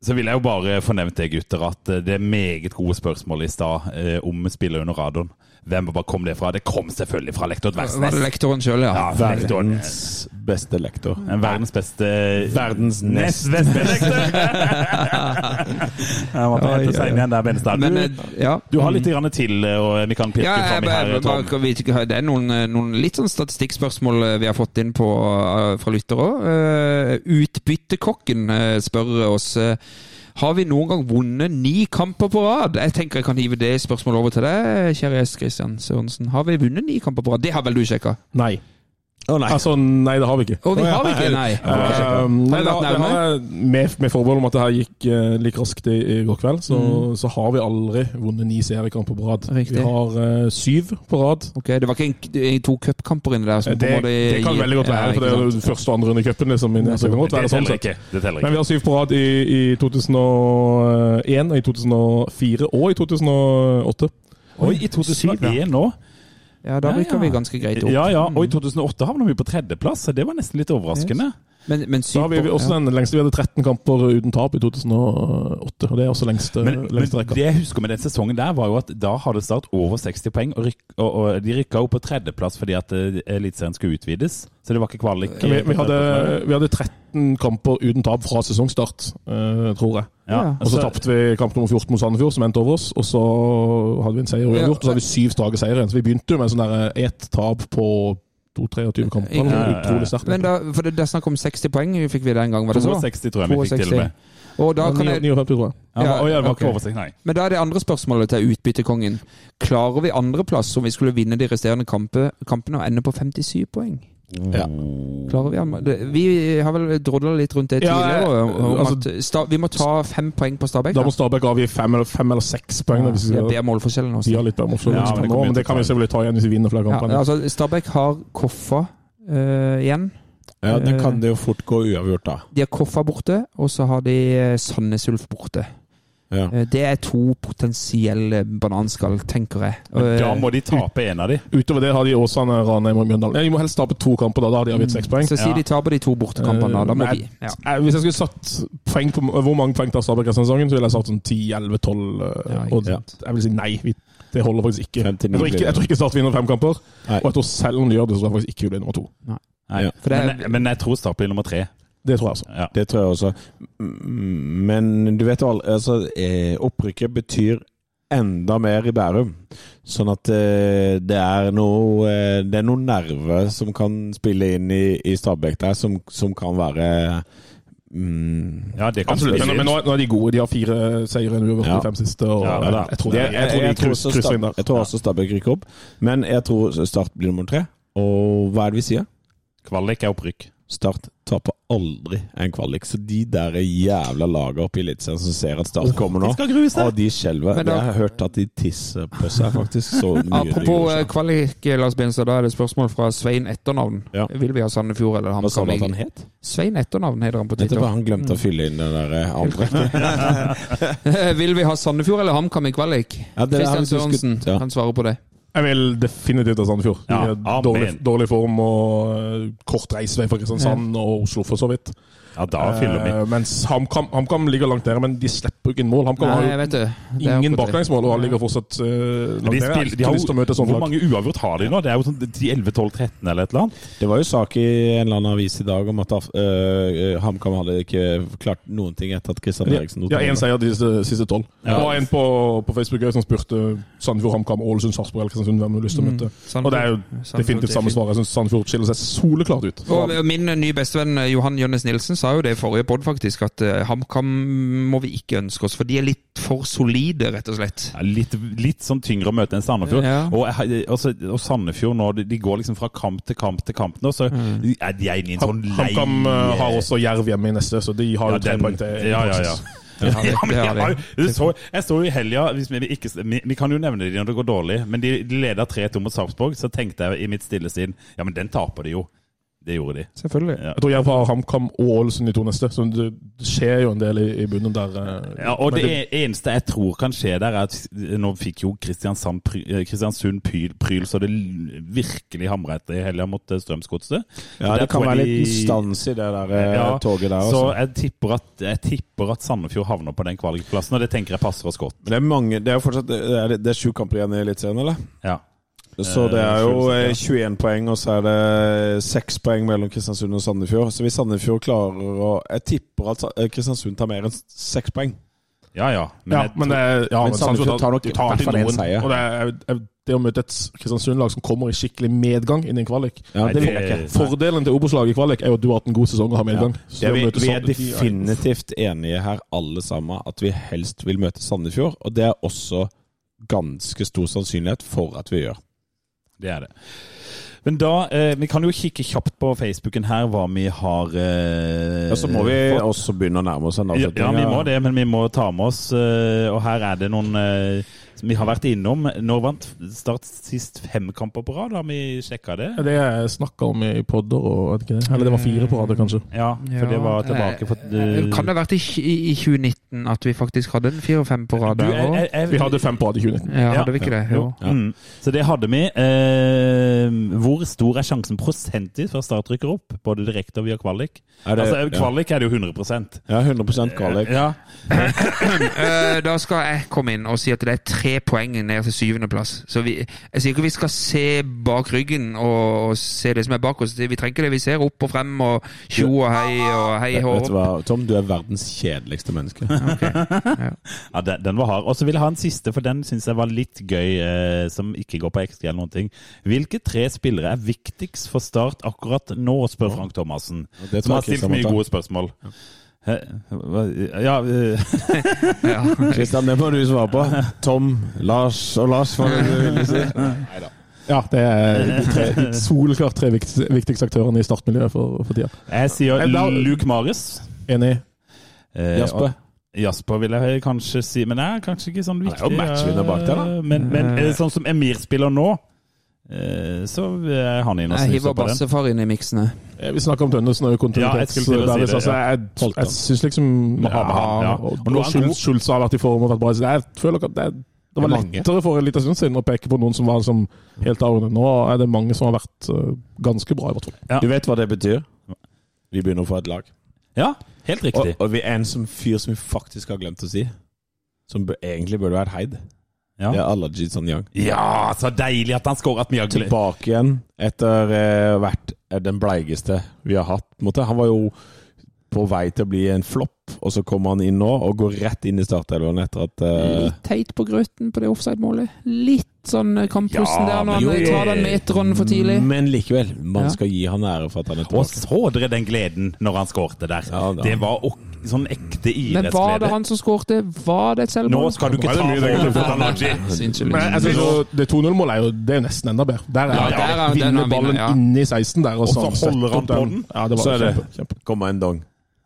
Så vil jeg jo bare få nevnt gutter, at det er meget gode spørsmål i stad eh, om spillet under radioen. Hvem bare kom det fra? Det kom selvfølgelig fra lektor Var det Dversnes. lektoren sjøl, ja? Ja, verdens beste lektor. Verdens beste Verdens nest beste lektor! Jeg måtte ta hente inn igjen der, Benestad. Du, eh, ja. du har litt grann til, eh, og vi kan pirke Ja, fram i her, bare, Tom. bare, det er noen, eh, noen litt sånn statistikkspørsmål eh, vi har fått inn på, eh, fra lyttere òg. utbyttekokken eh, spør oss eh, Har vi noen gang vunnet ni kamper på rad? Jeg tenker jeg kan hive det spørsmålet over til deg, kjære S. Christian Sørensen. Har vi vunnet ni kamper på rad? Det har vel du sjekka? Nei. Å nei. Altså, nei, det har vi ikke. Oh, det har ikke? Nei. Uh, nei, det, da, det har, med, med forbehold om at det her gikk uh, like raskt i, i går kveld, så, så har vi aldri vunnet ni seriekamper på rad. Riktig. Vi har uh, syv på rad. Ok, Det var ikke en, en, to cupkamper inni der? Som Det, det kan veldig godt være, Ja, for det er jo første og andre runde i cupen. Liksom, det godt være Det sånn teller ikke. Men vi har syv på rad i, i 2001, og i 2004 og i 2008. Oi, i 2001 nå? Ja, da Ja, rykker ja. vi ganske greit opp. Ja, ja. Og i 2008 havna vi på tredjeplass, så det var nesten litt overraskende. Men, men da har vi, vi også ja. den lengste. Vi hadde 13 kamper uten tap i 2008, og det er også lengste, Men, men lengste rekka. det jeg husker med den sesongen der, var jo at da hadde Start over 60 poeng, og, ryk, og, og de rykka opp på tredjeplass fordi at eh, Eliteserien skulle utvides. Så det var ikke kvalik. Vi, vi, hadde, vi hadde 13 kamper uten tap fra sesongstart, eh, tror jeg. ja. Og så tapte vi kamp nummer 14 mot Sandefjord, som endte over oss. Og så hadde vi en seier uavgjort, og så hadde vi syv strake seire igjen. Så vi begynte jo med sånn der ett tap på 22-23 kamper. Ja, ja, ja. Utrolig sterkt. Men da, for det, det er snakk om 60 poeng fikk vi den gang, var det så? 62 tror jeg vi fikk til og med. Og da kan jeg, 59, tror jeg. Ja, Ja, Oi, det var ok. ikke over 60, nei. men da er det andre spørsmålet til utbyttekongen. Klarer vi andreplass om vi skulle vinne de resterende kampe, kampene og ende på 57 poeng? Ja. Klarer Vi Vi har vel drodla litt rundt det tidligere, om altså- sta, vi må ta fem poeng på Stabæk. Da må Stabæk avgi fem eller, fem eller seks poeng. Ja, det er målforskjellen også. de har litt bedre målforskjell Ja, men det nå, men det kan vi selvfølgelig ta igjen hvis vi vinner flere Ja, kamper. altså, Stabæk har Koffa uh, igjen. Ja, det kan det jo fort gå uavgjort, da. De har Koffa borte, og så har de eh, Sandnes Ulf borte. Ja. Eh, Det er to potensielle bananskall, tenker jeg. Men da Eh, må de tape en av de. Utover det har de Åsane, Ranheim og Mjøndalen. Ja, de må helst tape to kamper, da. Da har de avgitt seks poeng. Så si Ja. de taper de to bortekampene, da. Da må jeg, de ja. Jeg, Hvis jeg skulle satt poeng på Hvor mange poeng tar Stabæk resten av sesongen, så ville jeg sagt sånn 10-11-12. Ja, og jeg vil si nei. Vi, det holder faktisk ikke. Jeg tror ikke, jeg tror ikke Start vinner fem kamper. Nei. Og jeg tror selv om de gjør det, så tror jeg faktisk ikke vi blir nummer to. Nei. Ja. For det er- men, men jeg tror Start blir nummer tre. Det tror jeg også. Ja. Det tror jeg også. Men du vet jo alle altså, eh, Opprykket betyr enda mer i Bærum. Sånn at eh, det er noe eh, Det er noen nerver som kan spille inn i, i Stabæk der, som, som kan være mm, Ja, det kan Absolutt. Men, men nå, nå er de gode. De har fire seire uavgjort Ja. de fem siste. Og, Ja, ja jeg tror, Det- jeg, jeg tror de jeg tror kryss- også Stab- Jeg tror også Stabæk rykker opp, men jeg tror Start blir nummer tre. Og hva er det vi sier? Kvalik er opprykk. Start taper aldri en kvalik. Så de der jævla laga oppe i Eliteserien som ser at Start kommer nå, og de skjelver. Jeg har hørt at de tisser på seg, faktisk. Så mye Apropos eh, kvalik, Lars Binser, da er det spørsmål fra Svein Etternavn. Ja. Vil vi ha Sandefjord eller Hva sa HamKam? du at han het? Svein Etternavn heter han på Twitter. var han glemte å fylle inn det der andre. Vil vi ha Sandefjord eller HamKam i kvalik? Ja, diskut- Sørensen ja. kan svare på det. Jeg vil definitivt ha Sandefjord. Ja, dårlig, dårlig form og eh, kort reisevei fra Kristiansand og Oslo, for så vidt. Ja, da fyller vi. Eh, mens HamKam HamKam ligger langt nede, men de slipper jo ikke inn mål. HamKam har jo ingen baklengsmål og han ligger fortsatt eh, langt nede. De har, lyst til å møte sånt hvor mange uavgjort har de nå? Det er jo sånn 11-12-13 eller et eller annet. Det var jo sak i en eller annen avis i dag om at uh, HamKam hadde ikke klart noen ting etter at Kristian Eriksen Ja, én seier de siste, siste tolv. Ja. Det var en på, på Facebook som spurte Sandefjord, HamKam, Ålesund, Sarpsborg eller Kristiansund hvem du har lyst til å møte. Mm. Og det er jo definitivt samme svar. Jeg syns Sandefjord skiller seg soleklart ut. Og min nye bestevenn Johan Jønnes Nilsen sa jo det i forrige pod, faktisk, at eh, HamKam må vi ikke ønske oss, for de er litt for solide, rett og slett. Ja, litt, litt sånn tyngre å møte enn Sandefjord. Ja. Og, og, altså, og Sandefjord nå, de, de går liksom fra kamp til kamp til kamp nå, så Mm. er de er inne i en sånn lei HamKam eh, har også Jerv hjemme i neste, så de har Ja, jo tre poeng til. ja, ja, ja. Det det jeg, så, jeg så jo i helga vi, vi, vi kan jo nevne de når det går dårlig, men de, de leda 3-2 mot Sarpsborg. Så tenkte jeg i mitt stille sinn ja, men den taper de jo. Det gjorde de. Selvfølgelig. Ja. Jeg tror Jerv har HamKam og Ålesund de to neste, så det, skjer jo en del i, i bunnen der. eh. Ja, og det, det eneste jeg tror kan skje der, er at nå fikk jo Kristiansand, eh, Kristiansund pyl, pryl så det virkelig hamra etter i helga mot eh, Strømsgodset. Ja, det kan være de- litt stans i det der Ja, toget der. Så Altså. jeg tipper, at, jeg tipper at Sandefjord havner på den kvalikplassen, og det tenker jeg passer oss godt. Men det er mange Det er jo fortsatt Det er, det er sju kamper igjen i Eliteserien, eller? Ja. Så det er jo Eh, eh, 21 poeng, og så er det 6 poeng mellom Kristiansund og Sandefjord. Så hvis Sandefjord klarer å Jeg tipper at eh, Kristiansund tar mer enn 6 poeng. Ja, ja. Men, Ja, men, tror- det, ja, Men Sandefjord tar nok i hvert fall noen. seier. Og det, er, det å møte et Kristiansund-lag som kommer i skikkelig medgang inn i en kvalik Ja, det det-. Fordelen til Obos-laget i kvalik er jo at du har hatt en god sesong og har medgang. Ja. Er vi, vi er definitivt enige her, alle sammen, at vi helst vil møte Sandefjord. Og det er også ganske stor sannsynlighet for at vi gjør. Det er det. Men da, eh, Vi kan jo kikke kjapt på Facebooken her hva vi har eh, Ja, så må vi fått. også begynne å nærme oss en avslutning. ja, vi må det, men vi må ta med oss eh, Og her er det noen eh, vi har vært innom. Når vant Start sist fem kamper på rad? Har vi sjekka det? Ja, Det jeg snakka om i podder og vet ikke det. Eller det var fire på rad, kanskje. Ja, for det var tilbake for Eh, Kan det ha vært i, i, i 2019 at vi faktisk hadde en fire og fem på rad Du, jeg- jeg- jeg- Vi hadde fem på rad i 2019. Ja, hadde vi ikke det? Jo. Ja. Mm. Så det hadde vi. Eh, hvor stor er sjansen prosentvis for at Start rykker opp? Både direkte og via kvalik? Er det- altså, kvalik er det jo 100% Ja, 100% kvalik. Ja. Eh, da skal jeg komme inn og si at det er tre poeng ned til syvendeplass. Så vi, jeg sier ikke vi skal se bak ryggen og, og se det som er bak oss. Vi trenger ikke det. Vi ser opp og frem og tjo og hei og hei hå. vet du hva, Tom, du er verdens kjedeligste menneske. Ja, den, den var hard. Og så vil jeg ha en siste, for den syns jeg var litt gøy, eh, som ikke går på XG eller noen ting. Hvilke tre spillere er viktigst for Start akkurat nå, spør Frank Thomassen. Som har stilt mye gode spørsmål. Ja, Ja. Kristian, det må du svare på. Tom, Lars og Lars, hva vil du si? Ja, det er de, tre, de tre viktigste, aktørene i startmiljøet for, for tida. jeg sier Eh, Luke Maris. Enig. Eh, Jasper? Jasper vil jeg kanskje si, men det er kanskje ikke sånn Han viktig. er jo matchvinner bak der, da. eh, Men, men eh, sånn som Emir spiller nå, eh, så er han inne og Jeg snuser hiver på den. bassefar inn i miksene. Eh, Vi snakker om Tønnesen og Ja, jeg kontinuitet. til å si altså, ja. jeg jeg syns liksom ja, han, ja. Og, Og og Schultz, Schultz har vært i form og vært bra. Jeg føler at det, det var er lettere for en liten stund siden å peke på noen som var liksom helt avgjørende. Nå er det mange som har vært eh, ganske bra, i hvert fall. Ja. Du vet hva det betyr? Vi begynner å få et lag. Ja, helt riktig. og vi er en som fyr som vi faktisk har glemt å si. Som egentlig burde vært heid. Ja. Det er Alaji Sanyang. Ja, så deilig at han skåra et vi Tilbake igjen etter eh, vært eh, den bleigeste vi har hatt. måte. Han var jo på vei til å bli en flopp, og så kommer han inn nå og går rett inn i startelveren etter at eh, Litt teit på grøten på det offside-målet. Litt sånn kamprusten Ja, der når han tar den meteren for tidlig. Men likevel, man Ja. skal gi han ære for at han er Og tilbake. så dere den gleden når han skårte der? Ja. Det var ok- sånn ekte Men var det han som skårte? Var det et selvmål? Nå skal du ikke det ta synes jo, det 2-0-målet er jo det er nesten enda bedre. Der er Ja, han der er- vinner ballen inni 16 der, og, Og så holder han på den. den. Ja, det var Så er det- kjempe, kjempe. Kommer en dong.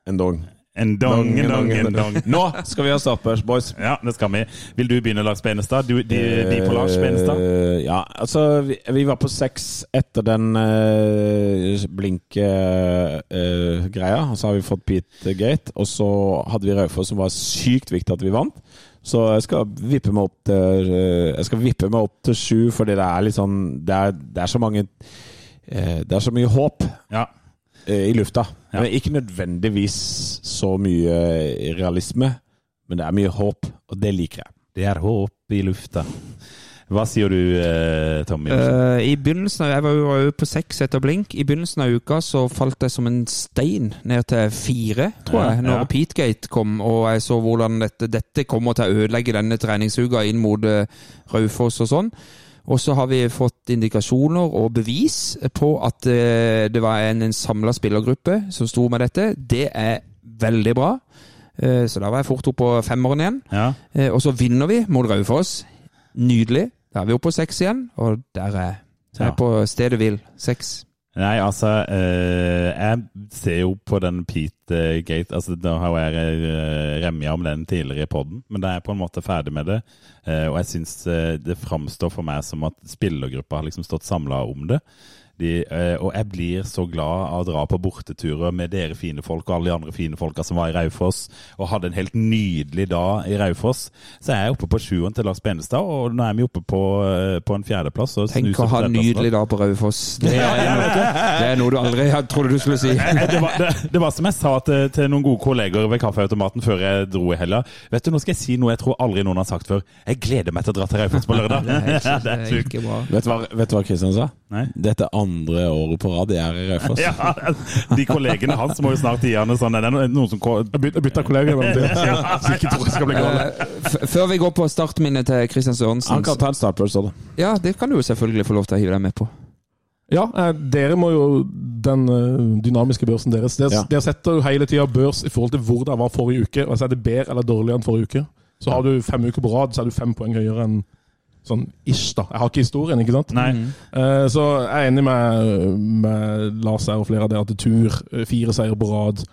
En dong. En dong, en dong, en dong. Nå skal vi ha starters, boys. Ja, det skal vi. Vil du begynne, Lars Benestad? Du, de, de på Lars Benestad? Uh, Ja, altså vi, vi var på seks etter den uh, blink-greia. og så har vi fått Pete Gate. Og så hadde vi Raufoss, som var sykt viktig at vi vant. Så jeg skal vippe meg opp til eh, Jeg skal vippe meg opp til sju, fordi det er litt sånn Det er, det er så mange eh, Det er så mye håp Ja. Eh, i lufta. Ja. Men ikke nødvendigvis så mye eh, realisme, men det er mye håp, og det liker jeg. Det er håp i lufta. Hva sier du, eh, Tommy? Uh, I begynnelsen av, Jeg var jo var jo på seks etter blink. I begynnelsen av uka så falt jeg som en stein ned til fire, tror Ja, jeg, når ja. Petegate kom, og jeg så hvordan dette, dette kommer til å ødelegge denne treningsuka inn mot uh, Raufoss og sånn. Og så har vi fått indikasjoner og bevis på at eh, det var en, en samla spillergruppe som sto med dette. Det er veldig bra. Eh, så da var jeg fort oppe på femmeren igjen. Ja. Eh, Og så vinner vi mot Raufoss. Nydelig. Da er vi oppe på seks igjen, og der er er jeg Ja. på stedet hvil. Seks. Nei, altså eh, Jeg ser jo på den Pete Gate altså Da har jeg uh, remja om den tidligere i poden, men da er jeg på en måte ferdig med det. Eh, og jeg syns eh, det framstår for meg som at spillergruppa har liksom stått samla om det. De, eh, og jeg blir så glad av å dra på borteturer med dere fine folk og alle de andre fine folka som var i Raufoss, og hadde en helt nydelig dag i Raufoss. Så er jeg oppe på sjueren til Lars Benestad, og nå er vi oppe på, eh, på en fjerdeplass. Tenk å ha en nydelig dag på Raufoss. Det, er det er noe du aldri hadde trodde du skulle si. Eh, det, var, det, det var som jeg sa til, til noen gode kolleger ved kaffeautomaten før jeg dro i helga. Vet du, Nå skal jeg si noe jeg tror aldri noen har sagt før. Jeg gleder meg til å dra til Raufoss på lørdag. Det er, det er ikke bra. Vet du hva, vet du hva Kristian sa? Nei. Dette er andre året på rad i RRF. Altså. Ja, de kollegene hans må jo snart gi han en sånn Er det no- noen som bytter Jeg Ja, jeg. Så jeg gal. Eh, Før vi går på startminnet til Christian Sørensen Han kan ta en startpølse da. Ja, det kan du jo selvfølgelig få lov til å hive deg med på. Ja, eh, dere må jo den eh, dynamiske børsen deres. Dere, Ja. dere setter jo hele tida børs i forhold til hvor det var forrige uke. Altså Er det bedre eller dårligere enn forrige uke? Så har du fem uker på rad, så er du fem poeng høyere enn sånn ish, da. Jeg har ikke historien, ikke sant? Nei. Uh, Så jeg er enig med, med Lars her og flere av dere at tur, eh, fire seier på rad,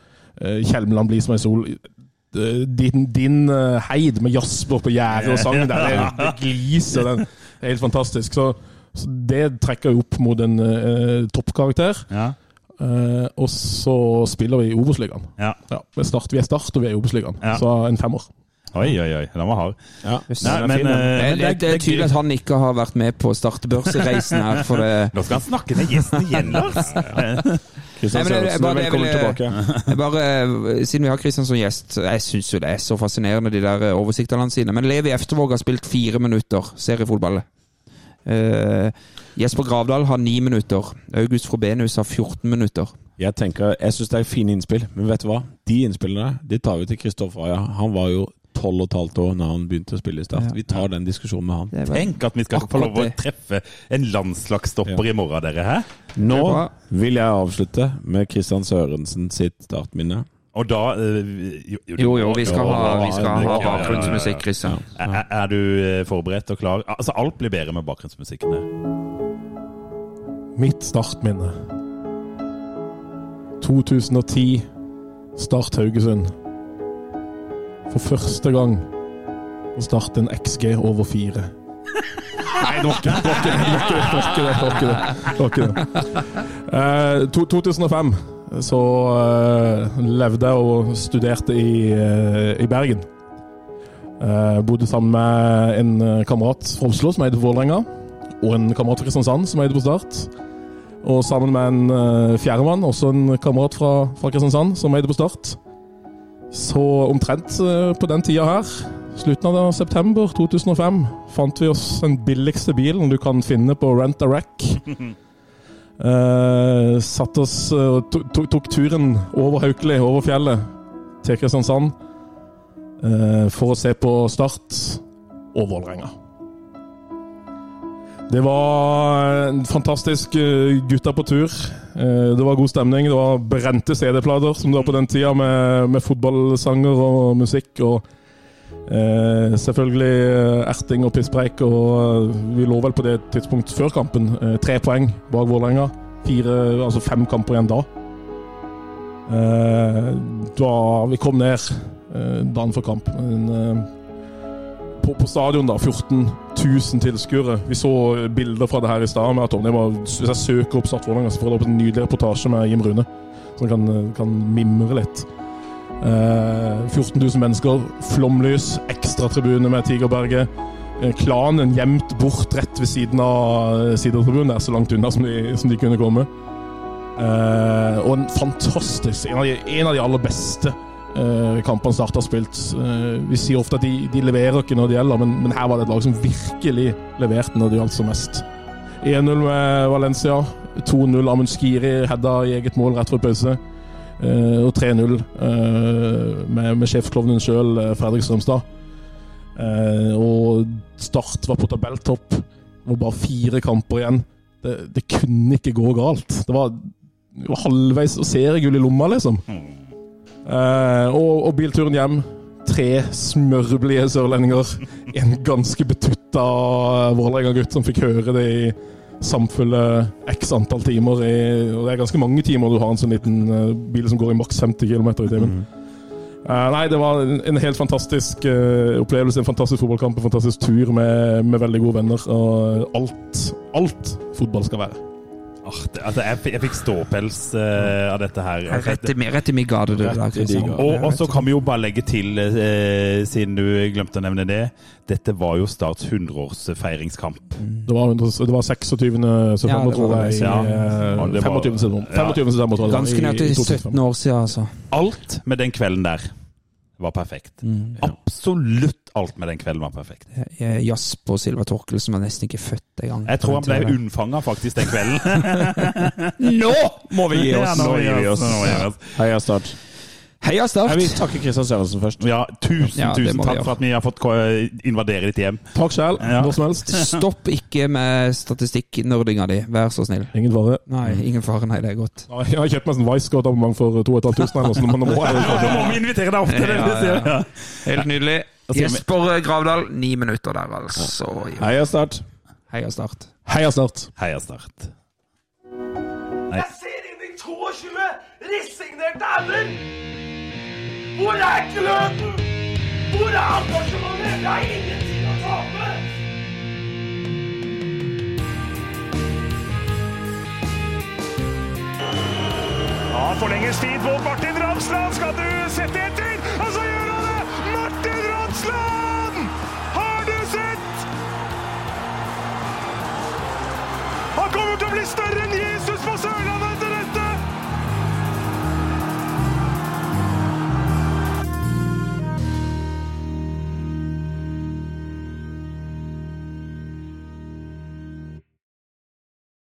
Uh, Kjelmeland blir som ei sol. Eh, Din, din heid med Jasper på gjerdet og sangen der, det, det gliser. Den. Det er helt fantastisk. Så, så det trekker jo opp mot en toppkarakter. Ja. Uh, og så spiller vi i Obos-ligaen. ja. Ja, vi vi er start og vi er i Obos-ligaen. Ja. Så en femmer. Oi, oi, oi. Den var hard. Ja. Nei, men, uh, eh, Det, det, det er tydelig at han ikke har vært med på startbørsereisen her. For det, Nå skal han snakke med gjesten igjen, Lars. Kristian Nei, det- Sørensen, bare velkommen tilbake. jeg bare, eh, siden vi har Kristian som gjest, jeg syns jo det er så fascinerende, de der oversiktene oversiktene sine. Men Levi Eftervåg har spilt fire minutter seriefotball. Uh, Jesper Gravdal har ni minutter. August Frobenius har 14 minutter. Jeg tenker, jeg syns det er fine innspill, men vet du hva? De innspillene de tar vi til Kristoffer Aja. Han var jo tolv og et halvt år når han begynte å spille i Start. Ja. Vi tar den diskusjonen med han. Er Tenk at vi skal få lov å treffe en landslagsstopper i morgen, dere. Hæ? Nå vil jeg avslutte med Kristian Sørensen sitt startminne. Og da øh, Jo, jo, vi skal ha, vi skal ha ja, ja, ja. bakgrunnsmusikk, Er, er du eh, forberedt og klar? Altså, alt blir bedre med bakgrunnsmusikken. her. Mitt startminne. 2010, Start Haugesund. For første gang å starte en XG over fire. Nei, det var ikke det. Det var ikke det. Det var ikke det. Det det. Det var ikke det. Det var ikke det. Eh, to, 2005 så eh, levde jeg og studerte i, eh, i Bergen. Eh, bodde sammen med en kamerat fra Oslo som heter Vålerenga, og en kamerat fra Kristiansand som heter på Start. Og sammen med en fjerdemann, også en kamerat fra, fra Kristiansand, som heter på Start. Så omtrent eh, på den tida her, slutten av september 2005, fant vi oss den billigste bilen du kan finne på Rent a Rack. Uh, satt oss eh, og to- to- tok turen over Haukeli, over fjellet, til Kristiansand eh, for å se på Start og Vålerenga. Det var en fantastisk eh, gutta på tur. Eh, Det var god stemning. Det var brente CD-plater som det var på den tida, med, med fotballsanger og musikk. Og eh, selvfølgelig eh, erting og pisspreik. Og eh, vi lå vel på det tidspunkt før kampen eh, tre poeng bak Vålerenga. Altså fem kamper igjen da. Eh, da vi kom ned dagen før kamp. En, på, på stadion, da. 14 000 tilskuere. Vi så bilder fra det her i stad. med at om var- Hvis jeg søker opp Start Vålerenga, så får jeg opp en nydelig reportasje med Jim Rune. Som kan, kan mimre litt. Eh, 14 000 mennesker, flomlys, ekstratribune med Tigerberget. Eh, Klanen gjemt bort rett ved siden av eh, sidetribunen, der, så langt unna som de, som de kunne komme. Eh, og en fantastisk En av de, en av de aller beste kampene Start har spilt. Eh, vi sier ofte at de, de leverer ikke når det gjelder, men, men her var det et lag som virkelig leverte når det gjaldt som mest. 1-0 med Valencia. 2-0 Amund Skiri hedda i eget mål rett før pause. Eh, og 3-0 eh, med, med sjefsklovnen sjøl, Fredrik Strømstad. Eh, og Start var på tabelltopp. Det var bare fire kamper igjen. Det, det kunne ikke gå galt. Det var, det var halvveis seriegull i lomma, liksom. Eh, og, og bilturen hjem. Tre smørblide sørlendinger. En ganske betutta Vålerenga-gutt som fikk høre det i samfulle x antall timer. I, og det er ganske mange timer du har en sånn liten uh, bil som går i maks 50 km i timen. Uh, nei, det var en, en helt fantastisk eh, opplevelse. En fantastisk fotballkamp, en fantastisk tur med, med veldig gode venner. Og alt, alt fotball skal være. Altså, jeg, jeg fikk ståpels uh, av dette her. Rett i, rett i min gade, du. Og, og så kan vi jo bare legge til, uh, siden du glemte å nevne det, dette var jo Starts 100-årsfeiringskamp. Det var, det var 26. september, Ja, tror jeg. Ja. eh, det var- 25. september, Ja. 25. september, tror jeg. Ganske i- nøyaktig 17 år siden, altså. Alt med den kvelden der var perfekt. Absolutt alt med den kvelden var perfekt. Jasp Jasper Silva Torkelsen var nesten ikke født engang. Jeg tror han ble unnfanga faktisk den kvelden. Nå må vi gi oss! nå Nå må vi gir oss. Heia Start. Heia Start! Jeg vil takke Kristian Sørensen først. Ja, tusen, Ja, tusen takk for at vi har fått invadere ditt hjem. Takk sjæl. Ja. Når som helst. Stopp ikke med statistikknerdinga di, vær så snill. Ingen fare. Nei, ingen fare. Nei, det er godt. Ja, Jeg har kjøpt meg sånn Wisecout-abonnement for 2500 eller noe sånt. Nå må vi invitere deg opp til det. Ja. Helt nydelig. Jesper Gravdal, ni minutter der, altså. Heia Start. Heia Start. Heia Start. Heia Start. Jeg ser inn i 22 resignerte hender! Hvor er gløden? Hvor er appartementet? Det er ingen tid å tape! Ja, forlenges tid på Martin Ramsland. Skal du sette etter? Og så gjør han det! Martin Ramsland! Har du sett? Han kommer til å bli større enn